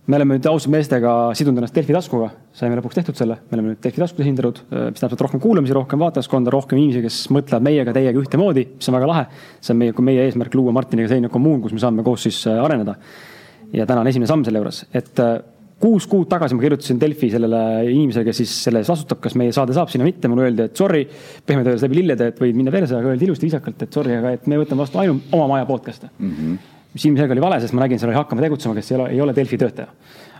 me oleme nüüd ausate meestega sidunud ennast Delfi taskuga, saime lõpuks tehtud selle, me oleme nüüd Delfi taskus esindanud, mis tähendab rohkem kuulamisi, rohkem vaatajaskonda, rohkem inimesi, kes mõtlevad meiega, teiega ühtemoodi, mis on väga lahe. see on meie, meie eesmärk luua Martiniga selline kommuun, kus me saame koos siis areneda. ja täna on esimene samm selle juures, et kuus kuud tagasi ma kirjutasin Delfi sellele inimesele, kes siis selle eest vastutab, kas meie saade saab sinna mitte, mulle öeldi, et sorry, pehme tööles läbi lillede, et võid minna perse, aga öeldi ilusti viisakalt, et sorry, aga et me võtame vastu ainult oma maja podcast'e mm. -hmm mis ilmselgelt oli vale, sest ma nägin, seal oli hakkama tegutsema, kes ei ole, ei ole Delfi töötaja.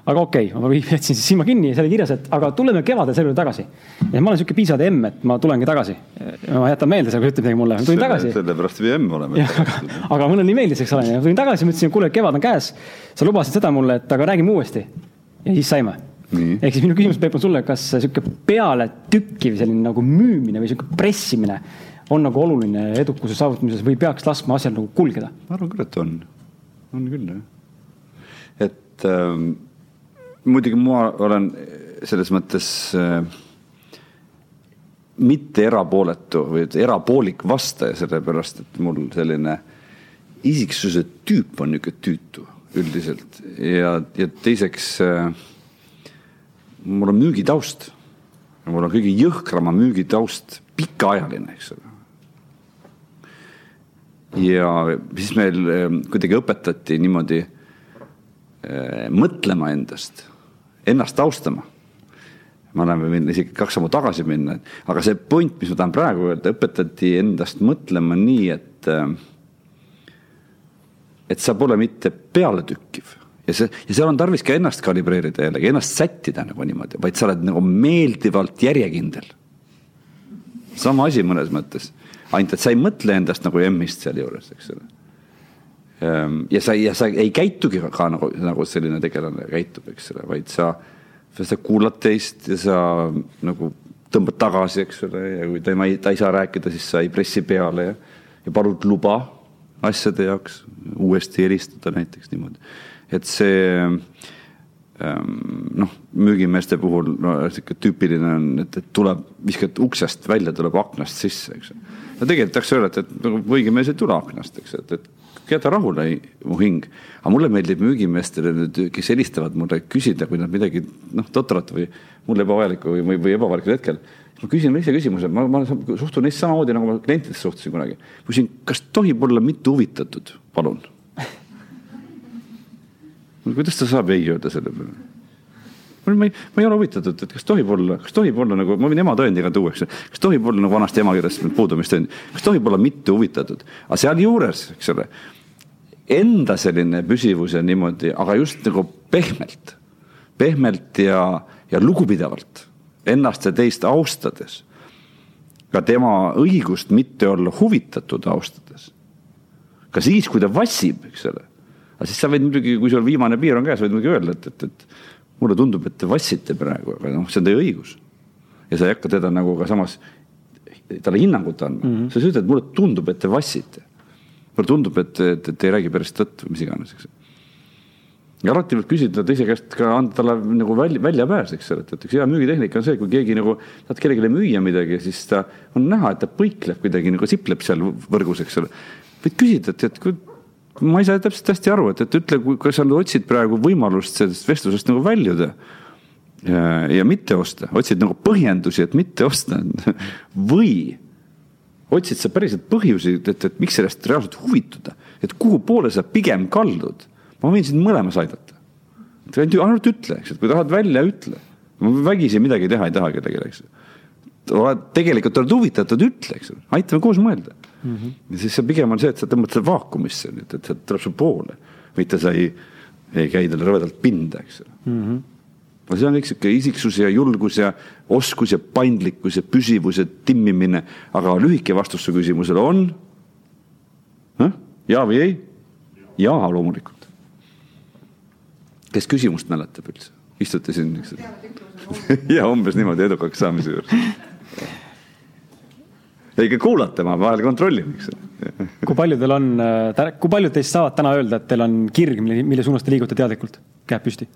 aga okei okay,, ma jätsin siis silma kinni ja seal oli kirjas, et aga tuleme kevadel selle juurde tagasi. ja ma olen sihuke piisavalt emm, et ma tulengi tagasi. ma jätan meelde, see ütleb midagi mulle, tulin tagasi. sellepärast me emm oleme. aga, aga mulle nii meeldis, eks ole, tulin tagasi, mõtlesin, kuule, kevad on käes. sa lubasid seda mulle, et aga räägime uuesti. Ja siis saime. ehk siis minu küsimus, Peep, on sulle, kas sihuke pealetükkiv selline nagu müümine või sihuke pressimine on nagu oluline edukuse saavutamises või peaks laskma asjal nagu kulgeda? ma arvan küll, et on on küll jah. et äh, muidugi ma olen selles mõttes äh, mitte erapooletu või erapoolik vastaja, sellepärast et mul selline isiksuse tüüp on niisugune tüütu üldiselt ja, ja teiseks äh, mul on müügitaust. mul on kõige jõhkrama müügitaust, pikaajaline, eks ole ja siis meil ehm, kuidagi õpetati niimoodi äh, mõtlema endast, ennast austama. me oleme võinud isegi kaks sammu tagasi minna, aga see point, mis ma tahan praegu öelda, õpetati endast mõtlema nii, et äh, et sa pole mitte pealetükkiv ja see, ja seal on tarvis ka ennast kalibreerida jällegi, ennast sättida nagu niimoodi, vaid sa oled nagu meeldivalt järjekindel. sama asi mõnes mõttes, ainult et sa ei mõtle endast nagu emmist sealjuures, eks ole. Ehm, ja sa, ja sa ei käitugi ka nagu, nagu selline tegelane käitub, eks ole, vaid sa, sa kuulad teist ja sa nagu tõmbad tagasi, eks ole, ja kui tema ei, ta ei saa rääkida, siis sa ei pressi peale ja, ja palud luba asjade jaoks, uuesti helistada näiteks niimoodi et see ähm, noh, müügimeeste puhul no sihuke tüüpiline on, et, et tuleb, viskad uksest välja, tuleb aknast sisse, eks. no tegelikult tahaks öelda, et, et nagu õigemees ei tule aknast, eks, et, et jäta rahule mu hing. aga mulle meeldib müügimeestele nüüd, kes helistavad mulle küsida, kui nad midagi noh, totrat või mulle ebavajalikku või, või, või ebavajalikul hetkel. ma küsin ise küsimuse, ma, ma suhtun neist samamoodi nagu ma klientidest suhtusin kunagi. küsin, kas tohib olla mitte huvitatud, palun kuidas ta saab ei öelda selle peale? ma ei, ma ei ole huvitatud, et kas tohib olla, kas tohib olla nagu, ma võin ema tõendi ka tuua, eks ju. kas tohib olla nagu vanasti ema kirjas puudumistõend, kas tohib olla mitte huvitatud, aga sealjuures, eks ole, enda selline püsivus ja niimoodi, aga just nagu pehmelt, pehmelt ja, ja lugupidavalt, ennast ja teist austades. ka tema õigust mitte olla huvitatud austades. ka siis, kui ta vassib, eks ole aga siis sa võid muidugi, kui sul viimane piir on käes, võid muidugi öelda, et, et, et mulle tundub, et te vassite praegu, aga noh, see on teie õigus. ja sa ei hakka teda nagu ka samas talle hinnangut andma mm, -hmm. sa ütled, mulle tundub, et te vassite. Mulle tundub, et, et, et ei räägi päris tõtt või mis iganes, eks. ja alati võib küsida teise käest ka anda talle nagu välja, väljapääs, eks ole, et, et üks hea müügitehnika on see, kui keegi nagu tahad kellelegi müüa midagi, siis ta on näha, et ta põikleb kuidagi nagu sipleb seal võrgus, eks ole. võid küsida, et, et kui ma ei saa täpselt hästi aru, et, et ütle, kas sa otsid praegu võimalust sellest vestlusest nagu väljuda ja, ja mitte osta, otsid nagu põhjendusi, et mitte osta või otsid sa päriselt põhjusi, et, et miks sellest reaalselt huvituda, et kuhu poole sa pigem kaldud. ma võin sind mõlemas aidata. ainult ütle, eks, et kui tahad välja, ütle. ma vägisi midagi teha ei taha kellelegi, eks. oled tegelikult oled huvitatud, ütle, eks, aitame koos mõelda mm. -hmm. ja siis see pigem on see, et sa tõmbad selle vaakumisse nüüd, et see tuleb su poole, mitte sa ei, ei käi talle rõvedalt pinda, eks mm. -hmm aga see on kõik sihuke isiksus ja julgus ja oskus ja paindlikkus ja püsivus ja timmimine, aga lühike vastus su küsimusele on noh, ja või ei? jaa, loomulikult. kes küsimust mäletab üldse? istute siin, eks ja umbes niimoodi edukaks saamise juures ja ikka kuulata, ma vahel kontrollin, eks. kui palju teil on, äh, kui paljud teist saavad täna öelda, et teil on kirg, mille suunas te liigute teadlikult, käed püsti?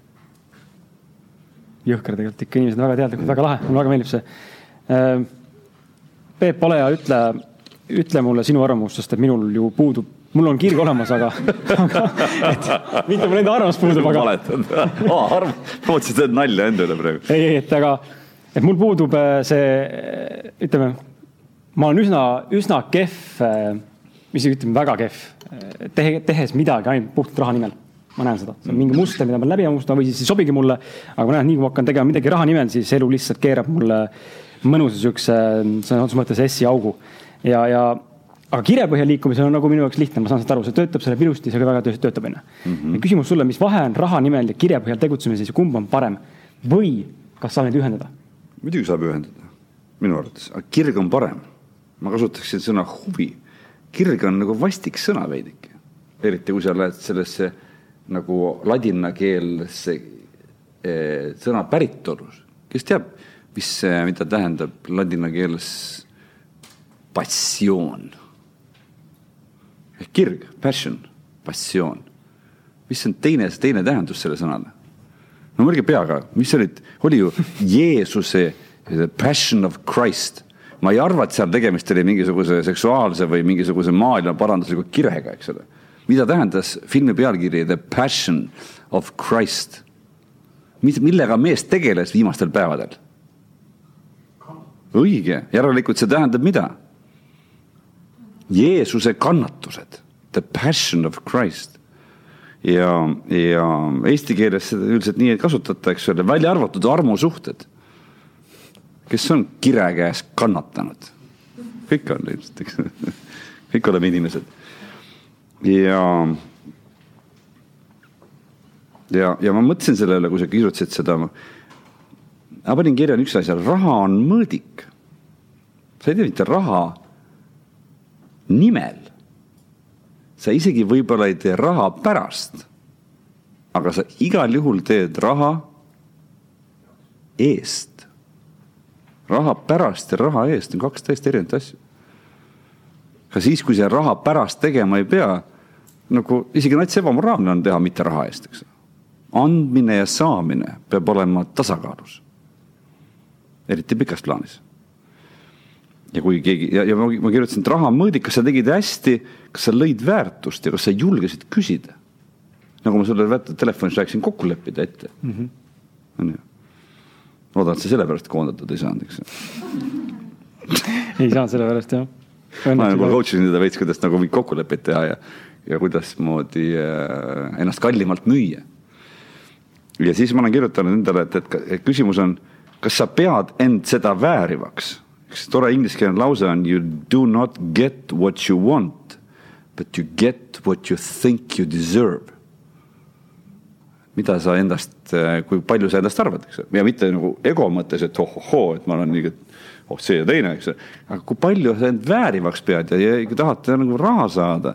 Jõhker tegelikult, ikka inimesed on väga teadlikud, väga lahe, mulle väga meeldib see. Äh, Peep, ole hea, ütle, ütle mulle sinu arvamus, sest et minul ju puudub, mul on kirg olemas, aga, aga et mitte mul enda arvamus puudub, aga. valetad oh,, arv-, mõtlesin, et teed nalja enda üle praegu. ei, ei, et aga, et mul puudub äh, see, ütleme ma olen üsna, üsna kehv, isegi ütleme väga kehv, tehe, tehes midagi ainult puhtalt raha nimel. Ma näen seda, see on mingi muster, mida ma pean läbi hamustama või siis ei sobigi mulle. aga ma näen, et nii kui ma hakkan tegema midagi raha nimel, siis elu lihtsalt keerab mulle mõnusa siukse sõna otseses mõttes S-i augu. ja, ja aga kirjapõhja liikumisel on nagu minu jaoks lihtne, ma saan sellest aru, see töötab, see läheb ilusti, see väga töötab, onju. Mhm. küsimus sulle, mis vahe on raha nimel ja kirjapõhjal tegutsemises ja kumb on parem või kas saab neid ühendada? muidugi saab ühendada, minu arvates, aga kirg on parem ma kasutaksin sõna huvi. kirg on nagu vastik sõna veidike, eriti kui sa lähed sellesse nagu ladinakeelsesse eh, sõna päritolus. kes teab, mis, mida tähendab ladina keeles passioon? kirg, passion, passioon. mis on teine, teine tähendus selle sõnale? no mõelge peaga, mis olid, oli ju Jeesuse passion of Christ ma ei arva, et seal tegemist oli mingisuguse seksuaalse või mingisuguse maailma parandusliku kirega, eks ole. Mida tähendas filmi pealkiri The Passion of Christ? mis, millega mees tegeles viimastel päevadel? õige, järelikult see tähendab mida? Jeesuse kannatused, the passion of Christ. ja, ja eesti keeles seda üldiselt nii ei kasutata, eks ole, välja arvatud armusuhted kes on kire käes kannatanud? kõik on ilmselt, eks kõik oleme inimesed. Ja ja, ja ma mõtlesin selle üle, kui sa kirjutasid seda. ma panin kirja üks asja, raha on mõõdik. sa ei tee mitte raha nimel. sa isegi võib-olla ei tee raha pärast. aga sa igal juhul teed raha eest. raha pärast ja raha eest on kaks täiesti erinevat asja ka siis, kui sa raha pärast tegema ei pea, nagu isegi nats ebamoraalne on teha mitte raha eest, eks. andmine ja saamine peab olema tasakaalus. eriti pikas plaanis. ja kui keegi ja, ja ma, ma kirjutasin, et raha mõõdik, kas sa tegid hästi, kas sa lõid väärtust ja kas sa julgesid küsida. nagu ma sulle telefonis rääkisin, kokku leppida ette mm. -hmm. on ju. loodan, et sa sellepärast koondatud ei saanud, eks ei saanud selle pärast jah. ma nagu coach isin teda veits, kuidas nagu mingeid kokkuleppeid teha ja, ja kuidasmoodi äh, ennast kallimalt müüa. ja siis ma olen kirjutanud endale, et, et, küsimus on, kas sa pead end seda väärivaks. üks tore ingliskeelne lause on you do not get what you want, but you get what you think you deserve. mida sa endast, kui palju sa endast arvad, eks ja mitte nagu ego mõttes, et ohohoo, et ma olen nii, oh see ja teine, eks aga kui palju sa end väärivaks pead ja, ja kui tahad nagu raha saada,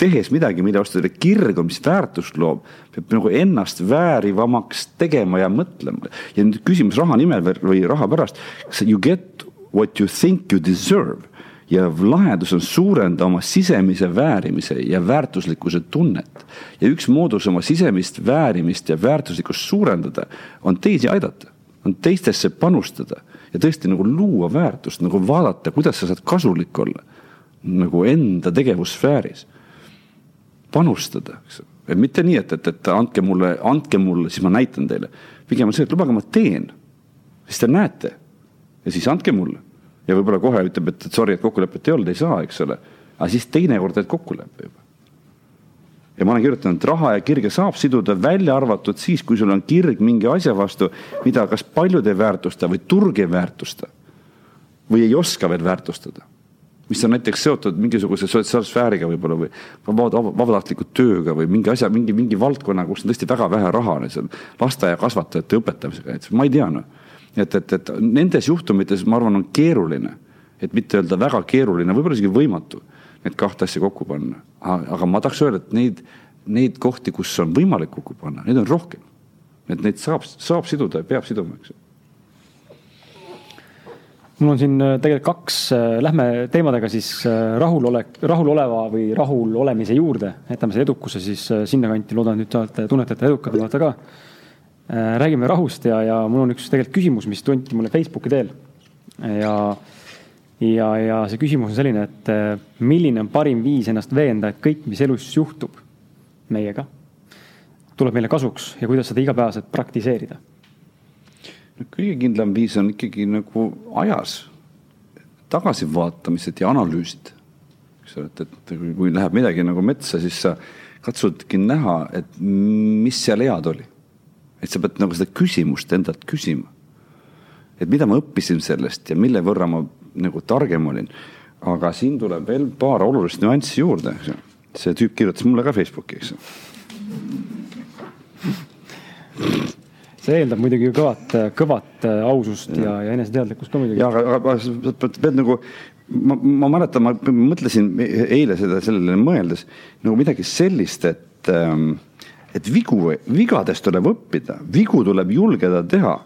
tehes midagi, mille vastu teile kirg on, mis väärtust loob, peab nagu ennast väärivamaks tegema ja mõtlema. ja nüüd küsimus raha nimel või- raha pärast, you get what you think you deserve ja lahendus on suurenda oma sisemise väärimise ja väärtuslikkuse tunnet. ja üks moodus oma sisemist väärimist ja väärtuslikkust suurendada on teisi aidata, on teistesse panustada ja tõesti nagu luua väärtust, nagu vaadata, kuidas sa saad kasulik olla nagu enda tegevussfääris. panustada, eks ju, et mitte nii, et, et, et andke mulle, andke mulle, siis ma näitan teile. pigem on see, et lubage, ma teen, siis te näete ja siis andke mulle ja võib-olla kohe ütleb, et, et sorry, et kokkulepet ei olnud, ei saa, eks ole. aga siis teinekord teed kokkuleppe juba. ja ma olen kirjutanud, et raha ja kirge saab siduda, välja arvatud siis, kui sul on kirg mingi asja vastu, mida kas paljud ei väärtusta või turg ei väärtusta või ei oska veel väärtustada. Mis on näiteks seotud mingisuguse sotsiaalsfääriga võib-olla või vaba- vabatahtliku tööga või mingi asja, mingi, mingi valdkonna, kus on tõesti väga vähe raha, lasteaiakasvatajate õpetamisega, et ma ei tea noh et, et, et nendes juhtumites ma arvan, on keeruline, et mitte öelda väga keeruline, võib-olla isegi võimatu need kahte asja kokku panna. aga ma tahaks öelda, et neid, neid kohti, kus on võimalik kokku panna, neid on rohkem. et neid saab, saab siduda ja peab siduma, eks ju. Mul on siin äh, tegelikult kaks, lähme teemadega siis äh, rahulolek, rahuloleva või rahul olemise juurde, jätame selle edukuse siis äh, sinnakanti, loodan, et nüüd te olete, tunnetate edukad olete ka. räägime rahust ja, ja mul on üks tegelikult küsimus, mis tunti mulle Facebooki teel. ja, ja, ja see küsimus on selline, et äh, milline on parim viis ennast veenda, et kõik, mis elus juhtub meiega, tuleb meile kasuks ja kuidas seda igapäevaselt praktiseerida kõige kindlam viis on ikkagi nagu ajas tagasivaatamised ja analüüsid. eks ole, et, et kui- läheb midagi nagu metsa, siis sa katsudki näha, et mis seal head oli. et sa pead nagu seda küsimust endalt küsima. et mida ma õppisin sellest ja mille võrra ma nagu targem olin. aga siin tuleb veel paar olulist nüanssi juurde, eks ju. see tüüp kirjutas mulle ka Facebooki, eks ju. see eeldab muidugi kõvat, kõvat äh, ausust ja, ja eneseteadlikkust ka muidugi ja. aga, aga sa pead, nagu, ma, ma mäletan, ma mõtlesin eile seda sellele mõeldes nagu midagi sellist, et, et vigu, vigadest tuleb õppida, vigu tuleb julgeda teha.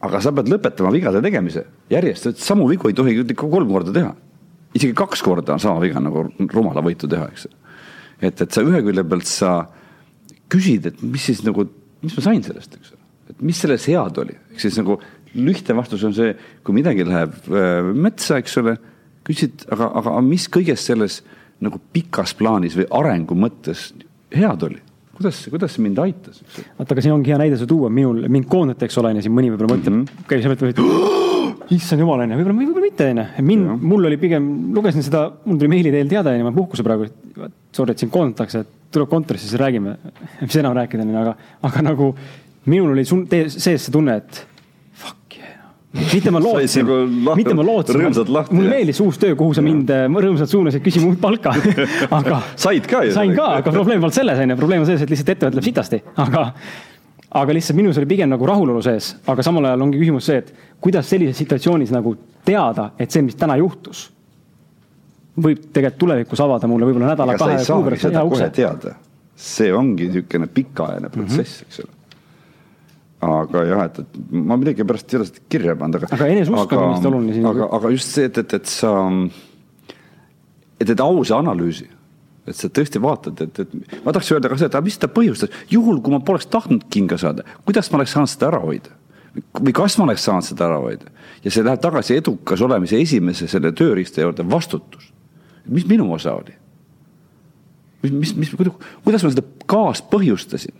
aga sa pead lõpetama vigade tegemise järjest, et samu vigu ei tohi kolm korda teha. isegi kaks korda on sama viga nagu rumalavõitu teha, eks. et, et sa ühe külje pealt sa küsid, et mis siis nagu, mis ma sain sellest, eks mis selles head oli, ehk siis nagu lihtne vastus on see, kui midagi läheb äh, metsa, eks ole, küsid, aga, aga mis kõiges selles nagu pikas plaanis või arengu mõttes head oli? kuidas, kuidas see mind aitas, vaata, aga siin ongi hea näide see tuua, minul, mind koondati, eks ole, onju, siin mõni võib-olla mõtleb mm, -hmm. käib selle pealt, et issand jumal, onju, võib-olla, võib-olla mitte, onju. mind, mul oli pigem, lugesin seda, mul tuli meili teel teade, onju, ma olen puhkusel praegu, sorry, et sind koondatakse, et tuleb kontorisse, siis räägime, mis enam rääkida, onju, aga, aga nagu minul oli sun-, sees see tunne, et fuck yeah, mitte ma lootsin nagu mitte ma lootsin mulle meeldis uus töö, kuhu sa mind äh, rõõmsalt suunasid küsima uut palka, aga said ka ju. sain ka, aga probleem polnud selles, onju, probleem on selles, et lihtsalt ettevõte läheb sitasti, aga aga lihtsalt minus oli pigem nagu rahulolu sees, aga samal ajal ongi küsimus see, et kuidas sellises situatsioonis nagu teada, et see, mis täna juhtus, võib tegelikult tulevikus avada mulle võib-olla nädala-kahe kuu pärast seda ukse. teada. see ongi niisugune pikaajaline protsess, eks ole. Aga jah, et, et ma millegipärast ei ole seda kirja pannud, aga. Aga eneseusk on kindlasti oluline siin. aga, aga just see, et, et, et sa, et teed ausa analüüsi et sa tõesti vaatad, et, et ma tahaks öelda ka seda, et aga mis seda põhjustas, juhul kui ma poleks tahtnud kinga saada, kuidas ma oleks saanud seda ära hoida? või kas ma oleks saanud seda ära hoida? ja see läheb tagasi edukas olemise esimese selle tööriista juurde, vastutus. mis minu osa oli? mis, mis, mis, kuidas ma seda kaaspõhjustasin?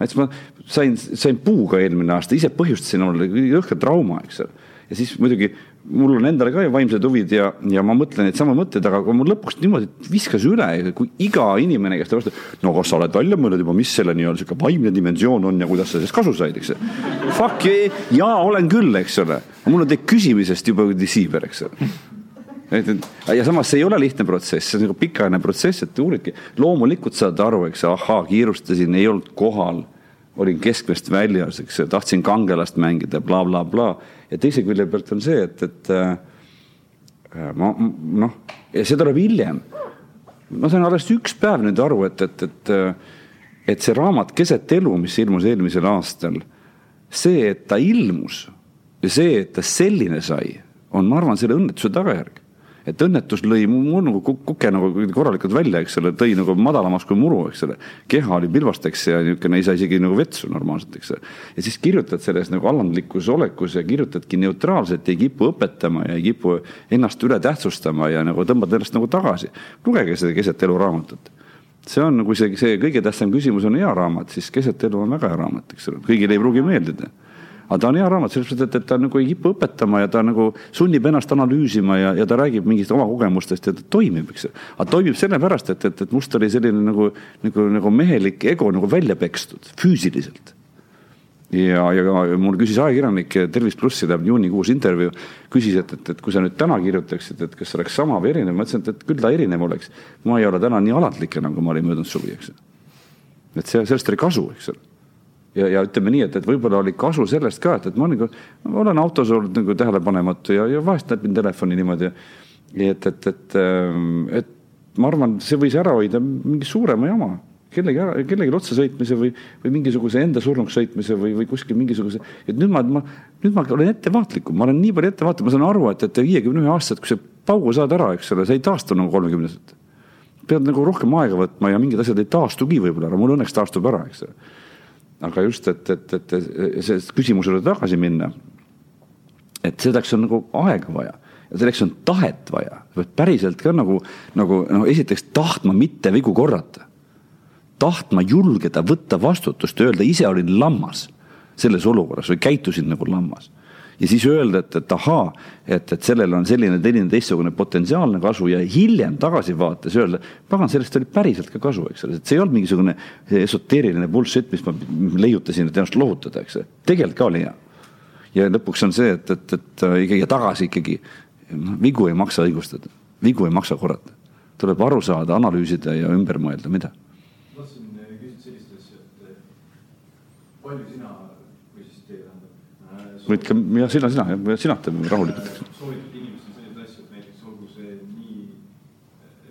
Näiteks ma sain, sain puuga eelmine aasta, ise põhjustasin omale jõhkra trauma, eks ole. ja siis muidugi mul on endale ka ju vaimsed huvid ja, ja ma mõtlen neid samu mõtteid, aga kui mul lõpuks niimoodi viskas üle, kui iga inimene, kes ta vastu, no kas sa oled välja mõelnud juba, mis selle nii-öelda sihuke vaimne dimensioon on ja kuidas sa sellest kasu said, eks. Fuck, jaa, olen küll, eks ole. mul on teid küsimisest juba siiber, eks ole et, et ja samas see ei ole lihtne protsess, see on nagu pikaajaline protsess, et uuridki. loomulikult saad aru, eks, ahaa, kiirustasin, ei olnud kohal, olin keskmest väljas, eks tahtsin kangelast mängida bla,, blablabla. ja teise külje pealt on see, et, et äh, ma noh, ja see tuleb hiljem. ma sain alles üks päev nüüd aru, et, et, et, et see raamat Keset elu, mis ilmus eelmisel aastal, see, et ta ilmus ja see, et ta selline sai, on, ma arvan, selle õnnetuse tagajärg et õnnetus lõi mul nagu kuke nagu korralikult välja, eks ole, tõi nagu madalamas kui muru, eks ole. keha oli pilvasteks ja niisugune ei saa isegi nagu vetsu normaalselt, eks ole. ja siis kirjutad selles nagu alandlikus olekus ja kirjutadki neutraalselt, ei kipu õpetama ja ei kipu ennast üle tähtsustama ja nagu tõmbad ennast nagu tagasi. lugege seda keset elu raamatut see on nagu see, see kõige tähtsam küsimus on hea raamat, siis keset elu on väga hea raamat, eks ole, kõigile ei pruugi meeldida aga ta on hea raamat selles mõttes, et, et ta nagu ei kipu õpetama ja ta nagu sunnib ennast analüüsima ja, ja ta räägib mingist oma kogemustest ja ta toimib, eks aga toimib sellepärast, et, et, et must oli selline nagu, nagu, nagu mehelik ego nagu välja pekstud füüsiliselt. ja, ja mul küsis ajakirjanik Tervis plussi läheb juunikuus intervjuu, küsis, et, et, et kui sa nüüd täna kirjutaksid, et kas oleks sama või erinev, ma ütlesin, et, et küll ta erinev oleks. ma ei ole täna nii alatlik enam, kui ma olin möödunud suvi, eks et see, sellest oli kasu, eks ole ja, ja ütleme nii, et, et võib-olla oli kasu sellest ka, et, et ma nagu olen autos olnud nagu tähelepanematu ja, ja vahest näpin telefoni niimoodi. et, et, et, et ma arvan, see võis ära hoida mingi suurema jama, kellegi, kellelegi otsa sõitmise või, või mingisuguse enda surnuks sõitmise või, või kuskil mingisuguse, et nüüd ma, ma, nüüd ma olen ettevaatlikum, ma olen nii palju ettevaatlik, ma saan aru, et, et viiekümne ühe aastaselt, kui sa paugu saad ära, eks ole, sa ei taastu nagu kolmekümneselt. pead nagu rohkem aega võtma ja mingid asjad ei taastugi võib-olla ära, mul õnneks taastub ära, eks ole aga just, et, et, et see küsimusele tagasi minna. et selleks on nagu aega vaja ja selleks on tahet vaja, pead päriselt ka nagu, nagu noh, esiteks tahtma mitte vigu korrata. tahtma julgeda võtta vastutust, öelda ise olin lammas selles olukorras või käitusin nagu lammas ja siis öelda, et, et ahaa, et, et sellel on selline, selline teistsugune potentsiaalne kasu ja hiljem tagasivaates öelda, pagan, sellest oli päriselt ka kasu, eks ole, et see ei olnud mingisugune esoteeriline bullshit, mis ma leiutasin, et ennast lohutada, eks tegelikult ka oli hea. ja lõpuks on see, et, et, et ikkagi tagasi ikkagi, noh, vigu ei maksa õigustada, vigu ei maksa korrata. tuleb aru saada, analüüsida ja ümber mõelda, mida tahtsin küsida sellist asja, et eh, palju sina või siis teie tähendab. Võid ka, jah, sina, sina, sina teeme rahulikult. soovitad inimestele selliseid asju, et näiteks olgu see nii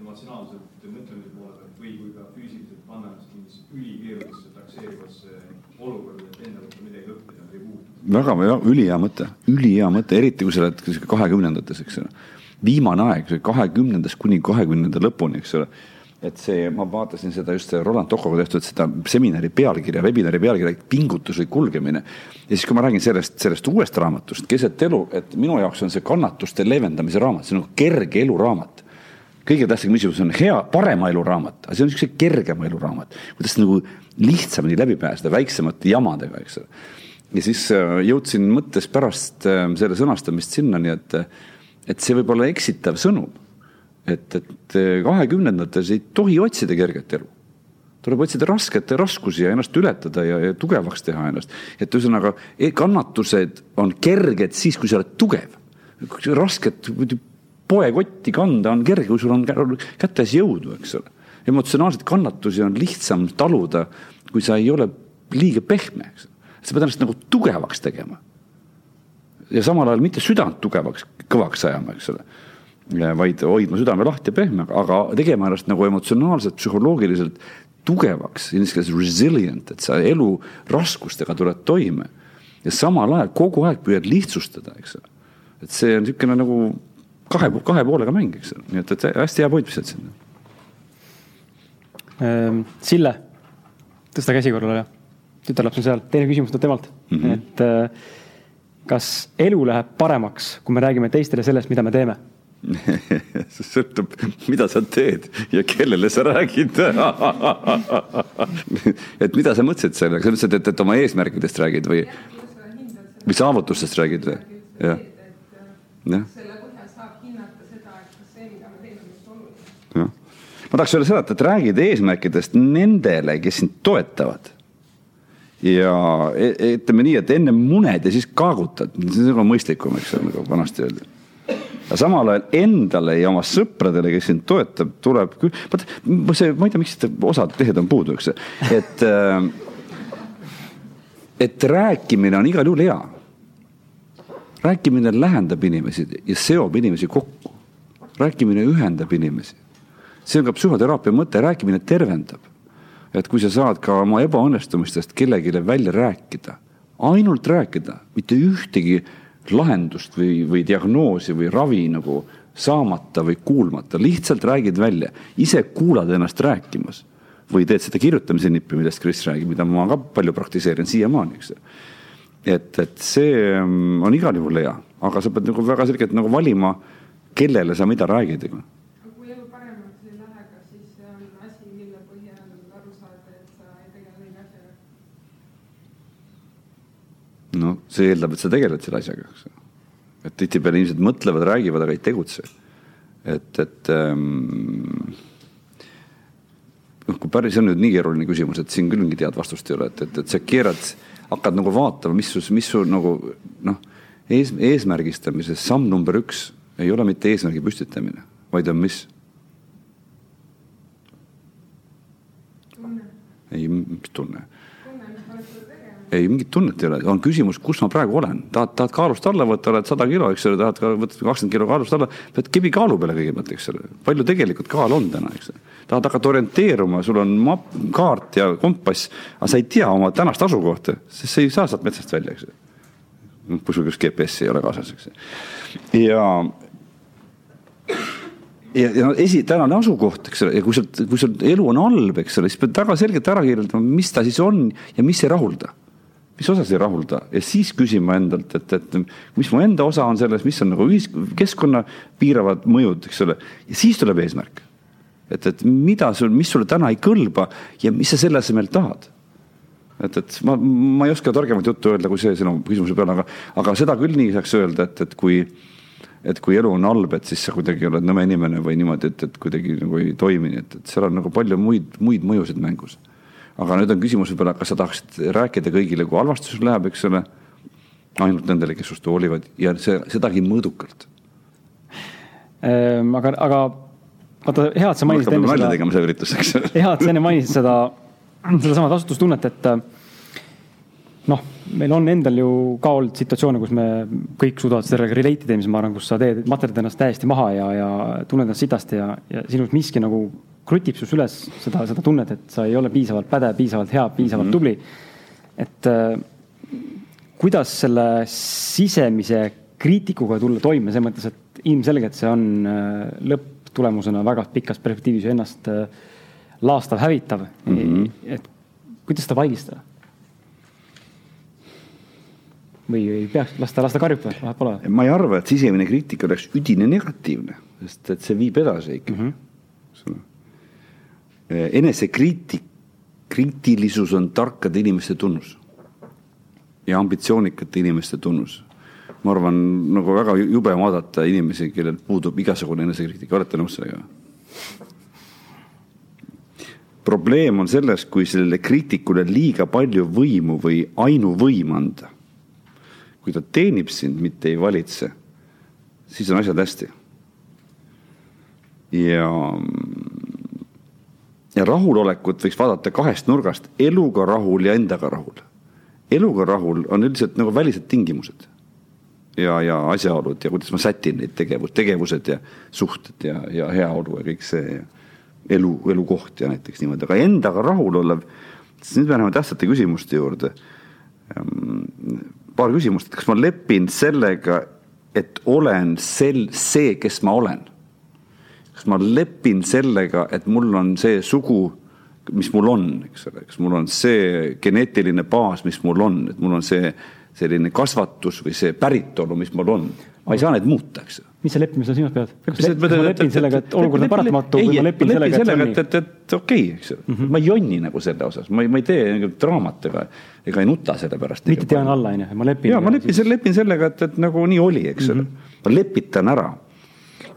emotsionaalselt mõtlemise poole pealt või kui ka füüsiliselt panna ennast mingisse ülikeerulisse takseerivasse olukorda, et enda kohta midagi õppida või muuta. väga, väga ülihea mõte, ülihea mõte, eriti kui sa oled kahekümnendates, eks ole. viimane aeg, kahekümnendast kuni kahekümnenda lõpuni, eks ole. Et see, ma vaatasin seda just Roland Tokoga tehtud seda seminari pealkirja, webinari pealkirja pingutus või kulgemine. ja siis, kui ma räägin sellest, sellest uuest raamatust Keset elu, et minu jaoks on see kannatuste leevendamise raamat, see on nagu kerge eluraamat kõige tähtsam küsimus on hea, parema elu raamat, aga see on niisuguse kergema elu raamat, kuidas nagu lihtsamini läbi pääseda väiksemate jamadega, eks ole. ja siis äh, jõudsin mõttes pärast äh, selle sõnastamist sinnani, et, et see võib olla eksitav sõnum. et, et kahekümnendates ei tohi otsida kerget elu. tuleb otsida raskete raskusi ja ennast ületada ja, ja tugevaks teha ennast. et ühesõnaga e- kannatused on kerged siis, kui sa oled tugev. rasket poekotti kanda on kerge, kui sul on kätes jõudu, eks ole. emotsionaalseid kannatusi on lihtsam taluda, kui sa ei ole liiga pehme, eks. sa pead ennast nagu tugevaks tegema. ja samal ajal mitte südant tugevaks, kõvaks ajama, eks ole vaid hoidma südame lahti ja pehme, aga tegema ennast nagu emotsionaalselt, psühholoogiliselt tugevaks, inglise keeles resilient, et sa elu raskustega tuled toime. ja samal ajal kogu aeg püüad lihtsustada, eks ole. et see on niisugune nagu kahe, kahe poolega mäng, eks ole, nii et, et hästi hea point visati sinna. Ehm, Sille, tõsta käsi korrale, tütarlaps on seal, teine küsimus tuleb temalt mm, -hmm. et äh, kas elu läheb paremaks, kui me räägime teistele sellest, mida me teeme see sõltub, mida sa teed ja kellele sa räägid et mida sa mõtlesid sellega, sa mõtlesid, et, et oma eesmärkidest räägid või, või saavutustest räägid või? jah. jah. on oluline. jah, ma tahaks öelda seda, et, räägid eesmärkidest nendele, kes sind toetavad ja e-, ütleme nii, et enne muned ja siis kaagutad, see on mõistlikum, eks ole, nagu vanasti öeldi aga samal ajal endale ja oma sõpradele, kes sind toetab, tuleb küll, vaata see, ma ei tea, miks osad lehed on puudu, eks, et äh, et rääkimine on igal juhul hea. rääkimine lähendab inimesi ja seob inimesi kokku. rääkimine ühendab inimesi. see on ka psühhoteraapia mõte, rääkimine tervendab. et kui sa saad ka oma ebaõnnestumistest kellelegi välja rääkida, ainult rääkida, mitte ühtegi lahendust või, või diagnoosi või ravi nagu saamata või kuulmata, lihtsalt räägid välja, ise kuulad ennast rääkimas. või teed seda kirjutamise nippi, millest Kris räägib, mida ma ka palju praktiseerin siiamaani, eks. et, et see mm, on igal juhul hea, aga sa pead nagu väga selgelt nagu valima, kellele sa mida räägid kui elu paremaks ei lähe, kas siis see on asi, mille põhjal aru saada, et sa ei tegele õige asjaga? No see eeldab, et sa tegeled selle asjaga, eks. et tihtipeale inimesed mõtlevad, räägivad, aga ei tegutse. et, et ähm, noh, kui päris on nüüd nii keeruline küsimus, et siin küll mingit head vastust ei ole, et, et, et sa keerad, hakkad nagu vaatama, mis sul, mis sul nagu noh, ees, eesmärgistamises samm number üks ei ole mitte eesmärgi püstitamine, vaid on mis? ei, mis tunne? Ei, mingit tunnet ei ole, on küsimus, kus ma praegu olen, tahad, tahad kaalust alla võtta, oled sada kilo, eks ole, tahad ka võtta kakskümmend kilo kaalust alla, pead kebi kaalu peale kõigepealt, eks ole. palju tegelikult kaal on täna, eks ole. tahad hakata orienteeruma, sul on mapp, kaart ja kompass, aga sa ei tea oma tänast asukohta, sest sa ei saa sealt metsast välja, eks ole. kui sul just GPS-i ei ole kaasas, eks. ja ja, ja esi, tänane asukoht, eks ole, ja kui sul, kui sul elu on halb, eks ole, siis pead väga selgelt ära kirjeldama, mis ta siis on ja mis ei rahulda mis osas ei rahulda ja siis küsima endalt, et, et mis mu enda osa on selles, mis on nagu ühis-, keskkonna piiravad mõjud, eks ole. ja siis tuleb eesmärk. et, et mida sul, mis sulle täna ei kõlba ja mis sa selle asemel tahad. et, et ma, ma ei oska targemat juttu öelda kui see sinu küsimuse peale, aga, aga seda küll nii saaks öelda, et, et kui et kui elu on halb, et siis sa kuidagi oled nõme inimene või niimoodi, et, et kuidagi nagu ei toimi, et, et seal on nagu palju muid, muid mõjusid mängus aga nüüd on küsimus võib-olla, kas sa tahaksid rääkida kõigile, kui halvasti sul läheb, eks ole. ainult nendele, kes sinust hoolivad ja see, sedagi mõõdukalt ehm,. aga, aga vaata, hea, et sa mainisid enne seda. tegema see üritus, eks. hea, et sa enne mainisid seda, sedasama vastutustunnet, et noh, meil on endal ju ka olnud situatsioone, kus me kõik suudavad sellega relate ida, mis ma arvan, kus sa teed, materdad ennast täiesti maha ja, ja tunned ennast sitasti ja, ja sinust miski nagu krutib sus üles seda, seda tunnet, et sa ei ole piisavalt pädev, piisavalt hea, piisavalt mm -hmm. tubli. et äh, kuidas selle sisemise kriitikuga tulla toime, selles mõttes, et ilmselgelt see on äh, lõpptulemusena väga pikas perspektiivis ennast äh, laastav, hävitav mm. -hmm. et kuidas seda vaigistada? või ei peaks lasta, lasta karjutada, vahet pole? ma ei arva, et sisemine kriitika oleks üdini negatiivne, sest et see viib edasi ikkagi mm. -hmm enesekriitik, kriitilisus on tarkade inimeste tunnus. ja ambitsioonikate inimeste tunnus. ma arvan, nagu väga jube vaadata inimesi, kellel puudub igasugune enesekriitika, olete nõus sellega? probleem on selles, kui sellele kriitikule liiga palju võimu või ainuvõim anda. kui ta teenib sind, mitte ei valitse, siis on asjad hästi. ja, ja rahulolekut võiks vaadata kahest nurgast, eluga rahul ja endaga rahul. eluga rahul on üldiselt nagu välised tingimused ja, ja asjaolud ja kuidas ma sätin neid tegevus, tegevused ja suhted ja, ja heaolu ja kõik see ja elu, elukoht ja näiteks niimoodi, aga endaga rahul olev, siis nüüd me läheme tähtsate küsimuste juurde. paar küsimust, et kas ma lepin sellega, et olen sel-, see, kes ma olen? Kas ma lepin sellega, et mul on see sugu, mis mul on, eks ole, kas mul on see geneetiline baas, mis mul on, et mul on see selline kasvatus või see päritolu, mis mul on. ma ei saa neid muuta, eks mis sa leppimise silmas pead? kas ma lepin sellega, et olukord on paratamatu või ma lepin sellega, et see on nii? et, et okei eks mm, -hmm. ma ei jonni nagu selle osas, ma ei, ma ei tee nagu draamat ega, ega ei nuta selle pärast. mitte tean alla, on ju, ma lepin. ja ma lepin lepin sellega, et, et nagu nii oli, eks ole -hmm.. ma lepitan ära.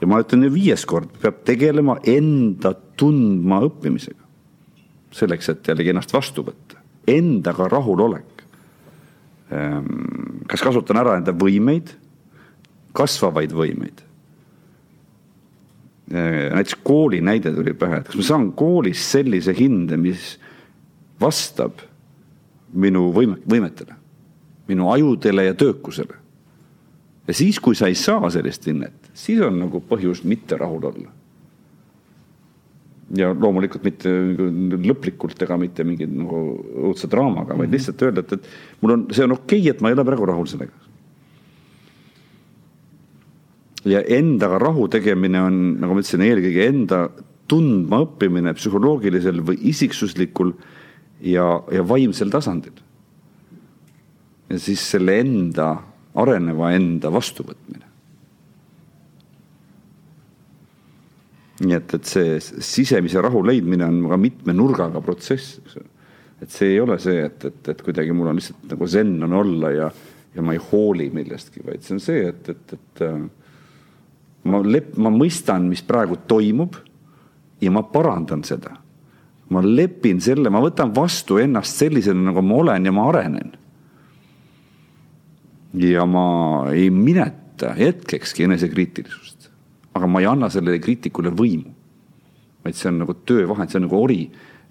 Ja ma ütlen viies kord, peab tegelema enda tundma õppimisega. selleks, et jällegi ennast vastu võtta, endaga rahulolek Ehm, kas kasutan ära enda võimeid, kasvavaid võimeid. Ehm, näiteks kooli näide tuli pähe, et kas ma saan koolis sellise hinde, mis vastab minu võime, võimetele, minu ajudele ja töökusele. Ja siis, kui sa ei saa sellist hinnet, siis on nagu põhjus mitte rahul olla ja loomulikult mitte lõplikult ega mitte mingi nagu õudse draamaga, vaid mhm. lihtsalt öelda, et, et mul on, see on okei okay,, et ma ei ole praegu rahul sellega. ja endaga rahu tegemine on, nagu ma ütlesin, eelkõige enda tundma õppimine psühholoogilisel või isiksuslikul ja, ja vaimsel tasandil. ja siis selle enda, areneva enda vastuvõtmine. nii et, et see sisemise rahu leidmine on ka mitme nurgaga protsess, et see ei ole see, et, et, et kuidagi mul on lihtsalt nagu zen on olla ja, ja ma ei hooli millestki, vaid see on see, et, et, et äh, ma lep-, ma mõistan, mis praegu toimub ja ma parandan seda. ma lepin selle, ma võtan vastu ennast sellisena, nagu ma olen ja ma arenen. Ja ma ei mineta hetkekski enesekriitilisust. Aga ma ei anna sellele kriitikule võimu. vaid see on nagu töövahend, see on nagu ori,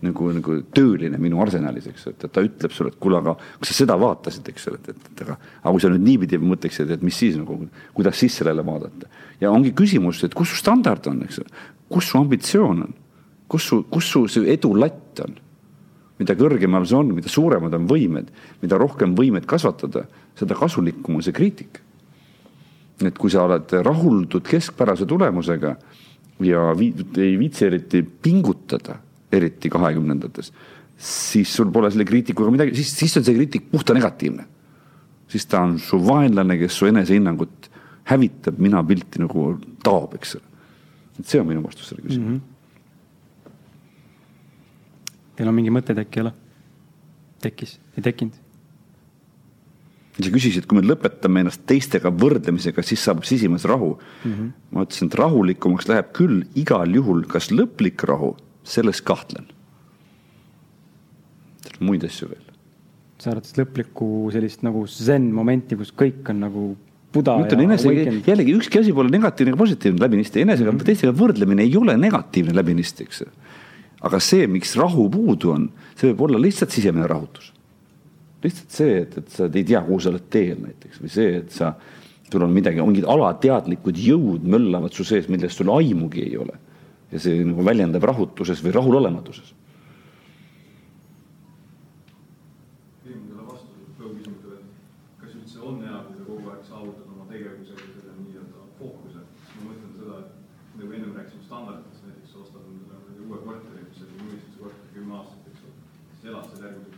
nagu, nagu tööline minu arsenalis, eks, et, ta ütleb sulle, et kuule, aga kas sa seda vaatasid, eks ole, et, et, et aga, aga kui sa nüüd niipidi mõtleksid, et mis siis nagu, kuidas siis sellele vaadata. ja ongi küsimus, et kus su standard on, eks kus su ambitsioon on, kus su, kus su see edulatt on? Mida kõrgemal see on, mida suuremad on võimed, mida rohkem võimet kasvatada, seda kasulikum on see kriitika et kui sa oled rahuldud keskpärase tulemusega ja vi ei viitsi eriti pingutada, eriti kahekümnendates, siis sul pole selle kriitikuga midagi, siis, siis on see kriitik puhta negatiivne. siis ta on su vaenlane, kes su enesehinnangut hävitab, minapilti nagu taob, eks ole. et see on minu vastus sellele küsimusele mm. -hmm. Teil on mingi mõte äkki ei ole? tekkis, ei tekkinud? Sa küsisid, kui me lõpetame ennast teistega võrdlemisega, siis saabub sisimas rahu mm. -hmm. ma ütlesin, et rahulikumaks läheb küll igal juhul, kas lõplik rahu, selles kahtlen. muid asju veel. sa arvad, et lõplikku sellist nagu zen momenti, kus kõik on nagu Buda ma ütlen enese, jällegi ükski asi pole negatiivne ega positiivne läbinisti, enesega mm, -hmm. teistega võrdlemine ei ole negatiivne läbinisti, eks. aga see, miks rahu puudu on, see võib olla lihtsalt sisemine rahutus lihtsalt see, et, et sa ei tea, kuhu sa oled teel näiteks või see, et sa, sul on midagi, mingid alateadlikud jõud möllavad su sees, millest sul aimugi ei ole. ja see nagu väljendab rahutuses või rahulolematuses. nagu standarditest, näiteks ostad endale uue korteri, mis oli unistuse korter kümme aastat, eks ole, siis elad seal järgmisel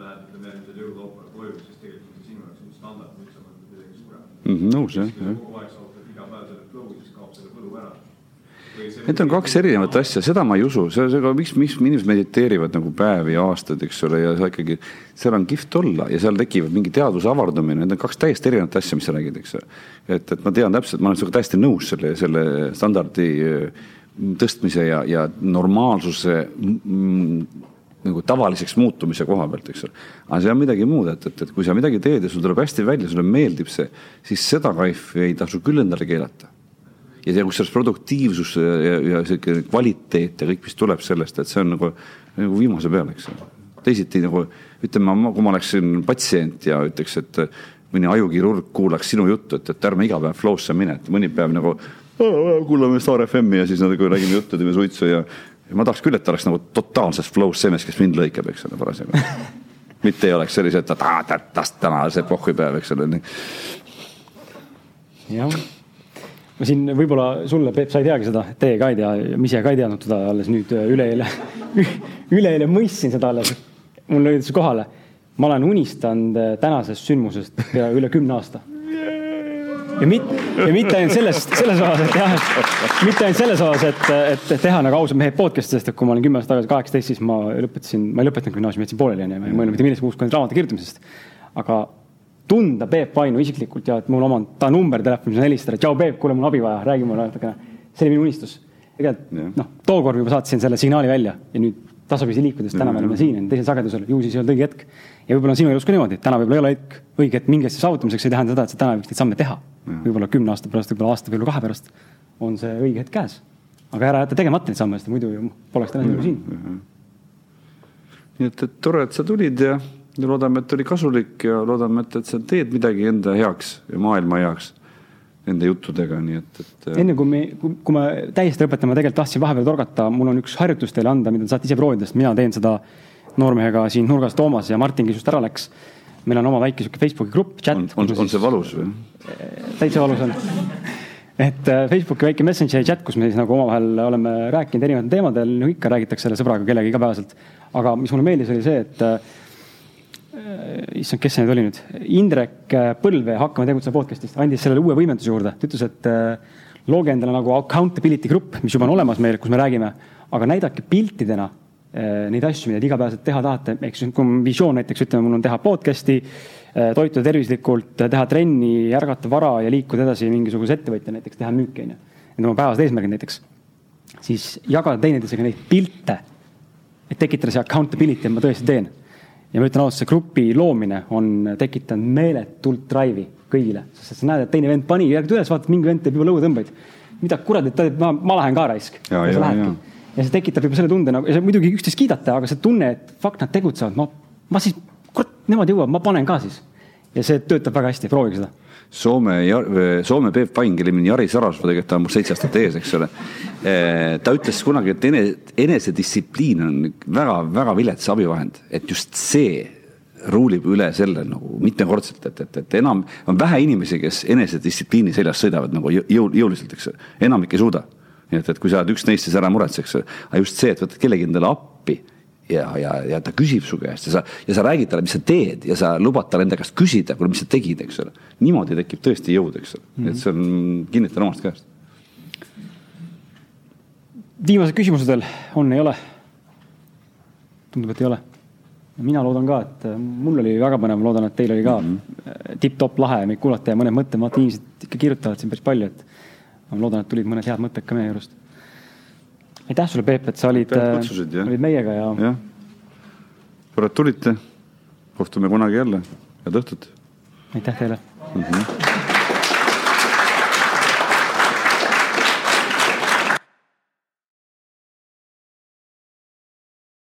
lähed, ütleme järgmisel jõulukaupale koju, siis tegelikult on sinu jaoks nüüd standard, nüüd sa mõtled midagi suuremat mm. nõus jah, jah. kogu aeg saavutad iga päev selle flow, siis kaob selle võlu ära. Need on kaks erinevat asja, seda ma ei usu, see, see, miks, miks inimesed mediteerivad nagu päevi ja aastaid, eks ole, ja sa ikkagi, seal on kihvt olla ja seal tekivad mingi teadvuse avardumine, need on kaks täiesti erinevat asja, mis sa räägid, eks et, et ma tean täpselt, ma olen sinuga täiesti nõus selle, selle standardi tõstmise ja, ja normaalsuse mm, nagu tavaliseks muutumise koha pealt, eks ole. aga see on midagi muud, et, et, et kui sa midagi teed ja sul tuleb hästi välja, sulle meeldib see, siis seda kaifi ei tasu küll endale keelata. ja see, kusjuures produktiivsus ja, ja sihuke kvaliteet ja kõik, mis tuleb sellest, et see on nagu, nagu viimase peal, eks ole. teisiti nagu ütleme, kui ma oleksin patsient ja ütleks, et mõni ajukirurg kuulaks sinu juttu, et, et ärme iga päev flow'sse mine, et mõni päev nagu kuulame Star FM-i ja siis nagu räägime juttu, teeme suitsu ja ja ma tahaks küll, et ta oleks nagu totaalses flow's see mees, kes mind lõikab, eks ole, parasjagu. mitte ei oleks sellised, et täna see pohhupäev, eks ole. jah, ma siin võib-olla sulle, Peep, sa ei teagi seda, teie ka ei tea, ma ise ka ei teadnud seda alles nüüd üleeile üleeile mõistsin seda alles. mul löödis kohale. ma olen unistanud tänasest sündmusest üle kümne aasta ja mitte, ja mitte ainult sellest, selles osas, et jah, et mitte ainult selles osas, et, et, teha nagu ausad mehed podcast'i, sest et kui ma olin kümme aastat tagasi kaheksateist, siis ma lõpetasin, ma ei lõpetanud gümnaasiumi, jätsin pooleli onju, ma ei mõelnud mitte millestki muust kui ainult raamatu kirjutamisest. aga tunda Peep Vainu isiklikult ja et mul oma, ta number telefonis on helistada, tšau Peep, kuule, mul abi vaja, räägi mulle natukene. see oli minu unistus. tegelikult noh, tookord juba saatsin selle signaali välja ja nüüd tasapisi liikudes, täna me oleme siin, teisel sagedusel, ju siis ei olnud õige hetk. Ja võib-olla on sinu elus ka niimoodi, et täna võib-olla ei ole hetk, õige hetk mingi asja saavutamiseks ei tähenda seda, et sa täna võiks neid samme teha. võib-olla kümne aasta pärast, võib-olla aasta, võib-olla kahe pärast on see õige hetk käes. aga ära jäta tegemata neid samme, sest muidu ju poleks täna sinu siin. nii et, et tore, et sa tulid ja, loodame, et oli kasulik ja loodame, et, et sa teed midagi enda heaks ja maailma heaks nende juttudega, nii et, et. enne kui me, kui me täiesti lõpetame, tegelikult tahtsin vahepeal torgata, mul on üks harjutus teile anda, mida te saate ise proovida, sest mina teen seda noormehega siin nurgas Toomas ja Martin, kes just ära läks. meil on oma väike sihuke Facebooki grupp, chat. on, on, on see valus või? täitsa valus on. et äh, Facebooki väike Messengeri chat, kus me siis nagu omavahel oleme rääkinud erinevatel teemadel, no ikka räägitakse selle sõbraga kellegagi igapäevaselt. aga mis mulle meeldis, oli see, et äh, issand, kes see nüüd oli nüüd, Indrek Põlve Hakkame tegutsema podcast'ist andis sellele uue võimenduse juurde. ta ütles, et äh, looge endale nagu accountability grupp, mis juba on olemas meil, kus me räägime, aga näidake piltidena äh, neid asju, mida te igapäevaselt teha tahate. siis kui on visioon näiteks, ütleme, mul on teha podcast'i, äh, toituda tervislikult, teha trenni, ärgata vara ja liikuda edasi mingisuguse ettevõtja näiteks, teha müüki, onju. Need on oma päevased eesmärgid näiteks. siis jagada teineteisega neid pilte, et tekitada see accountability, et ma tõesti teen ja ma ütlen ausalt, see grupi loomine on tekitanud meeletult drive'i kõigile, sest sa näed, et teine vend pani järgi üles, vaatad, mingi vend teeb juba lõuatõmbeid. mida kuradit ta teeb, ma, ma lähen ka raisk. ja, ja, ja. Ja see tekitab juba selle tunde nagu, ja muidugi üksteist kiidate, aga see tunne, et fuck, nad tegutsevad, ma, ma siis, kurat, nemad jõuavad, ma panen ka siis. ja see töötab väga hästi, proovige seda Soome, Soome Peep Pain, kelle nimi on Jari Sarasvuu, tegelikult ta on mul seitse aastat ees, eks ole. ta ütles kunagi, et ene, enesedistsipliin on väga-väga vilets abivahend, et just see ruulib üle selle nagu mitmekordselt, et, et, et enam on vähe inimesi, kes enesedistsipliini seljas sõidavad nagu jõu, jõuliselt, eks enamik ei suuda. Nii et, et kui sa oled üks neist, siis ära muretse, eks ole. aga just see, et võtad kellegi endale appi ja, ja, ja ta küsib su käest ja sa, ja sa räägid talle, mis sa teed ja sa lubad tal enda käest küsida, kuule, mis sa tegid, eks ole. niimoodi tekib tõesti jõud, eks ole mm, -hmm. et see on, kinnitan omast käest. viimased küsimused veel on, ei ole? tundub, et ei ole. mina loodan ka, et äh, mul oli väga põnev, loodan, et teil oli ka mm -hmm. tipp-topp lahe meid kuulata ja mõned mõtted, ma vaatan inimesed ikka kirjutavad siin päris palju, et ma loodan, et tulid mõned head mõtted ka meie juurest aitäh sulle, Peep, et sa olid, olid meiega ja. tore, et tulite. kohtume kunagi jälle, head õhtut. aitäh teile mm. -hmm.